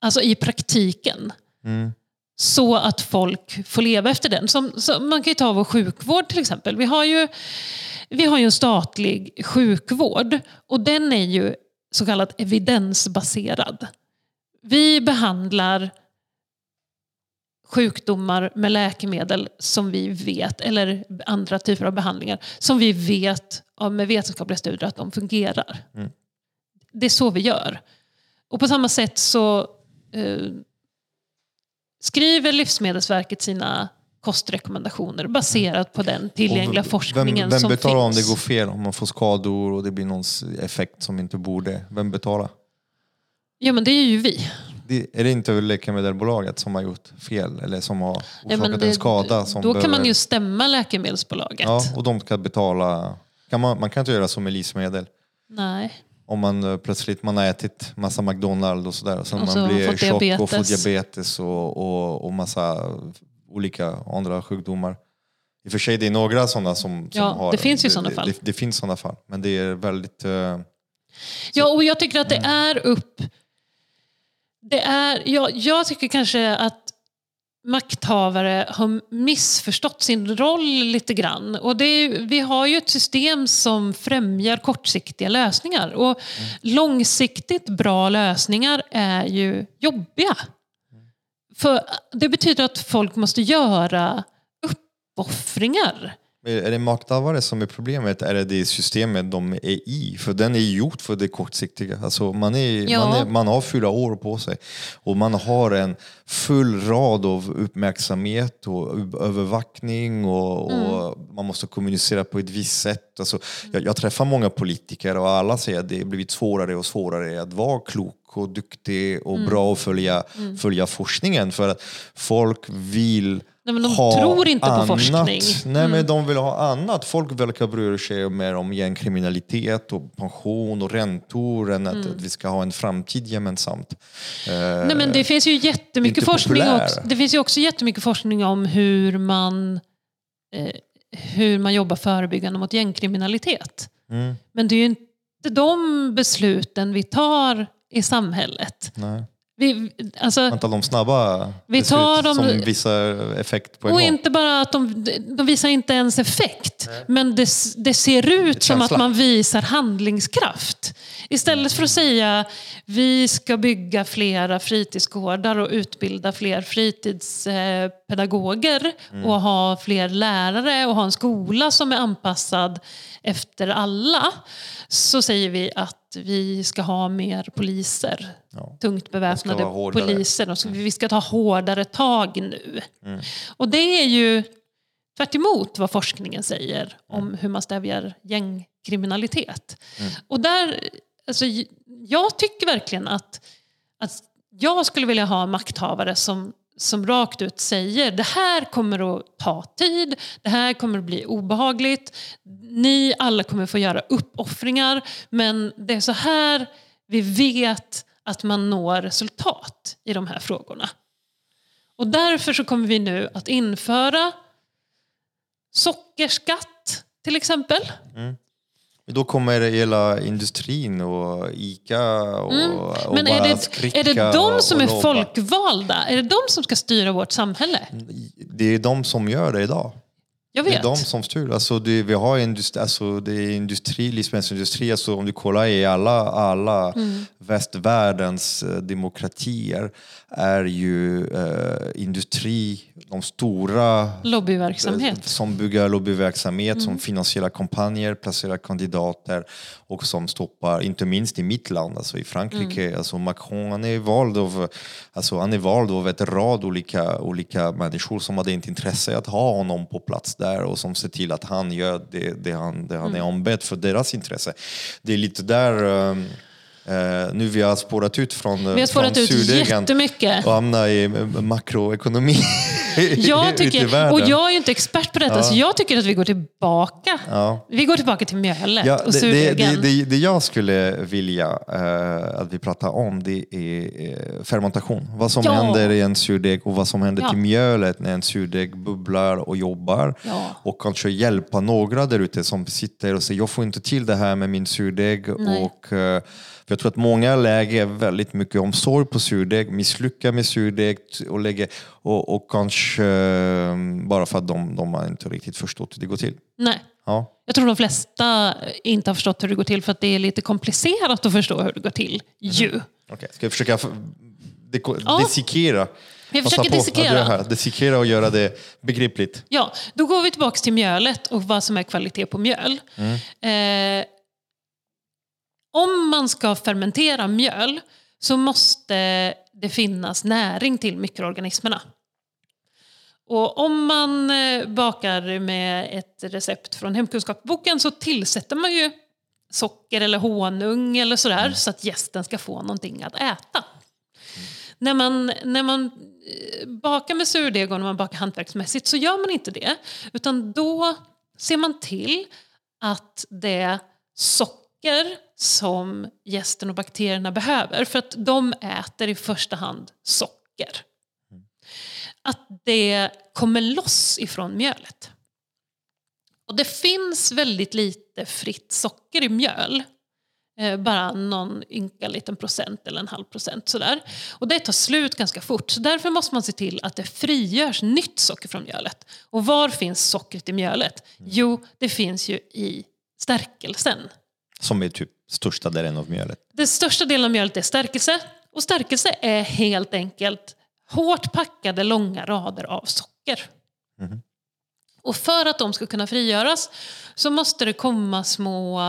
alltså i praktiken. Mm. Så att folk får leva efter den. Som, som, man kan ju ta vår sjukvård till exempel. Vi har, ju, vi har ju en statlig sjukvård och den är ju så kallat evidensbaserad. Vi behandlar sjukdomar med läkemedel som vi vet, eller andra typer av behandlingar, som vi vet med vetenskapliga studier att de fungerar. Mm. Det är så vi gör. Och på samma sätt så eh, skriver Livsmedelsverket sina kostrekommendationer baserat på den tillgängliga Och v- forskningen vem, vem som betalar om finns. det går fel? Om man får skador och det blir någon effekt som inte borde. Vem betalar? Ja men det är ju vi. Det, är det inte läkemedelsbolaget som har gjort fel eller som har orsakat Ja, det- en skada? Som då kan man behöver- ju stämma läkemedelsbolaget. Ja, och de ska betala. Kan man, man kan inte göra som med livsmedel. Nej. Om man eh, plötsligt man har ätit massa McDonalds och sådär. Sen Och man så blir fått tjock och får diabetes. och, och, och massa olika andra sjukdomar. I och för sig det är några sådana som, som Ja, har... det finns ju sådana fall. Det, det finns sådana fall. Men det är väldigt... eh, Ja, och jag tycker att det Mm. är upp... Det är, jag, jag tycker kanske att makthavare har missförstått sin roll lite grann. Och det är, vi har ju ett system som främjar kortsiktiga lösningar. Och Mm. långsiktigt bra lösningar är ju jobbiga. För det betyder att folk måste göra uppoffringar. Är det makthavare som är problemet? Är det det systemet de är i? För den är gjord för det kortsiktiga. Alltså man, är, Ja. man, är, man har fyra år på sig och man har en full rad av uppmärksamhet och övervakning och, och man måste kommunicera på ett visst sätt. Alltså, jag, jag träffar många politiker och alla säger att det har blivit svårare och svårare att vara klok och duktig och bra och följa, följa forskningen för att folk vill Nej, men de ha tror inte på annat. forskning. Nej, men de vill ha annat. Folk verkar bry sig mer om gängkriminalitet och pension och räntor än att, Mm. att vi ska ha en framtid gemensamt. Eh, Nej, men det finns ju jättemycket forskning också. Det finns ju också jättemycket forskning om hur man, eh, hur man jobbar förebyggande mot gängkriminalitet. Mm, Men det är ju inte de besluten vi tar i samhället. nej. Vi, alltså, Vänta, de snabba Vi tar dem- som visar effekt på en och gång. inte bara att de, de visar inte ens effekt, men det, det ser ut som att man visar handlingskraft. Istället för att säga vi ska bygga flera fritidsgårdar och utbilda fler fritidspedagoger och ha fler lärare och ha en skola som är anpassad efter alla. Så säger vi att vi ska ha mer poliser. Ja. Tungt beväpnade poliser. Och så vi ska ta hårdare tag nu. Och det är ju tvärt vad forskningen säger om hur man stävjar gängkriminalitet. Och där, alltså, jag tycker verkligen att, att jag skulle vilja ha makthavare som, som rakt ut säger det här kommer att ta tid, det här kommer att bli obehagligt, ni alla kommer få göra uppoffringar men det är så här vi vet att man når resultat i de här frågorna. Och därför så kommer vi nu att införa sockerskatt till exempel. Mm. Då kommer hela industrin och ICA och, och Mm. Men bara är det, är det de som och är folkvalda? Är det de som ska styra vårt samhälle? Det är de som gör det idag. Jag Det är vet. de som styr. Alltså det, vi har industri, alltså det är industri, livsmedelsindustri. Alltså om du kollar i alla, alla Mm. västvärldens eh, demokratier är ju eh, industri, de stora Lobbyverksamhet. som bygger lobbyverksamhet, Mm. som finansierar kampanjer, placerar kandidater och som stoppar, inte minst i mitt land, alltså i Frankrike. Mm. Alltså Macron han är, vald av, alltså han är vald av ett rad olika, olika människor som hade ett intresse att ha honom på plats där och som ser till att han gör det, det han, det han Mm. är ombedd för deras intresse. Det är lite där um, Eh, nu vi har spårat ut från, eh, Vi har spårat från ut surdegen jättemycket. och hamnat i eh, makroekonomi Jag tycker, och jag är ju inte expert på detta, så jag tycker att vi går tillbaka. Ja. Vi går tillbaka till mjölet Ja, och det, det, surdegen. det, det, det jag skulle vilja eh, att vi pratar om det är eh, fermentation. Vad som Ja. händer i en surdeg och vad som händer Ja. till mjölet när en surdeg bubblar och jobbar. Ja. Och kanske hjälpa några där ute som sitter och säger jag får inte till det här med min surdeg Nej. och eh, För jag tror att många lägger väldigt mycket omsorg på surdeg, misslyckas med surdeg och, lägger, och, och kanske eh, bara för att de, de har inte riktigt förstått hur det går till. Nej. Ja. Jag tror de flesta inte har förstått hur det går till för att det är lite komplicerat att förstå hur det går till. Ju. Okay. Ska jag försöka Ja. dissekera? Jag försöker dissekera. Dissekera och göra det begripligt. Ja, då går vi tillbaka till mjölet och vad som är kvalitet på mjöl. Eh, om man ska fermentera mjöl så måste det finnas näring till mikroorganismerna. Och om man eh, bakar med ett recept från hemkunskapsboken så tillsätter man ju socker eller honung eller sådär så att gästen ska få någonting att äta. När man, när man eh, bakar med surdeg och när man bakar hantverksmässigt så gör man inte det. Utan då ser man till att det socker som gästen och bakterierna behöver, för att de äter i första hand socker. Att det kommer loss ifrån mjölet. Och det finns väldigt lite fritt socker i mjöl. Eh, bara någon ynka liten procent eller en halv procent sådär. Och det tar slut ganska fort. Så därför måste man se till att det frigörs nytt socker från mjölet. Och var finns sockret i mjölet? Jo, det finns ju i stärkelsen. Som är typ största delen av mjölet. Den största delen av mjölet är stärkelse. Och stärkelse är helt enkelt hårt packade långa rader av socker. Och för att de ska kunna frigöras så måste det komma små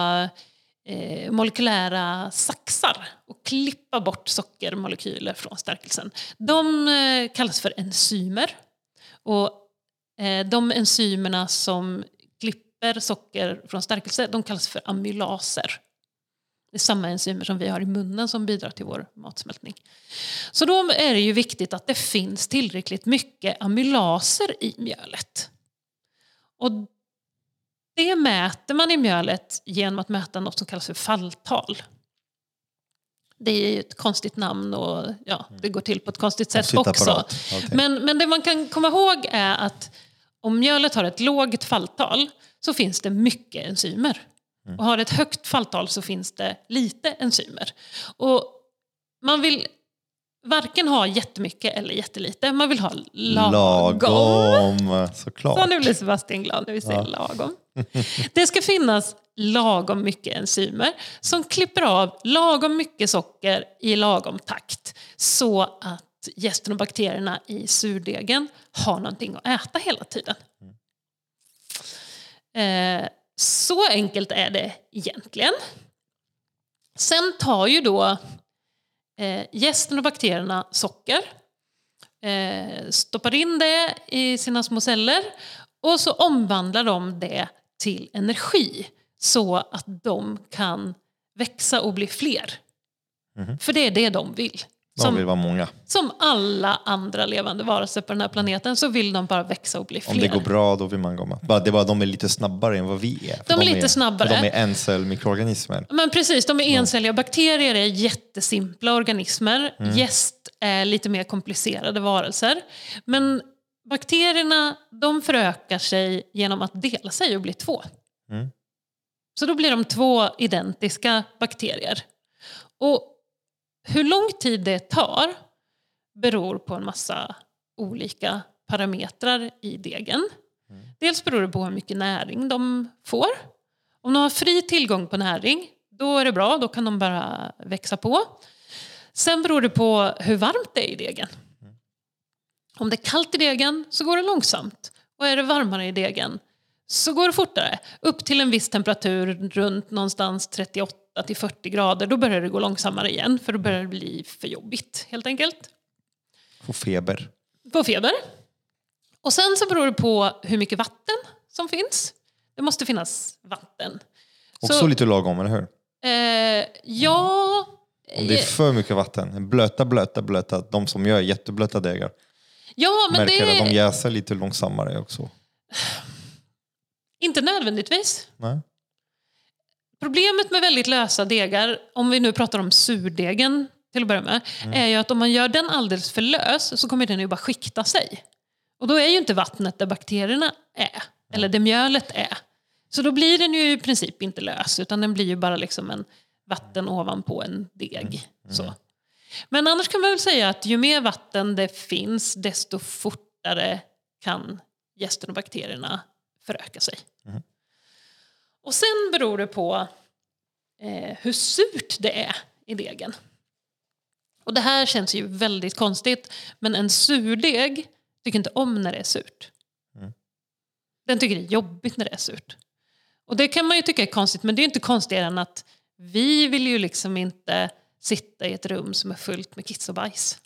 eh, molekylära saxar och klippa bort sockermolekyler från stärkelsen. De eh, kallas för enzymer. Och eh, de enzymerna som klipper socker från stärkelse de kallas för amylaser. Det är samma enzymer som vi har i munnen som bidrar till vår matsmältning. Så då är det ju viktigt att det finns tillräckligt mycket amylaser i mjölet. Och det mäter man i mjölet genom att mäta något som kallas för falltal. Det är ju ett konstigt namn och ja, det går till på ett konstigt sätt också. Okej. Men, men det man kan komma ihåg är att om mjölet har ett lågt falltal så finns det mycket enzymer. Och har ett högt falltal så finns det lite enzymer. Och man vill varken ha jättemycket eller jättelite. Man vill ha lagom. Lagom, såklart. Så nu blir Sebastian glad när vi säger lagom. Det ska finnas lagom mycket enzymer som klipper av lagom mycket socker i lagom takt så att gästen och bakterierna i surdegen har någonting att äta hela tiden. Eh, så enkelt är det egentligen. Sen tar ju då eh, gästen och bakterierna socker, eh, stoppar in det i sina små celler och så omvandlar de det till energi så att de kan växa och bli fler. För det är det de vill. De Som, vill vara många. som alla andra levande varelser på den här planeten så vill de bara växa och bli fler. Om det går bra då vill man komma. Bara, det är bara de är lite snabbare än vad vi är. För De är lite snabbare. för De är encellmikroorganismer. Men precis, de är encelliga. Bakterier är jättesimpla organismer. Gäst är lite mer komplicerade varelser. Men bakterierna de förökar sig genom att dela sig och bli två. Mm. Så då blir de två identiska bakterier. Och hur lång tid det tar beror på en massa olika parametrar i degen. Dels beror det på hur mycket näring de får. Om de har fri tillgång på näring, då är det bra. Då kan de bara växa på. Sen beror det på hur varmt det är i degen. Om det är kallt i degen så går det långsamt. Och är det varmare i degen så går det fortare. Upp till en viss temperatur, runt någonstans 38 till 40 grader, då börjar det gå långsammare igen. För då börjar det bli för jobbigt helt enkelt. Får feber. På feber. Och sen så beror det på hur mycket vatten som finns. Det måste finnas vatten. Också Så- lite lagom, eller hur? Eh, ja... Om det är för mycket vatten. Blöta, blöta, blöta. De som gör jätteblöta degar. Ja, men Märker det att de jäser lite långsammare också. inte nödvändigtvis. Nej? Problemet med väldigt lösa degar, om vi nu pratar om surdegen till att börja med, är ju att om man gör den alldeles för lös så kommer den ju bara skikta sig. Och då är ju inte vattnet där bakterierna är, eller där mjölet är. Så då blir den ju i princip inte lös, utan den blir ju bara liksom en vatten ovanpå en deg. Så. Men annars kan man väl säga att ju mer vatten det finns, desto fortare kan gästen och bakterierna föröka sig. Och sen beror det på eh, hur surt det är i degen. Och det här känns ju väldigt konstigt, men en surdeg tycker inte om när det är surt. Den tycker det är jobbigt när det är surt. Och det kan man ju tycka är konstigt, men det är inte konstigare än att vi vill ju liksom inte sitta i ett rum som är fullt med kiss och bajs.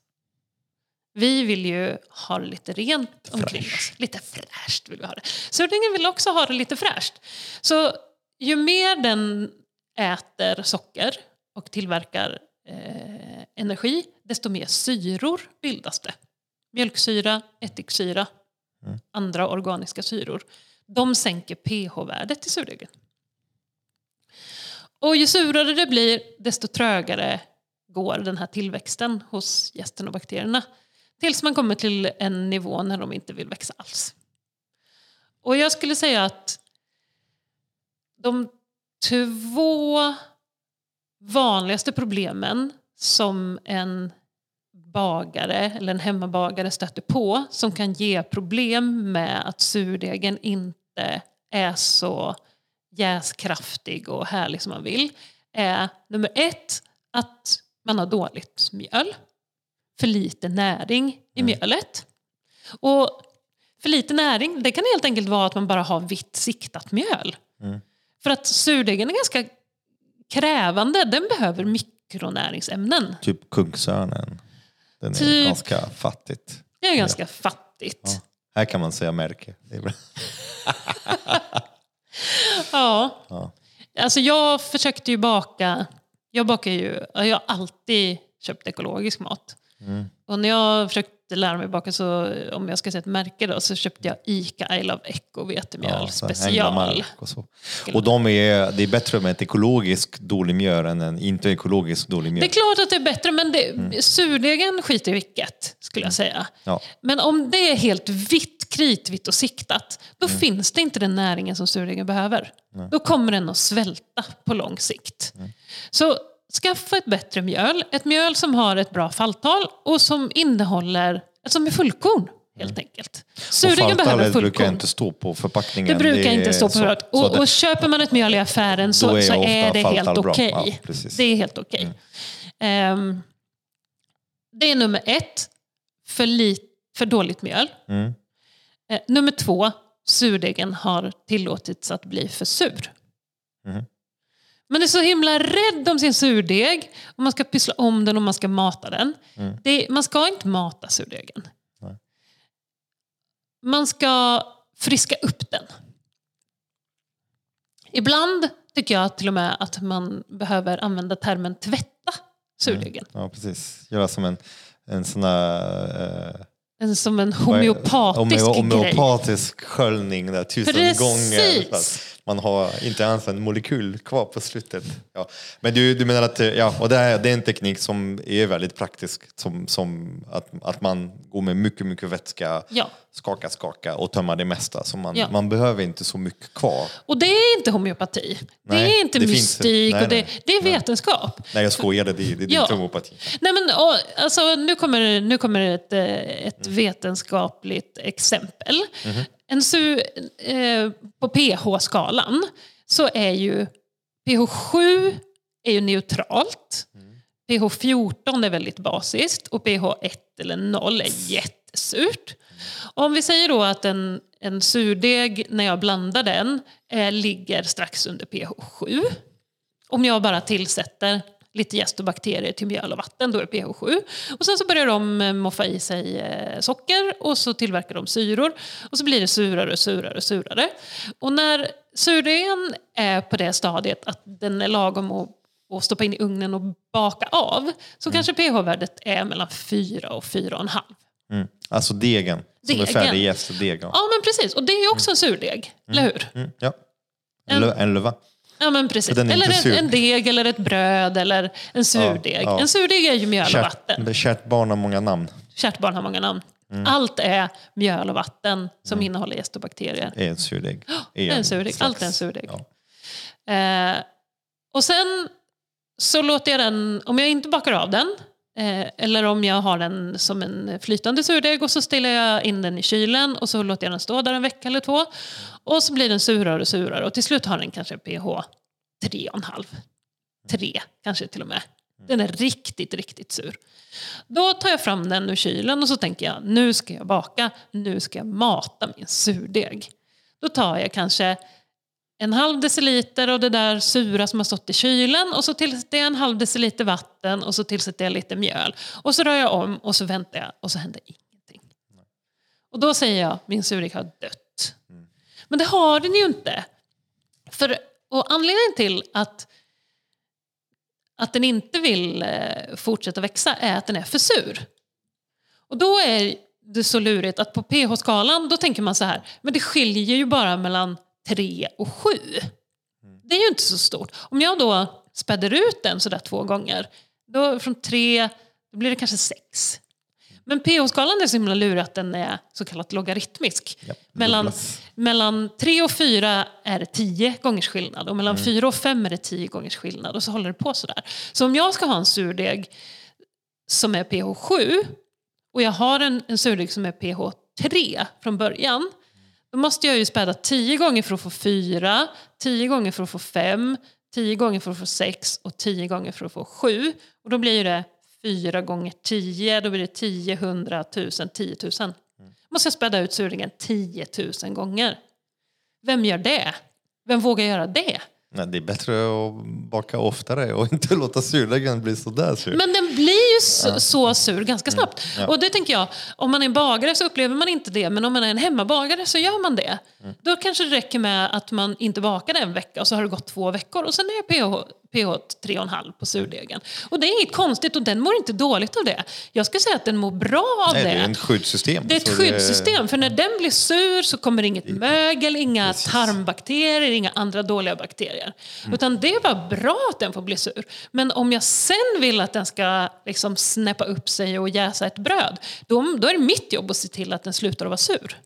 Vi vill ju ha det lite rent omkring oss. Lite fräscht vill vi ha det. Surdegen vill också ha det lite fräscht. Så ju mer den äter socker och tillverkar eh, energi, desto mer syror bildas det. Mjölksyra, ättiksyra, andra organiska syror. De sänker pH-värdet i surdegen. Och ju surare det blir, desto trögare går den här tillväxten hos gästen och bakterierna. Tills man kommer till en nivå när de inte vill växa alls. Och jag skulle säga att de två vanligaste problemen som en bagare eller en hemmabagare stöter på som kan ge problem med att surdegen inte är så jäskraftig och härlig som man vill är nummer ett att man har dåligt mjöl. För lite näring i mjölet. Och för lite näring, det kan helt enkelt vara att man bara har vitt siktat mjöl. För att surdegen är ganska krävande, den behöver mikronäringsämnen. Typ Kungsörnen. Den är Typ. ganska fattigt. Det är ganska fattigt. Ja. Här kan man säga märke. Ja. Ja. Alltså jag försökte ju baka, jag bakar ju, jag har alltid köpt ekologisk mat. Mm. Och när jag försökte lära mig baka så, om jag ska säga ett märke då, så köpte jag ICA I Love Eco vetemjöl här special. Och, så. och de är, det är bättre med ett ekologiskt dålig mjöl än en inte ekologisk dålig Det mjöl. är klart att det är bättre, men det, surdegen skiter i vilket, skulle jag säga. Mm. Ja. Men om det är helt vitt, kritvitt och siktat, då Mm. finns det inte den näringen som surdegen behöver. Då kommer den att svälta på lång sikt. Mm. Så skaffa ett bättre mjöl. Ett mjöl som har ett bra falltal och som innehåller, som är fullkorn helt enkelt. Mm. Och Surdegen behöver falltalet brukar fullkorn. inte stå på förpackningen. Det brukar inte stå på så Och, och köper man ett mjöl i affären så, är så är det helt okej. Ja, precis. det är helt okej. Ehm, det är nummer ett, för, li, för dåligt mjöl. Mm. Eh, nummer två, surdegen har tillåtits att bli för sur. Mhm. Man är så himla rädd om sin surdeg. Och man ska pyssla om den och man ska mata den. Mm. Det, man ska inte mata surdegen. Nej. Man ska friska upp den. Ibland tycker jag till och med att man behöver använda termen tvätta surdegen. Ja, precis. Göra som en, en sån här... Eh, En, som en homeopatisk homeo- grej. homeopatisk sköljning där tusen Precis. gånger. Man har inte ens en molekyl kvar på slutet. Ja. Men du, du menar att ja, och det, är, det är en teknik som är väldigt praktisk. Som, som att, att man går med mycket, mycket vätska, Ja. skaka, skaka och tömma det mesta. Så man, Ja. man behöver inte så mycket kvar. Och det är inte homeopati. det Nej, är inte det mystik. Nej, och det, nej. det är vetenskap. Nej, jag skojade. Det, det är Ja. inte homopati. Nej, men, och, alltså, nu kommer, nu kommer ett, eh, ett vetenskapligt exempel. En su, eh, på pH-skalan så är ju pH 7 är ju neutralt. pH 14 är väldigt basiskt och pH 1 eller 0 är jättesurt. Och om vi säger då att en, en surdeg, när jag blandar den, eh, ligger strax under pH 7. Om jag bara tillsätter lite jäst och bakterier till mjöl och vatten, då är det pH 7. Och sen så börjar de eh, moffa i sig eh, socker och så tillverkar de syror. Och så blir det surare och surare och surare. Och när surdegen är på det stadiet att den är lagom att, att stoppa in i ugnen och baka av, så kanske pH-värdet är mellan 4 och 4,5. Mm. Alltså degen, som är Degen. färdig jäst och deg. Ja. Men precis, och det är ju också en surdeg, eller hur? Mm, ja. En, en löva. Ja men precis. Eller en, en deg eller ett bröd eller en surdeg. ja. En surdeg är ju mjöl och vatten. Kärt, kärt barn har många namn. Kärt barn har många namn. Mm. Allt är mjöl och vatten som innehåller jäst och bakterier. är en surdeg. det är en surdeg. slags- Allt är en surdeg. Ja. Eh, och sen så låter jag den, om jag inte bakar av den, Eh, eller om jag har den som en flytande surdeg och så ställer jag in den i kylen och så låter jag den stå där en vecka eller två. Och så blir den surare och surare och till slut har den kanske pH 3,5. 3 kanske till och med. Den är riktigt, riktigt sur. Då tar jag fram den ur kylen och så tänker jag nu ska jag baka, nu ska jag mata min surdeg. Då tar jag kanske en halv deciliter av det där sura som har stått i kylen och så tillsätter jag en halv deciliter vatten och så tillsätter jag lite mjöl. Och så rör jag om och så väntar jag och så händer ingenting. Och då säger jag min surdeg har dött. Men det har den ju inte. För, och anledningen till att, att den inte vill eh, fortsätta växa är att den är för sur. Och då är det så lurigt att på pH-skalan då tänker man så här, men det skiljer ju bara mellan 3 och 7. Det är ju inte så stort. Om jag då späder ut den sådär två gånger, då från 3 då blir det kanske 6. Men pH-skalan är så himla lurig att den är så kallat logaritmisk. Ja, mellan, mellan 3 och 4 är det 10 gångers skillnad och mellan 4 och 5 är det 10 gångers skillnad och så håller det på sådär. Så om jag ska ha en surdeg som är pH 7 och jag har en, en surdeg som är pH 3 från början då måste jag ju späda 10 gånger för att få 4, 10 gånger för att få 5, 10 gånger för att få 6 och 10 gånger för att få 7. Och då blir det 4 gånger 10, då blir det 10, 100, 1000, 10 000. måste jag späda ut surdegen 10 000 gånger. Vem gör det? Vem vågar göra det? Nej, det är bättre att baka oftare och inte låta surdegen bli sådär sur. Men den blir ju så, så sur ganska snabbt. Och det tänker jag, om man är en bagare så upplever man inte det, men om man är en hemmabagare så gör man det. Då kanske det räcker med att man inte bakade en vecka och så har det gått två veckor och sen är pH, pH 3,5 på surdegen. Och det är inget konstigt och den mår inte dåligt av det. Jag skulle säga att den mår bra av Nej, det. det är ett skyddssystem. Det är ett Så skyddssystem, för när den blir sur så kommer inget mögel, inga Precis. tarmbakterier, inga andra dåliga bakterier. Utan det är bara bra att den får bli sur. Men om jag sen vill att den ska liksom snäppa upp sig och jäsa ett bröd, då, då är det mitt jobb att se till att den slutar att vara sur.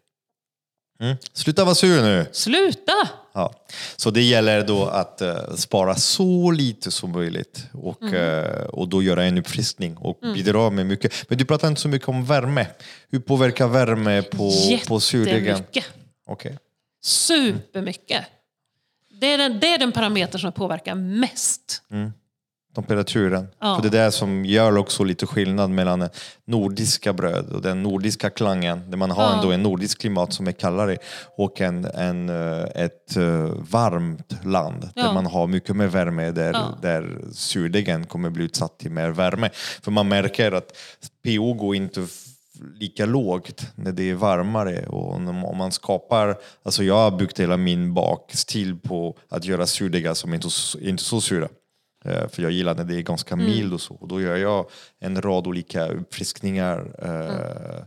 Mm. Sluta vara sur nu! Sluta! Ja. Så det gäller då att eh, spara så lite som möjligt och, Mm. eh, och då göra en uppfriskning och bidra med mycket. Men du pratar inte så mycket om värme. Hur påverkar värme på, på surdegen? Okej. Supermycket. Det är, den, det är den parameter som påverkar mest. Temperaturen. Ja. För det är det som gör också lite skillnad mellan nordiska bröd och den nordiska klangen, där man har Ja. ändå en nordisk klimat som är kallare, och en, en, eh, ett eh, varmt land där Ja. man har mycket mer värme, där, Ja. där surdegen kommer bli utsatt till mer värme. För man märker att pH går inte lika lågt när det är varmare. Och om man skapar, alltså jag har byggt hela min bakstil på att göra surdegar som inte är så- inte är så sura. Eh, För jag gillar när det är ganska mild och så. Och då gör jag en rad olika uppfriskningar. eh,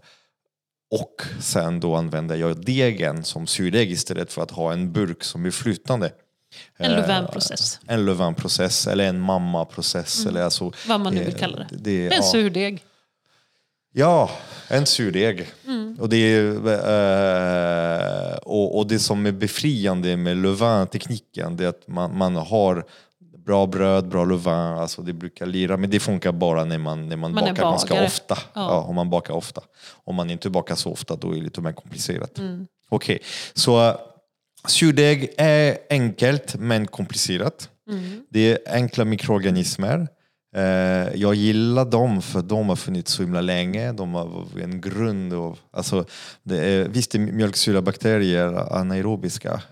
Och sen då använder jag degen som surdeg istället för att ha en burk som är flytande. En levainprocess. En levainprocess eller en mammaprocess. Eller alltså, Vad man nu eh, vill kalla det. det En ja. surdeg. Ja, en surdeg. Mm. Och, det är, eh, och, och det som är befriande med levain-tekniken det är att man, man har bra bröd, bra levain, alltså det brukar lira, men det funkar bara när man, när man, Man bakar ganska ofta. Ja. Ja. om man bakar ofta. Om man inte bakar så ofta då är det lite mer komplicerat. Mm. Okej, så uh, surdeg är enkelt men komplicerat. Mm. Det är enkla mikroorganismer. Eh, jag gillar dem för de har funnits så himla länge. De har en grund av... Alltså, det är, visst är mjölksyrabakterier anaerobiska?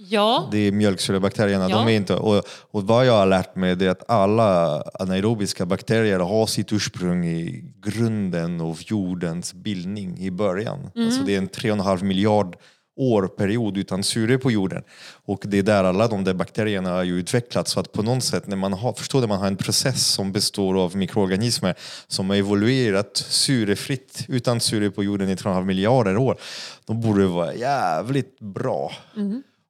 Ja, Det är mjölksyrabakterierna. Ja. De är inte, och, och vad jag har lärt mig är att alla anaerobiska bakterier har sitt ursprung i grunden av jordens bildning i början. Alltså det är en 3,5 miljard år period utan syre på jorden. Och det är där alla de där bakterierna har utvecklats. Så att på något sätt, när man har, förstår det, man har en process som består av mikroorganismer som har evoluerat syrefritt, utan syre på jorden i 3,5 miljarder år. då borde vara jävligt bra.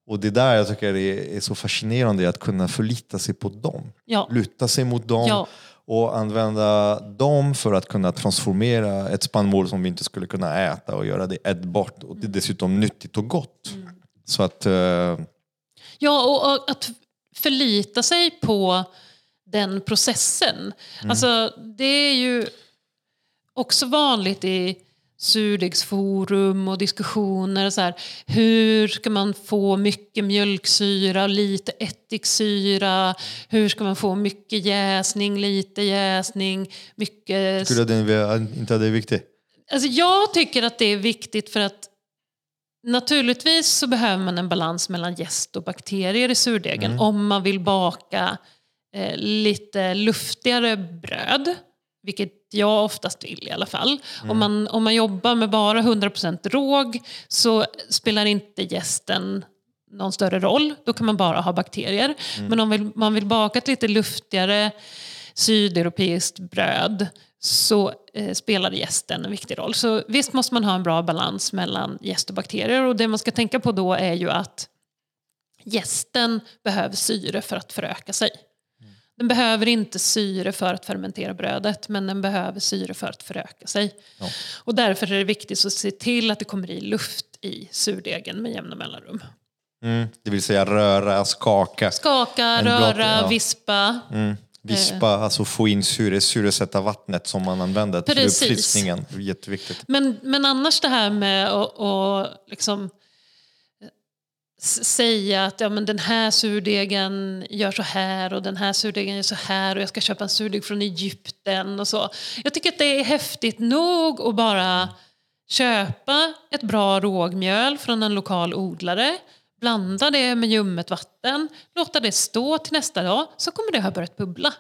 Och det är där jag tycker det är så fascinerande att kunna förlita sig på dem. Ja. Luta sig mot dem Ja. och använda dem för att kunna transformera ett spannmål som vi inte skulle kunna äta och göra det ätbart. Och det är dessutom nyttigt och gott. Så att... eh, ja och, och att förlita sig på den processen. Alltså, det är ju också vanligt i surdegsforum och diskussioner. Så här, hur ska man få mycket mjölksyra, lite ättiksyra? Hur ska man få mycket jäsning, lite jäsning? Mycket... Skulle den inte det är viktigt? Alltså jag tycker att det är viktigt för att naturligtvis så behöver man en balans mellan jäst och bakterier i surdegen om man vill baka eh, lite luftigare bröd. Vilket jag oftast vill i alla fall. Om, man, om man jobbar med bara 100% råg så spelar inte jästen någon större roll. Då kan man bara ha bakterier. Men om vill, man vill baka ett lite luftigare sydeuropeiskt bröd så eh, spelar jästen en viktig roll. Så visst måste man ha en bra balans mellan jäst och bakterier. Och det man ska tänka på då är ju att jästen behöver syre för att föröka sig. Den behöver inte syre för att fermentera brödet men den behöver syre för att föröka sig. Och därför är det viktigt att se till att det kommer i luft i surdegen med jämna mellanrum. Mm. Det vill säga röra, skaka. Skaka, En blott- röra, ja. vispa. Mm. Vispa, alltså få in syre, syresätta vattnet som man använder till uppfriskningen. Jätteviktigt. Men, men annars det här med att liksom eh, säga att ja, men den här surdegen gör så här och den här surdegen gör så här och jag ska köpa en surdeg från Egypten och så. Jag tycker att det är häftigt nog att bara köpa ett bra rågmjöl från en lokal odlare blanda det med ljummet vatten, låta det stå till nästa dag så kommer det ha börjat bubbla.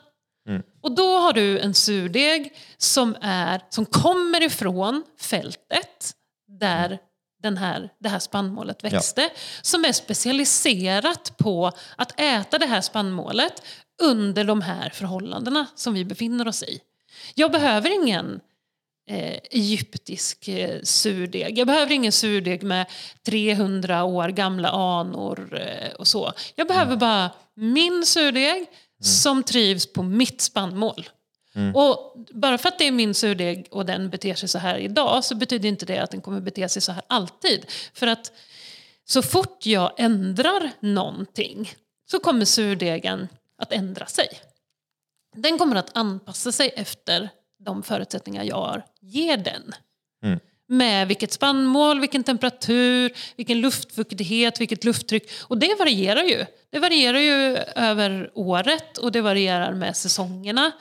Och då har du en surdeg som, är, som kommer ifrån fältet där den här, det här spannmålet växte. Som är specialiserat på att äta det här spannmålet under de här förhållandena som vi befinner oss i. Jag behöver ingen eh, egyptisk eh, surdeg. Jag behöver ingen surdeg med 300 år gamla anor eh, och så. Jag behöver bara min surdeg som trivs på mitt spannmål. Och bara för att det är min surdeg och den beter sig så här idag så betyder inte det att den kommer bete sig så här alltid. För att så fort jag ändrar någonting så kommer surdegen att ändra sig. Den kommer att anpassa sig efter de förutsättningar jag ger den. Med vilket spannmål, vilken temperatur, vilken luftfuktighet, vilket lufttryck. Och det varierar ju. Det varierar ju över året och det varierar med säsongerna.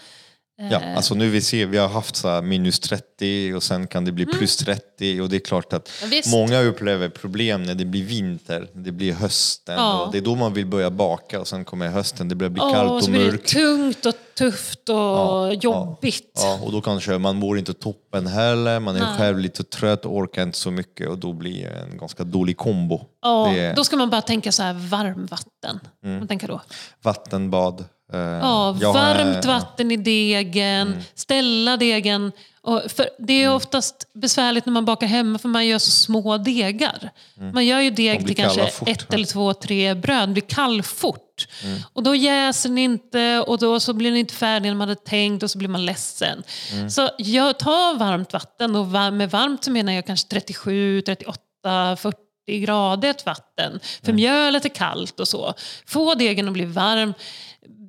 Ja, alltså nu vi ser, vi har haft så minus 30 och sen kan det bli plus 30 och det är klart att Ja, många upplever problem när det blir vinter, det blir hösten Ja. och det är då man vill börja baka och sen kommer hösten, det börjar bli Åh, kallt och och så blir det mörkt. tungt och tufft och jobbigt. Ja, och då kanske man mår inte toppen heller, man är själv lite trött, orkar inte så mycket och då blir det en ganska dålig kombo. Ja, är Då ska man bara tänka så här varmvatten. Man tänker då. vattenbad. Eh, Ja, jag varmt vatten i degen, Mm. ställa degen. Och för det är oftast besvärligt när man bakar hemma för man gör så små degar. Man gör ju Mm. De deg till kanske fort, ett. Mm. eller två, tre bröd. Det blir kall fort. Och då jäser den inte och då så blir den inte färdig när man hade tänkt och så blir man ledsen. Mm. Så jag tar varmt vatten och med varmt så menar jag kanske 37, 38, 40 gradigt vatten. Mm. För mjölet är kallt och så. Få degen att bli varm.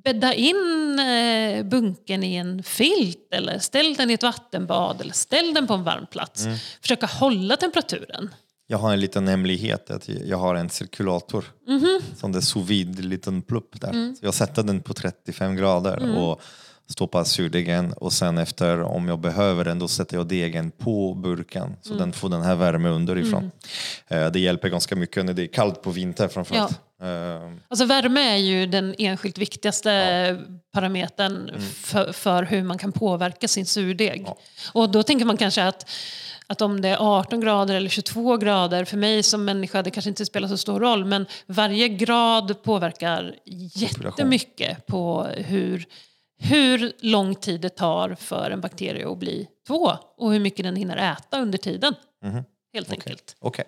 Bädda in eh, bunken i en filt eller ställ den i ett vattenbad eller ställ den på en varm plats. Mm. Försöka hålla temperaturen. Jag har en liten hemlighet, att jag har en cirkulator. Mhm. Som det sous vide, en liten plupp där. Mm. Jag sätter den på 35 grader och stoppar surdegen och sen efter, om jag behöver den, då sätter jag degen på burken så Mm. den får den här värme underifrån. Eh, Det hjälper ganska mycket när det är kallt på vintern framförallt. Eh, Alltså värme är ju den enskilt viktigaste parametern Mm. för, för hur man kan påverka sin surdeg. Och då tänker man kanske att, att om det är 18 grader eller 22 grader, för mig som människa, det kanske inte spelar så stor roll, men varje grad påverkar jättemycket på hur, hur lång tid det tar för en bakterie att bli två och hur mycket den hinner äta under tiden. Mhm. Helt enkelt. Okej,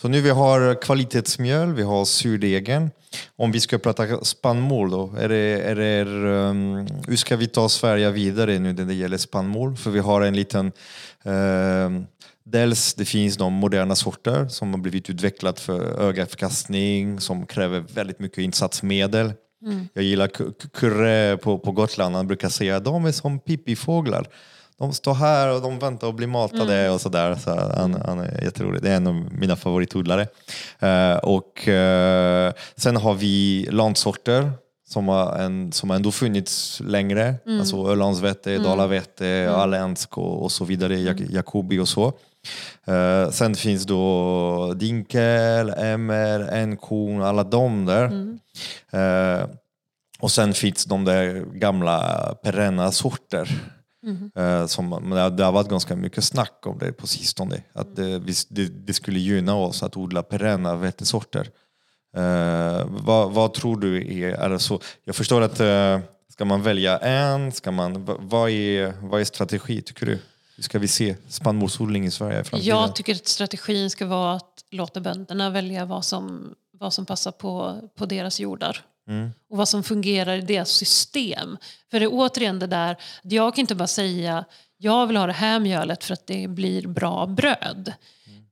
så nu vi har kvalitetsmjöl, vi har surdegen. Om vi ska prata spannmål då, är det, är det, um, hur ska vi ta Sverige vidare nu när det gäller spannmål? För vi har en liten um, Dels det finns de moderna sorter som har blivit utvecklat för ögafkastning som kräver väldigt mycket insatsmedel. Jag gillar Ku- Ku- Kurre på, på Gotland, han brukar säga att de är som pippifåglar. De står här och de väntar och blir matade och sådär. Så han, han är jätterolig. Det är en av mina favoritodlare. Eh, och eh, sen har vi landsorter som har, en, som har ändå funnits längre. Alltså Ölandsvete, Dalavete, Alländsk och, och så vidare, Jak- Jacobi och så. Eh, sen finns då Dinkel, Emmer, Enkorn, alla de där. Eh, och sen finns de där gamla perenna sorter. Eh, som, det har- varit ganska mycket snack om det på sistone. Att det, vi- det, det skulle gynna oss att odla perenna vetesorter. Eh, vad, vad tror du är, är så? Jag förstår att eh, ska man välja en, ska man, va- vad, är, vad är strategi tycker du? Hur ska vi se spannmålsodling i Sverige i framtiden? Jag tycker att strategin ska vara att låta bönderna välja vad som, vad som passar på, på deras jordar. Och vad som fungerar i deras system. För det är återigen det där, jag kan inte bara säga jag vill ha det här mjölet för att det blir bra bröd.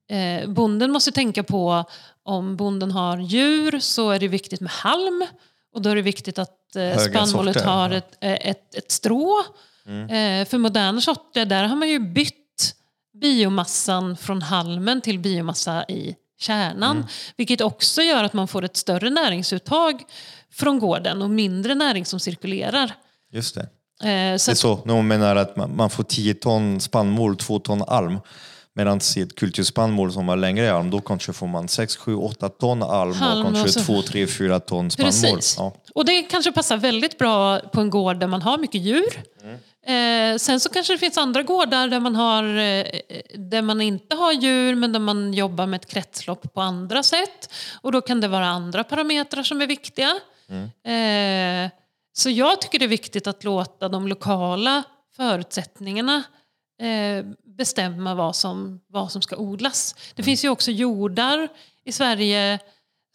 Eh, bonden måste tänka på om bonden har djur så är det viktigt med halm. Och då är det viktigt att eh, spannmålet sorter, har ja. ett, eh, ett, ett strå. Eh, för moderna sorter, där har man ju bytt biomassan från halmen till biomassa i kärnan. Vilket också gör att man får ett större näringsuttag från gården och mindre näring som cirkulerar. Just det. Eh, så Det är så, någon menar att man, man får 10 ton spannmål, 2 ton alm. Medan i ett kulturspannmål som har längre arm, då kanske får man 6, 7, 8 ton alm, Halm och kanske så- 2, 3, 4 ton spannmål. Ja. Och det kanske passar väldigt bra på en gård där man har mycket djur. Eh, sen så kanske det finns andra gårdar där man, har, eh, där man inte har djur men där man jobbar med ett kretslopp på andra sätt. Och då kan det vara andra parametrar som är viktiga. Eh, så jag tycker det är viktigt att låta de lokala förutsättningarna eh, bestämma vad som, vad som ska odlas. Det finns ju också jordar i Sverige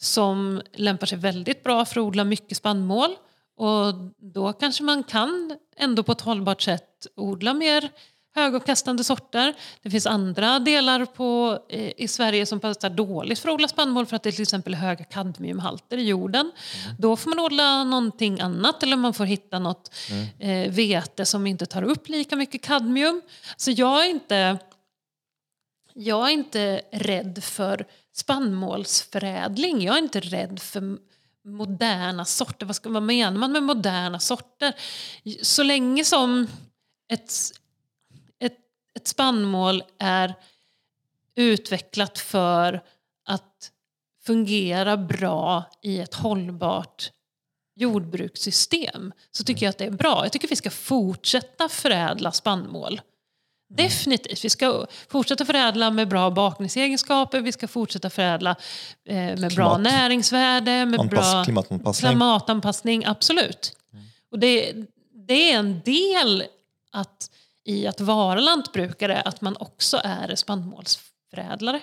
som lämpar sig väldigt bra för att odla mycket spannmål. Och då kanske man kan ändå på ett hållbart sätt odla mer högavkastande sorter. Det finns andra delar på, eh, i Sverige som passar dåligt för att odla spannmål för att det är till exempel höga kadmiumhalter i jorden. Då får man odla någonting annat eller man får hitta något eh, vete som inte tar upp lika mycket kadmium. Så jag är inte jag är inte rädd för spannmålsförädling. Jag är inte rädd för moderna sorter. Vad, ska, vad menar man med moderna sorter? Så länge som ett, ett, spannmål är utvecklat för att fungera bra i ett hållbart jordbrukssystem så tycker jag att det är bra. Jag tycker vi ska fortsätta förädla spannmål. Definitivt. Vi ska fortsätta förädla med bra bakningsegenskaper, vi ska fortsätta förädla eh, med bra Klimat. näringsvärde, med Anpass- bra klimatanpassning. klimatanpassning. Absolut. Och det, det är en del att, i att vara lantbrukare, att man också är spannmålsförädlare.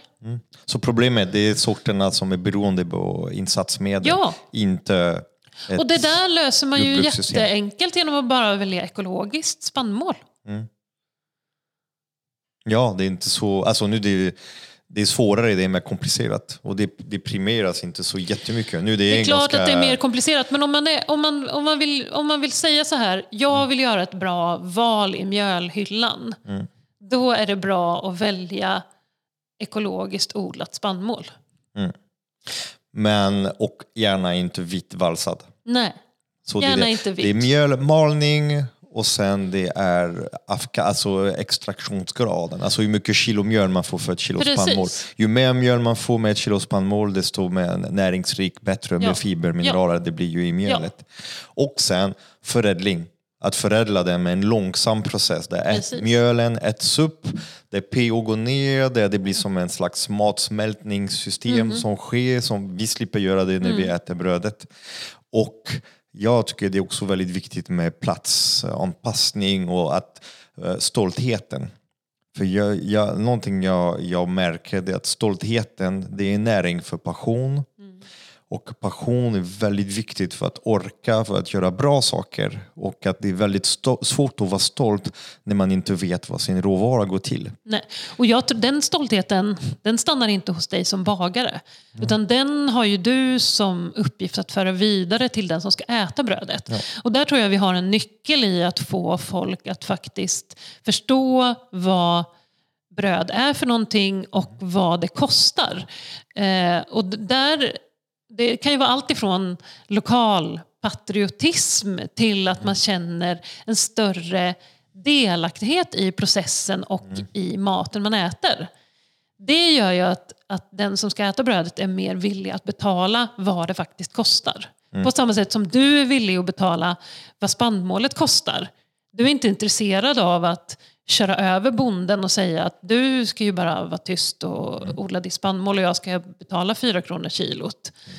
Så problemet det är sorterna som är beroende på insatsmedel, Ja. inte Och det där löser man ju jätteenkelt genom att bara välja ekologiskt spannmål. Ja, det är inte så... Alltså nu det, det är svårare, det är mer komplicerat. Och det, det primeras inte så jättemycket. Nu det är, Det är klart ganska, att det är mer komplicerat, men om man, är, om, man, om, man vill, om man vill säga så här, jag vill göra ett bra val i mjölhyllan, då är det bra att välja ekologiskt odlat spannmål. Men, och gärna inte vitt valsad. Nej. Så Gärna det, är det, inte vitt. Det är mjölmalning och sen det är afka, alltså extraktionsgraden. Alltså hur mycket kilo mjöl man får för ett kilo Precis. spannmål. Ju mer mjöl man får med ett kilo spannmål desto mer näringsrik, bättre Ja. med fiber, mineraler det blir ju i mjölet. Och sen förädling. Att förädla det med en långsam process där Precis. mjölen äts upp, där pH går ner, där det blir som en slags matsmältningssystem som sker, som vi slipper göra det när vi äter brödet. Och jag tycker det är också väldigt viktigt med platsanpassning och att eh, stoltheten. För jag, jag, någonting jag, jag märker är att stoltheten det är näring för passion. Och passion är väldigt viktigt för att orka, för att göra bra saker. Och att det är väldigt svårt att vara stolt när man inte vet vad sin råvara går till. Nej. Och jag tror, den stoltheten den stannar inte hos dig som bagare. Mm. Utan den har ju du som uppgift att föra vidare till den som ska äta brödet. Ja. Och där tror jag vi har en nyckel i att få folk att faktiskt förstå vad bröd är för någonting och vad det kostar. Eh, och där, det kan ju vara allt ifrån lokal patriotism till att man känner en större delaktighet i processen och mm. i maten man äter. Det gör ju att, att den som ska äta brödet är mer villig att betala vad det faktiskt kostar. Mm. På samma sätt som du är villig att betala vad spannmålet kostar. Du är inte intresserad av att köra över bonden och säga att du ska ju bara vara tyst och odla ditt spannmål och jag ska betala fyra kronor kilot. Mm.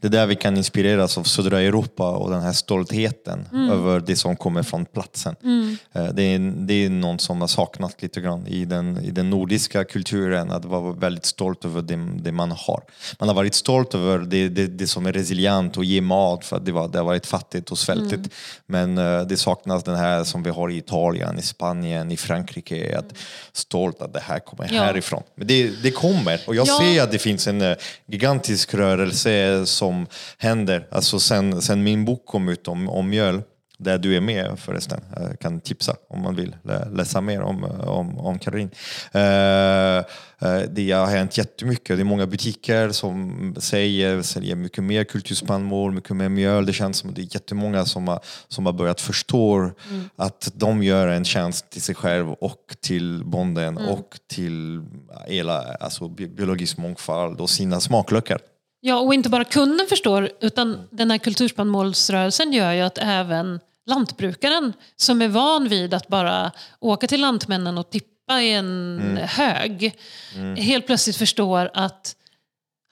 Det är där vi kan inspireras av södra Europa och den här stoltheten mm. över det som kommer från platsen. Mm. Eh, det, är, det är något som har saknat lite grann i den, i den nordiska kulturen, att vara väldigt stolt över det, det man har. Man har varit stolt över det, det, det som är resilient och ger mat för att det, var, det har varit fattigt och svältigt. Mm. Men uh, det saknas den här som vi har i Italien, i Spanien, i Frankrike, att stolt att det här kommer ja. härifrån. Men det, det kommer och jag ja. ser att det finns en uh, gigantisk rörelse som händer. Alltså sen, sen min bok kom ut om, om mjöl, där du är med förresten. Jag kan tipsa om man vill läsa mer om, om, om Caroline. Eh, Eh, det har hänt jättemycket. Det är många butiker som säger, säljer mycket mer kulturspannmål, mycket mer mjöl. Det känns som att det är jättemånga som har, som har börjat förstå mm. att de gör en tjänst till sig själv och till bonden mm. och till hela alltså, biologisk mångfald och sina smaklökar. Ja, och inte bara kunden förstår, utan den här kulturspannmålsrörelsen gör ju att även lantbrukaren som är van vid att bara åka till Lantmännen och tippa i en mm. hög mm. helt plötsligt förstår att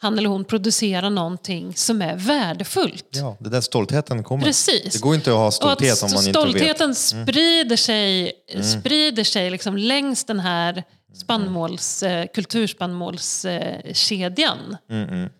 han eller hon producerar någonting som är värdefullt. Ja, det där stoltheten kommer. Precis. Det går inte att ha stolthet om man inte vet. Stoltheten mm. sprider sig, mm. sprider sig liksom längs den här spannmåls, eh, kulturspannmålskedjan. Mm, mm.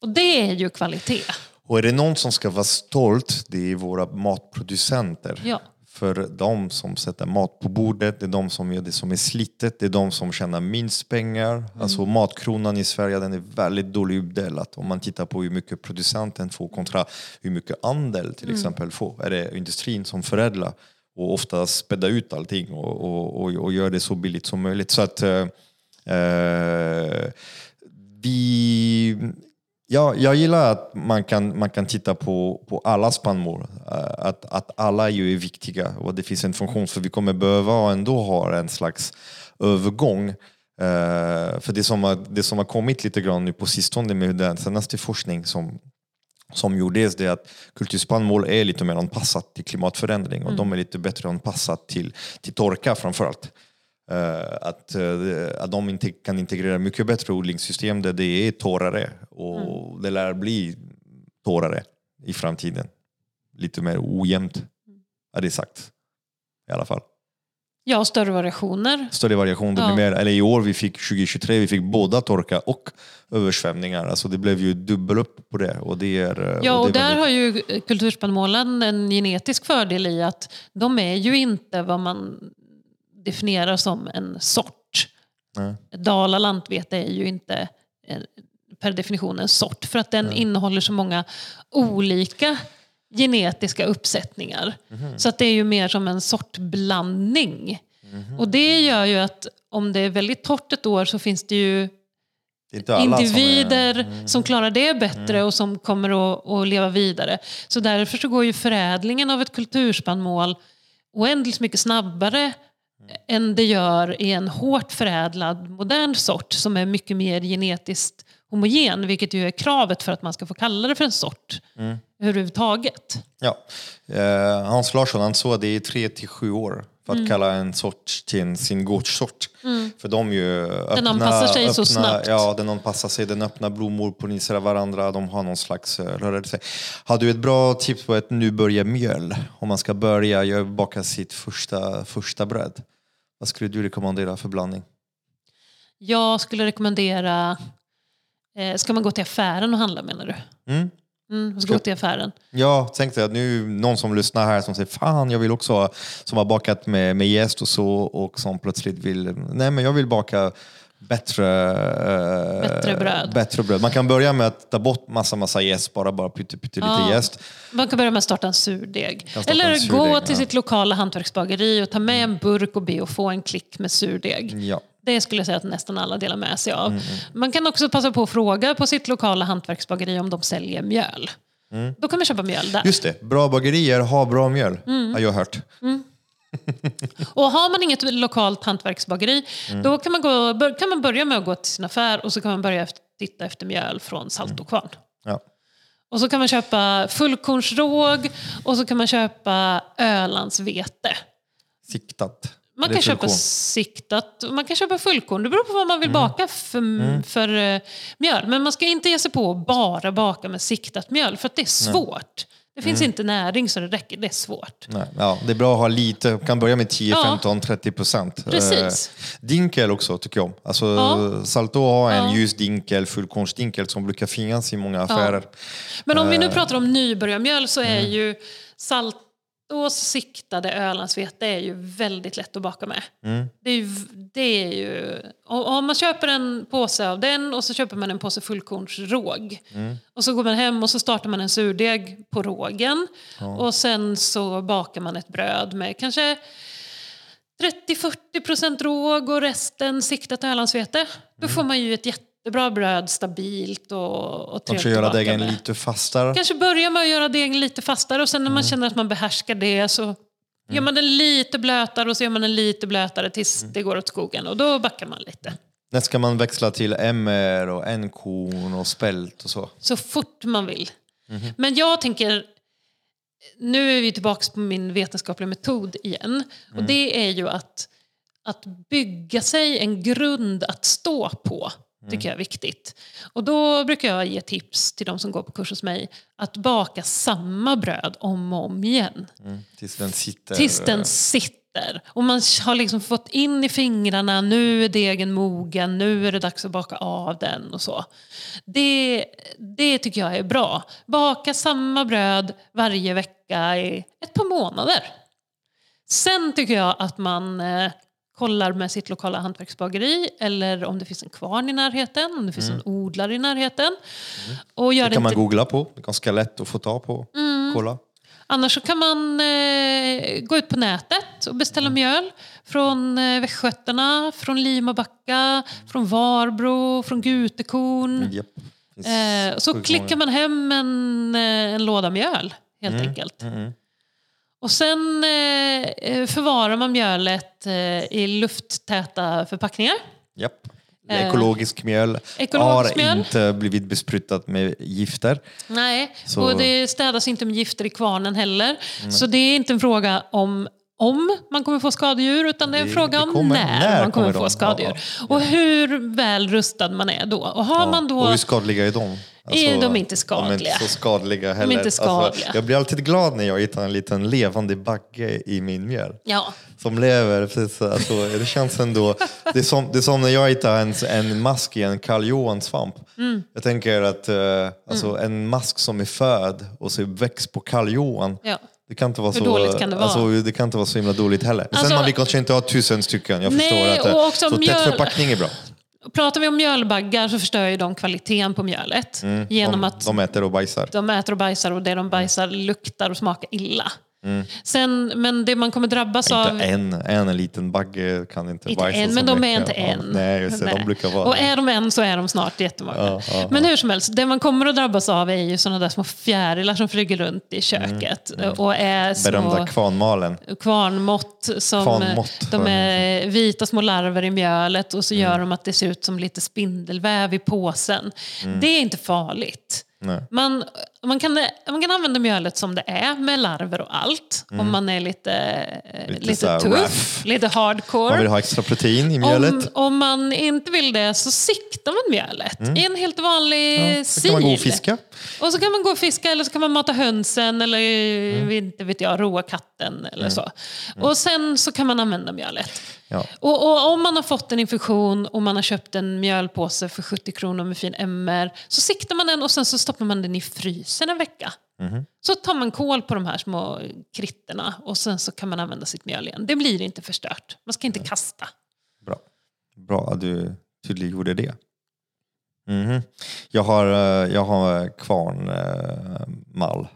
Och det är ju kvalitet. Och är det någon som ska vara stolt, det är våra matproducenter. Ja. För de som sätter mat på bordet, det är de som gör det som är slitet, det är de som tjänar minst pengar. Mm. Alltså matkronan i Sverige den är väldigt dåligt uppdelad. Om man tittar på hur mycket producenten får kontra hur mycket andel till mm. exempel får. Är det industrin som förädlar och ofta spädda ut allting och, och, och, och gör det så billigt som möjligt. Så att eh, eh vi Ja, jag gillar att man kan, man kan titta på, på alla spannmål. Eh, att, att alla ju är viktiga och det finns en funktion för vi kommer behöva ändå ha en slags övergång. Uh, för det som, har, det som har kommit lite grann nu på sistone med den senaste forskning som, som gjordes det är att kulturspannmål är lite mer anpassat till klimatförändring och mm. de är lite bättre anpassat till, till torka framförallt. Uh, att, uh, att de inte kan integrera mycket bättre odlingssystem där det är torrare och mm. det lär bli torrare i framtiden. Lite mer ojämnt, mm. är det sagt. I alla fall. Ja, större variationer. Större variationer. Ja. Mer, eller I år vi fick 2023 vi fick båda torka och översvämningar. Alltså det blev ju dubbel upp på det. Och det är, ja, och, och där väldigt... har ju kulturspannmålen en genetisk fördel i att de är ju inte vad man definierar som en sort. Nej. Dala lantvete är ju inte per definition en sort för att den Nej. innehåller så många olika genetiska uppsättningar. Mm. Så att det är ju mer som en sortblandning. Mm. Och det gör ju att om det är väldigt torrt ett år så finns det ju det individer som, mm. som, klarar det bättre mm. och som kommer att, att, leva vidare. Så därför så går ju förädlingen av ett kulturspannmål oändligt mycket snabbare än det gör i en hårt förädlad modern sort som är mycket mer genetiskt homogen, vilket ju är kravet för att man ska få kalla det för en sort mm. överhuvudtaget. Ja. Eh, Hans Larsson han sa det i tre till sju år för att mm. kalla en sort till sin gårdssort. Mm. För de ju öppna, den anpassar sig öppna, så snabbt. Ja, den anpassar sig, den öppnar blommor, polliniserar varandra, de har någon slags uh, rörelse. Har du ett bra tips på ett nybörjarmjöl? Om man ska börja baka sitt första, första bröd? Vad skulle du rekommendera för blandning? Jag skulle rekommendera Eh, ska man gå till affären och handla menar du? Mm. Mm, ska gå till affären. Jag tänkte att nu någon som lyssnar här som säger fan jag vill också ha, som har bakat med, med och så och som plötsligt vill, nej men jag vill baka bättre, eh, Bättre bröd. bättre bröd. Man kan börja med att ta bort massa massa jäst, bara, bara pytte, pytte lite Ja. jäst. Man kan börja med att starta en surdeg. Starta Eller en surdeg, gå till ja. sitt lokala hantverksbageri och ta med en burk och be och få en klick med surdeg. Ja. Det skulle jag säga att nästan alla delar med sig Mm, av. Man kan också passa på att fråga på sitt lokala hantverksbageri om de säljer mjöl. Då kan man köpa mjöl där. Mm. Just det, bra bagerier har bra mjöl, Mm. har jag hört. Och har man inget lokalt hantverksbageri, Mm. då kan man, gå, kan man börja med att gå till sin affär och så kan man börja efter, titta efter mjöl från Saltokvarn. Ja. Och så kan man köpa fullkornsråg och så kan man köpa Ölandsvete. Siktat. Man kan köpa siktat och man kan köpa fullkorn. Det beror på vad man vill baka för, för eh, mjöl. Men man ska inte ge sig på att bara baka med siktat mjöl för att det är svårt. Det finns inte näring så det räcker. Det är svårt. Nej, ja, det är bra att ha lite, man kan börja med 10, Ja. 15, 30 procent. Precis. Eh, dinkel också tycker jag. Alltså, Ja. Salto har en Ja. ljus dinkel, fullkornsdinkel som brukar finnas i många affärer. Men om vi Eh. nu pratar om nybörjarmjöl så Mm. är ju Saltås siktade Ölandsvete är ju väldigt lätt att baka med. Mm. Det är ju, det är ju, om man köper en påse av den och så köper man en påse fullkornsråg. Mm. Och så går man hem och så startar man en surdeg på rågen. Och sen så bakar man ett bröd med kanske 30-40% råg och resten siktat Ölandsvete. Då Mm. får man ju ett jättebra bröd, stabilt och, och trevligt Också göra degen med. lite fastare. Kanske börja med att göra degen lite fastare och sen när man Mm. känner att man behärskar det så gör man den lite blötare och så gör man den lite blötare tills Mm. det går åt skogen och då backar man lite. När ska man växla till MR och enkorn och spält och så? Så fort man vill. Mhm. Men jag tänker, nu är vi tillbaka på min vetenskapliga metod igen. Och Mm. det är ju att, att bygga sig en grund att stå på. Mm. tycker jag är viktigt. Och då brukar jag ge tips till de som går på kurs hos mig att baka samma bröd om och om igen. Mm. Tills den sitter. Tills den sitter. Och man har liksom fått in i fingrarna, nu är degen mogen, nu är det dags att baka av den och så. Det, det tycker jag är bra. Baka samma bröd varje vecka i ett par månader. Sen tycker jag att man eh, kollar med sitt lokala hantverksbageri eller om det finns en kvarn i närheten, om det finns en odlare i närheten. Och gör Mm. Det kan man inte googla på, det är ganska lätt att få tag på. Mm. Kolla. Annars så kan man eh, gå ut på nätet och beställa mjöl från eh, Västgötarna, från Limabacka, från Varbro, från Gutekorn. Japp. Finns Eh, så klickar man hem en, eh, en låda mjöl helt enkelt. Mm. Och sen eh, eh, förvarar man mjölet eh, i lufttäta förpackningar. Japp. Ekologisk mjöl ekologisk har mjöl. inte blivit besprutat med gifter. Nej, Så- och det städas inte med gifter i kvarnen heller. Så det är inte en fråga om om man kommer få skadedjur utan det är en Det- fråga om när, när man kommer, kommer få de? skadedjur. Ja, Och hur väl rustad man är då. Och har man då... Och hur skadliga är de? Alltså, Är de inte De är inte skadliga? så skadliga heller. inte Alltså, skadliga. jag blir alltid glad när jag hittar en liten levande bagge i min mjöl. Ja, Som lever. Precis, alltså, det känns ändå... Det är, som, det är som när jag hittar en, en mask i en karljohansvamp. Mm. Jag tänker att eh, alltså, en mask som är född och så väcks på karljohan. ja. Det kan inte vara Hur så, dåligt kan det vara? Alltså, det kan inte vara så himla dåligt heller. Men Alltså- sen man vill kanske inte ha tusen stycken. Jag Nej, förstår att det, och också så mjöl- tätt förpackning är bra. Pratar vi om mjölbaggar så förstör ju de kvaliteten på mjölet. Genom Mm. de, att de äter och bajsar. de äter och bajsar och det de bajsar luktar och smakar illa. Mm. Sen, men det man kommer drabbas av... Inte en, en liten bagge kan inte, Inte bajsa en, men de är mycket. inte Ja, en. nej, just det. Nej. De brukar vara Och är de en så är de snart jättemånga. Ja, ja, men hur som helst, det man kommer att drabbas av är ju sådana där små fjärilar som flyger runt i köket. Och är små Mm, berömda kvarnmalen. kvarnmått. Som, Kvarnmått, de är vita små larver i mjölet och så Mm. gör de att det ser ut som lite spindelväv i påsen. Det är inte farligt. Nej. Man, man kan, man kan använda mjölet som det är, med larver och allt. Om man är lite, eh, Mm. Lite lite, tuff, rough. lite hardcore. Man vill ha extra protein i mjölet. Om, om man inte vill det så siktar man mjölet i en helt vanlig Mm. Ja, så kan man gå och sil. fiska. Och så kan man gå och fiska eller så kan man mata hönsen eller Mm. inte vet jag, roa katten eller så. Och sen så kan man använda mjölet. Ja. Och, och om man har fått en infektion och man har köpt en mjölpåse för 70 kronor med fin MR så siktar man den och sen så stoppar man den i frysen en vecka. Mhm. Så tar man kål på de här små kritterna och sen så kan man använda sitt mjöl igen. Det blir inte förstört. Man ska inte kasta. Bra. Bra att du tydliggjorde det. Mhm. Jag har, eh, jag har kvarnmall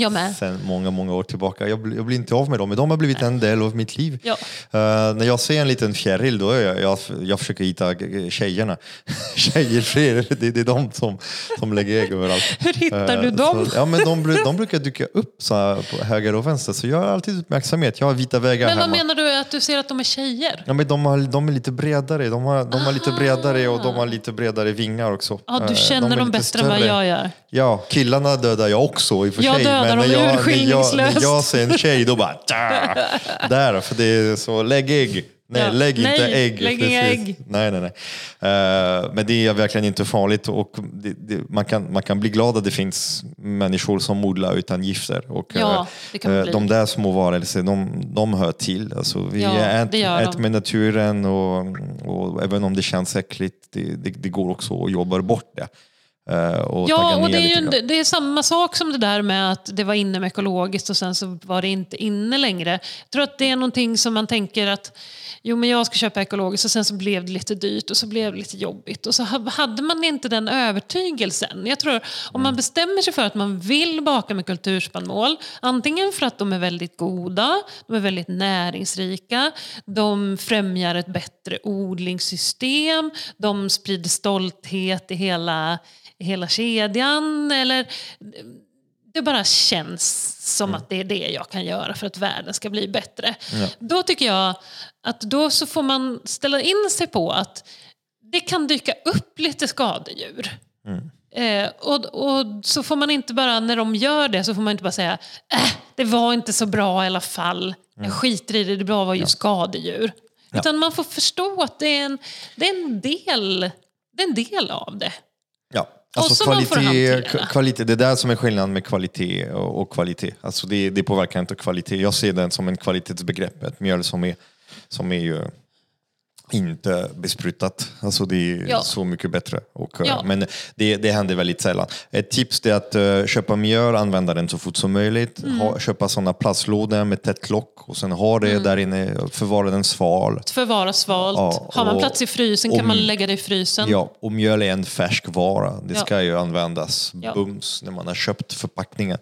Jag med. sedan många, många år tillbaka. Jag, jag blir inte av med dem, men de har blivit en del av mitt liv. Ja. Eh, när jag ser en liten fjäril, då är jag, jag, jag försöker hitta tjejerna. Tjejer, det, det är de som, som lägger ägg överallt. Hur hittar Eh, du dem? Så, ja, men de, de brukar dyka upp så här på höger och vänster, så jag har alltid uppmärksamhet. Jag har vita vägar Men vad hemma. menar du att du ser att de är tjejer? Ja, men de, har, de är lite bredare. De har, de har lite bredare och de har lite bredare vingar också. Ja, Eh, du känner de dem bättre än vad större. jag gör. Ja, killarna dödar jag också i och för Jag sig. Dem när jag, när, jag, när urskillningslöst. jag ser en tjej då bara... Där, för det är så, lägg ägg. Nej, Ja. lägg inte Nej, ägg. lägg inga ägg. Nej, nej, nej. Eh, men det är verkligen inte farligt och det, det, man, kan, man kan bli glad att det finns människor som odlar utan gifter. Och, Ja, bli. de där små varelser, de, de hör till. Alltså, vi Ja, är ett, ett med naturen och, och även om det känns äckligt, det, det, det går också att jobba bort det. Eh, och Ja, och det är, ju, det- är samma sak som det där med att det var inne med ekologiskt och sen så var det inte inne längre. Jag tror att det är någonting som man tänker att jo men jag ska köpa ekologiskt och sen så blev det lite dyrt och så blev det lite jobbigt. Och så ha- hade man inte den övertygelsen. Jag tror om man bestämmer sig för att man vill baka med kulturspannmål, antingen för att de är väldigt goda, de är väldigt näringsrika, de främjar ett bättre odlingssystem, de sprider stolthet i hela, i hela kedjan. Eller det bara känns som att det är det jag kan göra för att världen ska bli bättre. Då tycker jag att då så får man ställa in sig på att det kan dyka upp lite skadedjur. Eh, och, och så får man inte bara, när de gör det, så får man inte bara säga äh, det var inte så bra i alla fall. Jag skiter i det, det bra var ju skadedjur. Utan man får förstå att det är en, det är en, del, det är en del av det. Ja. Alltså kvalitet, kvalitet, det är där som är skillnaden med kvalitet och, och kvalitet. Alltså det, det påverkar inte kvalitet. Jag ser den som en kvalitetsbegrepp. Ett mjöl som är, som är ju inte besprutat. Alltså det är Ja. så mycket bättre. Och, eh, Ja. Men det, det händer väldigt sällan. Ett tips är att eh, köpa mjöl, använda den så fort som möjligt. Mm. Ha, köpa sådana plastlådor med tätt lock och sen ha Mm. det där inne, förvara den sval. Förvara svalt. Ja, Har man och- plats i frysen kan man lägga det i frysen. Ja, och mjöl är en färskvara. Det ska ju användas bums när man har köpt förpackningen.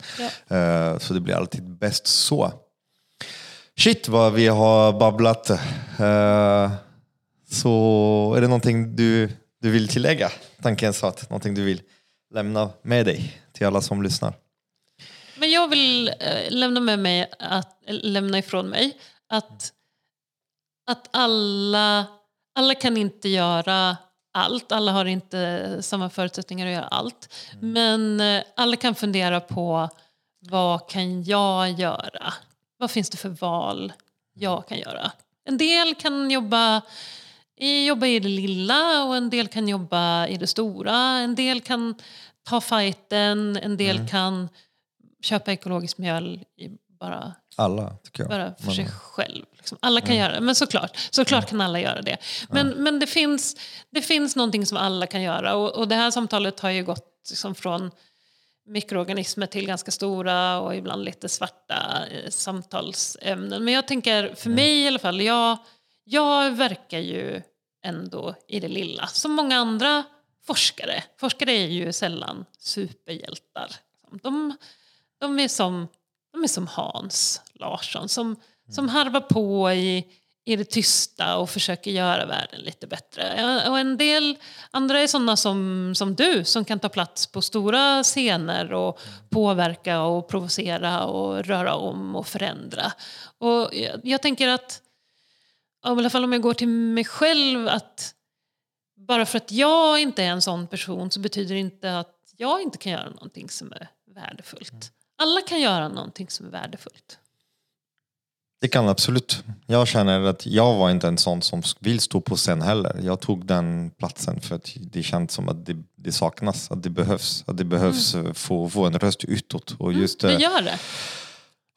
Eh, Så det blir alltid bäst så. Shit vad vi har babblat. Eh, Så är det någonting du, du vill tillägga? Tanken sa att någonting du vill lämna med dig till alla som lyssnar. Men jag vill eh, lämna med mig att, lämna ifrån mig att, att alla, alla kan inte göra allt. Alla har inte samma förutsättningar att göra allt. Men eh, alla kan fundera på vad kan jag göra? Vad finns det för val jag kan göra? En del kan jobba jobba i det lilla och en del kan jobba i det stora. En del kan ta fighten, en del kan köpa ekologiskt mjöl bara, Alla, tycker jag. bara för Men- sig själv. Liksom. Alla kan göra det, men såklart, såklart kan alla göra det. Men, men det, finns, det finns någonting som alla kan göra och, och det här samtalet har ju gått liksom från mikroorganismer till ganska stora och ibland lite svarta eh, samtalsämnen. Men jag tänker, för mig i alla fall, jag, jag verkar ju ändå i det lilla. Som många andra forskare. Forskare är ju sällan superhjältar. De, de, är, som, de är som Hans Larsson som, som harvar på i, i det tysta och försöker göra världen lite bättre. Och en del andra är sådana som, som du som kan ta plats på stora scener och påverka och provocera och röra om och förändra. Och jag, jag tänker att, i alla fall om jag går till mig själv, att bara för att jag inte är en sån person så betyder det inte att jag inte kan göra någonting som är värdefullt. Alla kan göra någonting som är värdefullt. Det kan absolut. Jag känner att jag var inte en sån som vill stå på scen heller. Jag tog den platsen för att det känns som att det, det saknas, att det behövs. Att det behövs mm. få, få en röst utåt. Och mm, just, mm, det gör det.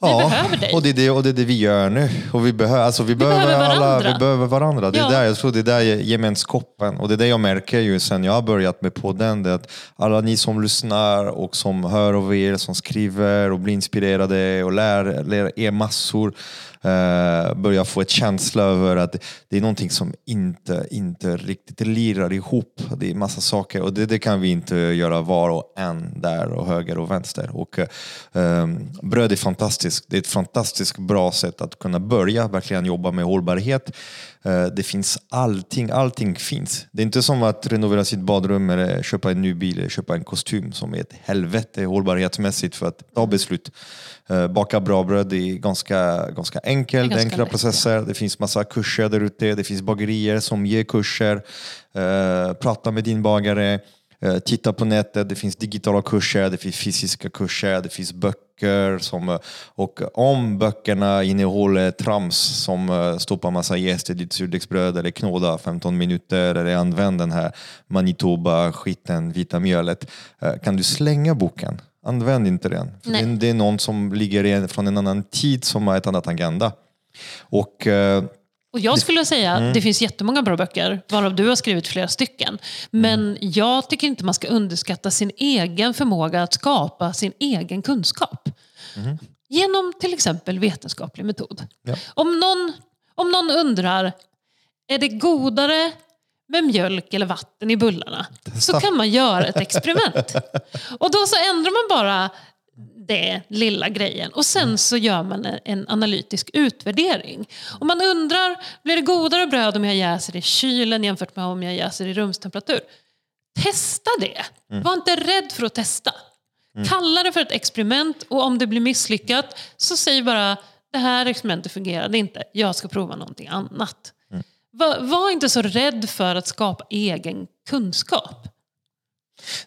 Vi ja, behöver dig. Och det, är det, och det är det vi gör nu. Och vi, behö, alltså vi, vi behöver, behöver alla, varandra. Vi behöver varandra. Det är ja. där, jag tror det är där gemenskapen. Och det är det jag märker ju sen jag har börjat med podden. Det att alla ni som lyssnar och som hör av er, som skriver och blir inspirerade och lär, lär er massor eh, börjar få ett känsla över att det är någonting som inte, inte riktigt lirar ihop. Det är massa saker och det, det kan vi inte göra var och en där och höger och vänster. Och, eh, bröd är fantastiskt. Det är ett fantastiskt bra sätt att kunna börja verkligen jobba med hållbarhet. Eh, det finns allting, allting finns. Det är inte som att renovera sitt badrum eller köpa en ny bil eller köpa en kostym som är ett helvete hållbarhetsmässigt för att ta beslut. Eh, baka bra bröd är ganska, ganska enkelt, ganska enkla lätt, processer. Ja. Det finns massa kurser där ute. Det finns bagerier som ger kurser. Eh, prata med din bagare. Eh, titta på nätet, det finns digitala kurser, det finns fysiska kurser, det finns böcker. Som, och om böckerna innehåller trams som stoppar massa jäst i ditt surdegsbröd eller knåda 15 minuter eller använd den här Manitoba-skiten, vita mjölet, kan du slänga boken Använd inte den. Det, det, är någon som ligger från en annan tid som har ett annat agenda. Och, eh, och jag skulle säga att mm. det finns jättemånga bra böcker, varav du har skrivit flera stycken. Men mm. jag tycker inte man ska underskatta sin egen förmåga att skapa sin egen kunskap. Mm. Genom till exempel vetenskaplig metod. Ja. Om, någon, om någon undrar, är det godare med mjölk eller vatten i bullarna så kan man göra ett experiment. Och då så ändrar man bara det lilla grejen och sen så gör man en analytisk utvärdering. Om man undrar, blir det godare bröd om jag jäser i kylen jämfört med om jag jäser i rumstemperatur? Testa det! Mm. Var inte rädd för att testa. Mm. Kalla det för ett experiment och om det blir misslyckat så säg bara det här experimentet fungerade inte, jag ska prova någonting annat. Var, var inte så rädd för att skapa egen kunskap.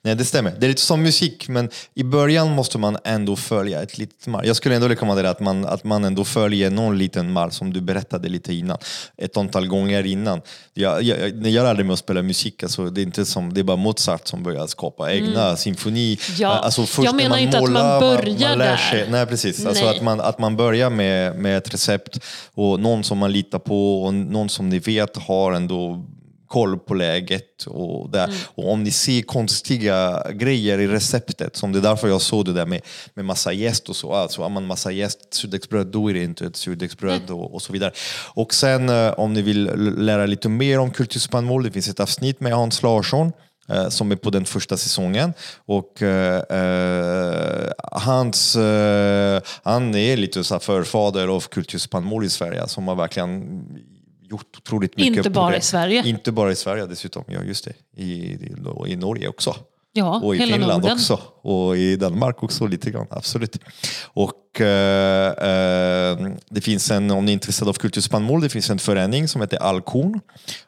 Nej, det stämmer. Det är lite som musik, men i början måste man ändå följa ett litet mall. Jag skulle ändå rekommendera att man, att man ändå följer någon liten mall som du berättade lite innan. Ett antal gånger innan. Jag, jag, när jag lärde mig att spela musik, alltså, det, är inte som, det är bara Mozart som börjar skapa egna mm. symfoni. Ja. Alltså, först jag menar inte målar, att man börjar man, man sig, där. Nej, precis. Nej. Alltså, att, man, att man börjar med, med ett recept och någon som man litar på och någon som ni vet har ändå koll på läget. Och, där. Mm. och om ni ser konstiga grejer i receptet, som det är därför jag såg det där med, med massa jäst och så. Alltså, om man massa jäst, surdegsbröd, då är det inte ett surdegsbröd mm. och, och, så vidare. Och sen eh, om ni vill lära lite mer om kulturspannmål, det finns ett avsnitt med Hans Larsson eh, som är på den första säsongen. Och eh, eh hans, eh, han är lite så förfader av kulturspannmål i Sverige som har verkligen gjort otroligt mycket. Inte bara i Sverige. Inte bara i Sverige dessutom, ja just det. I, i, Norge också. Ja, och i Finland Norden. också. Och i Danmark också lite grann, absolut. Och eh, eh, det finns en, om ni är intresserade av kulturspannmål, det finns en förening som heter Alkorn.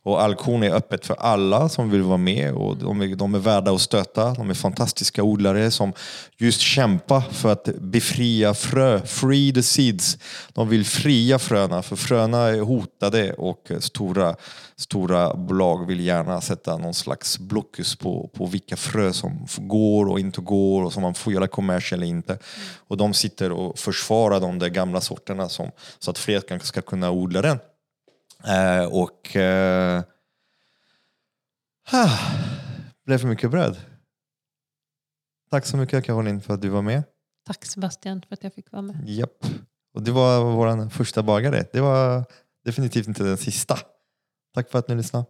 Och Alkorn är öppet för alla som vill vara med och de är, de är värda att stöta. De är fantastiska odlare som just kämpar för att befria frö, free the seeds. De vill fria fröna, för fröna är hotade och stora, stora bolag vill gärna sätta någon slags blockus på, på vilka frö som går och inte går och som man får göra kommers eller inte. Mm. Och de sitter och försvarar de där gamla sorterna som, så att fler ska kunna odla den. Eh, och eh, ah, blev för mycket bröd. Tack så mycket Caroline för att du var med. Tack Sebastian för att jag fick vara med. Japp. Och det var vår första bagare. Det var definitivt inte den sista. Tack för att ni lyssnade.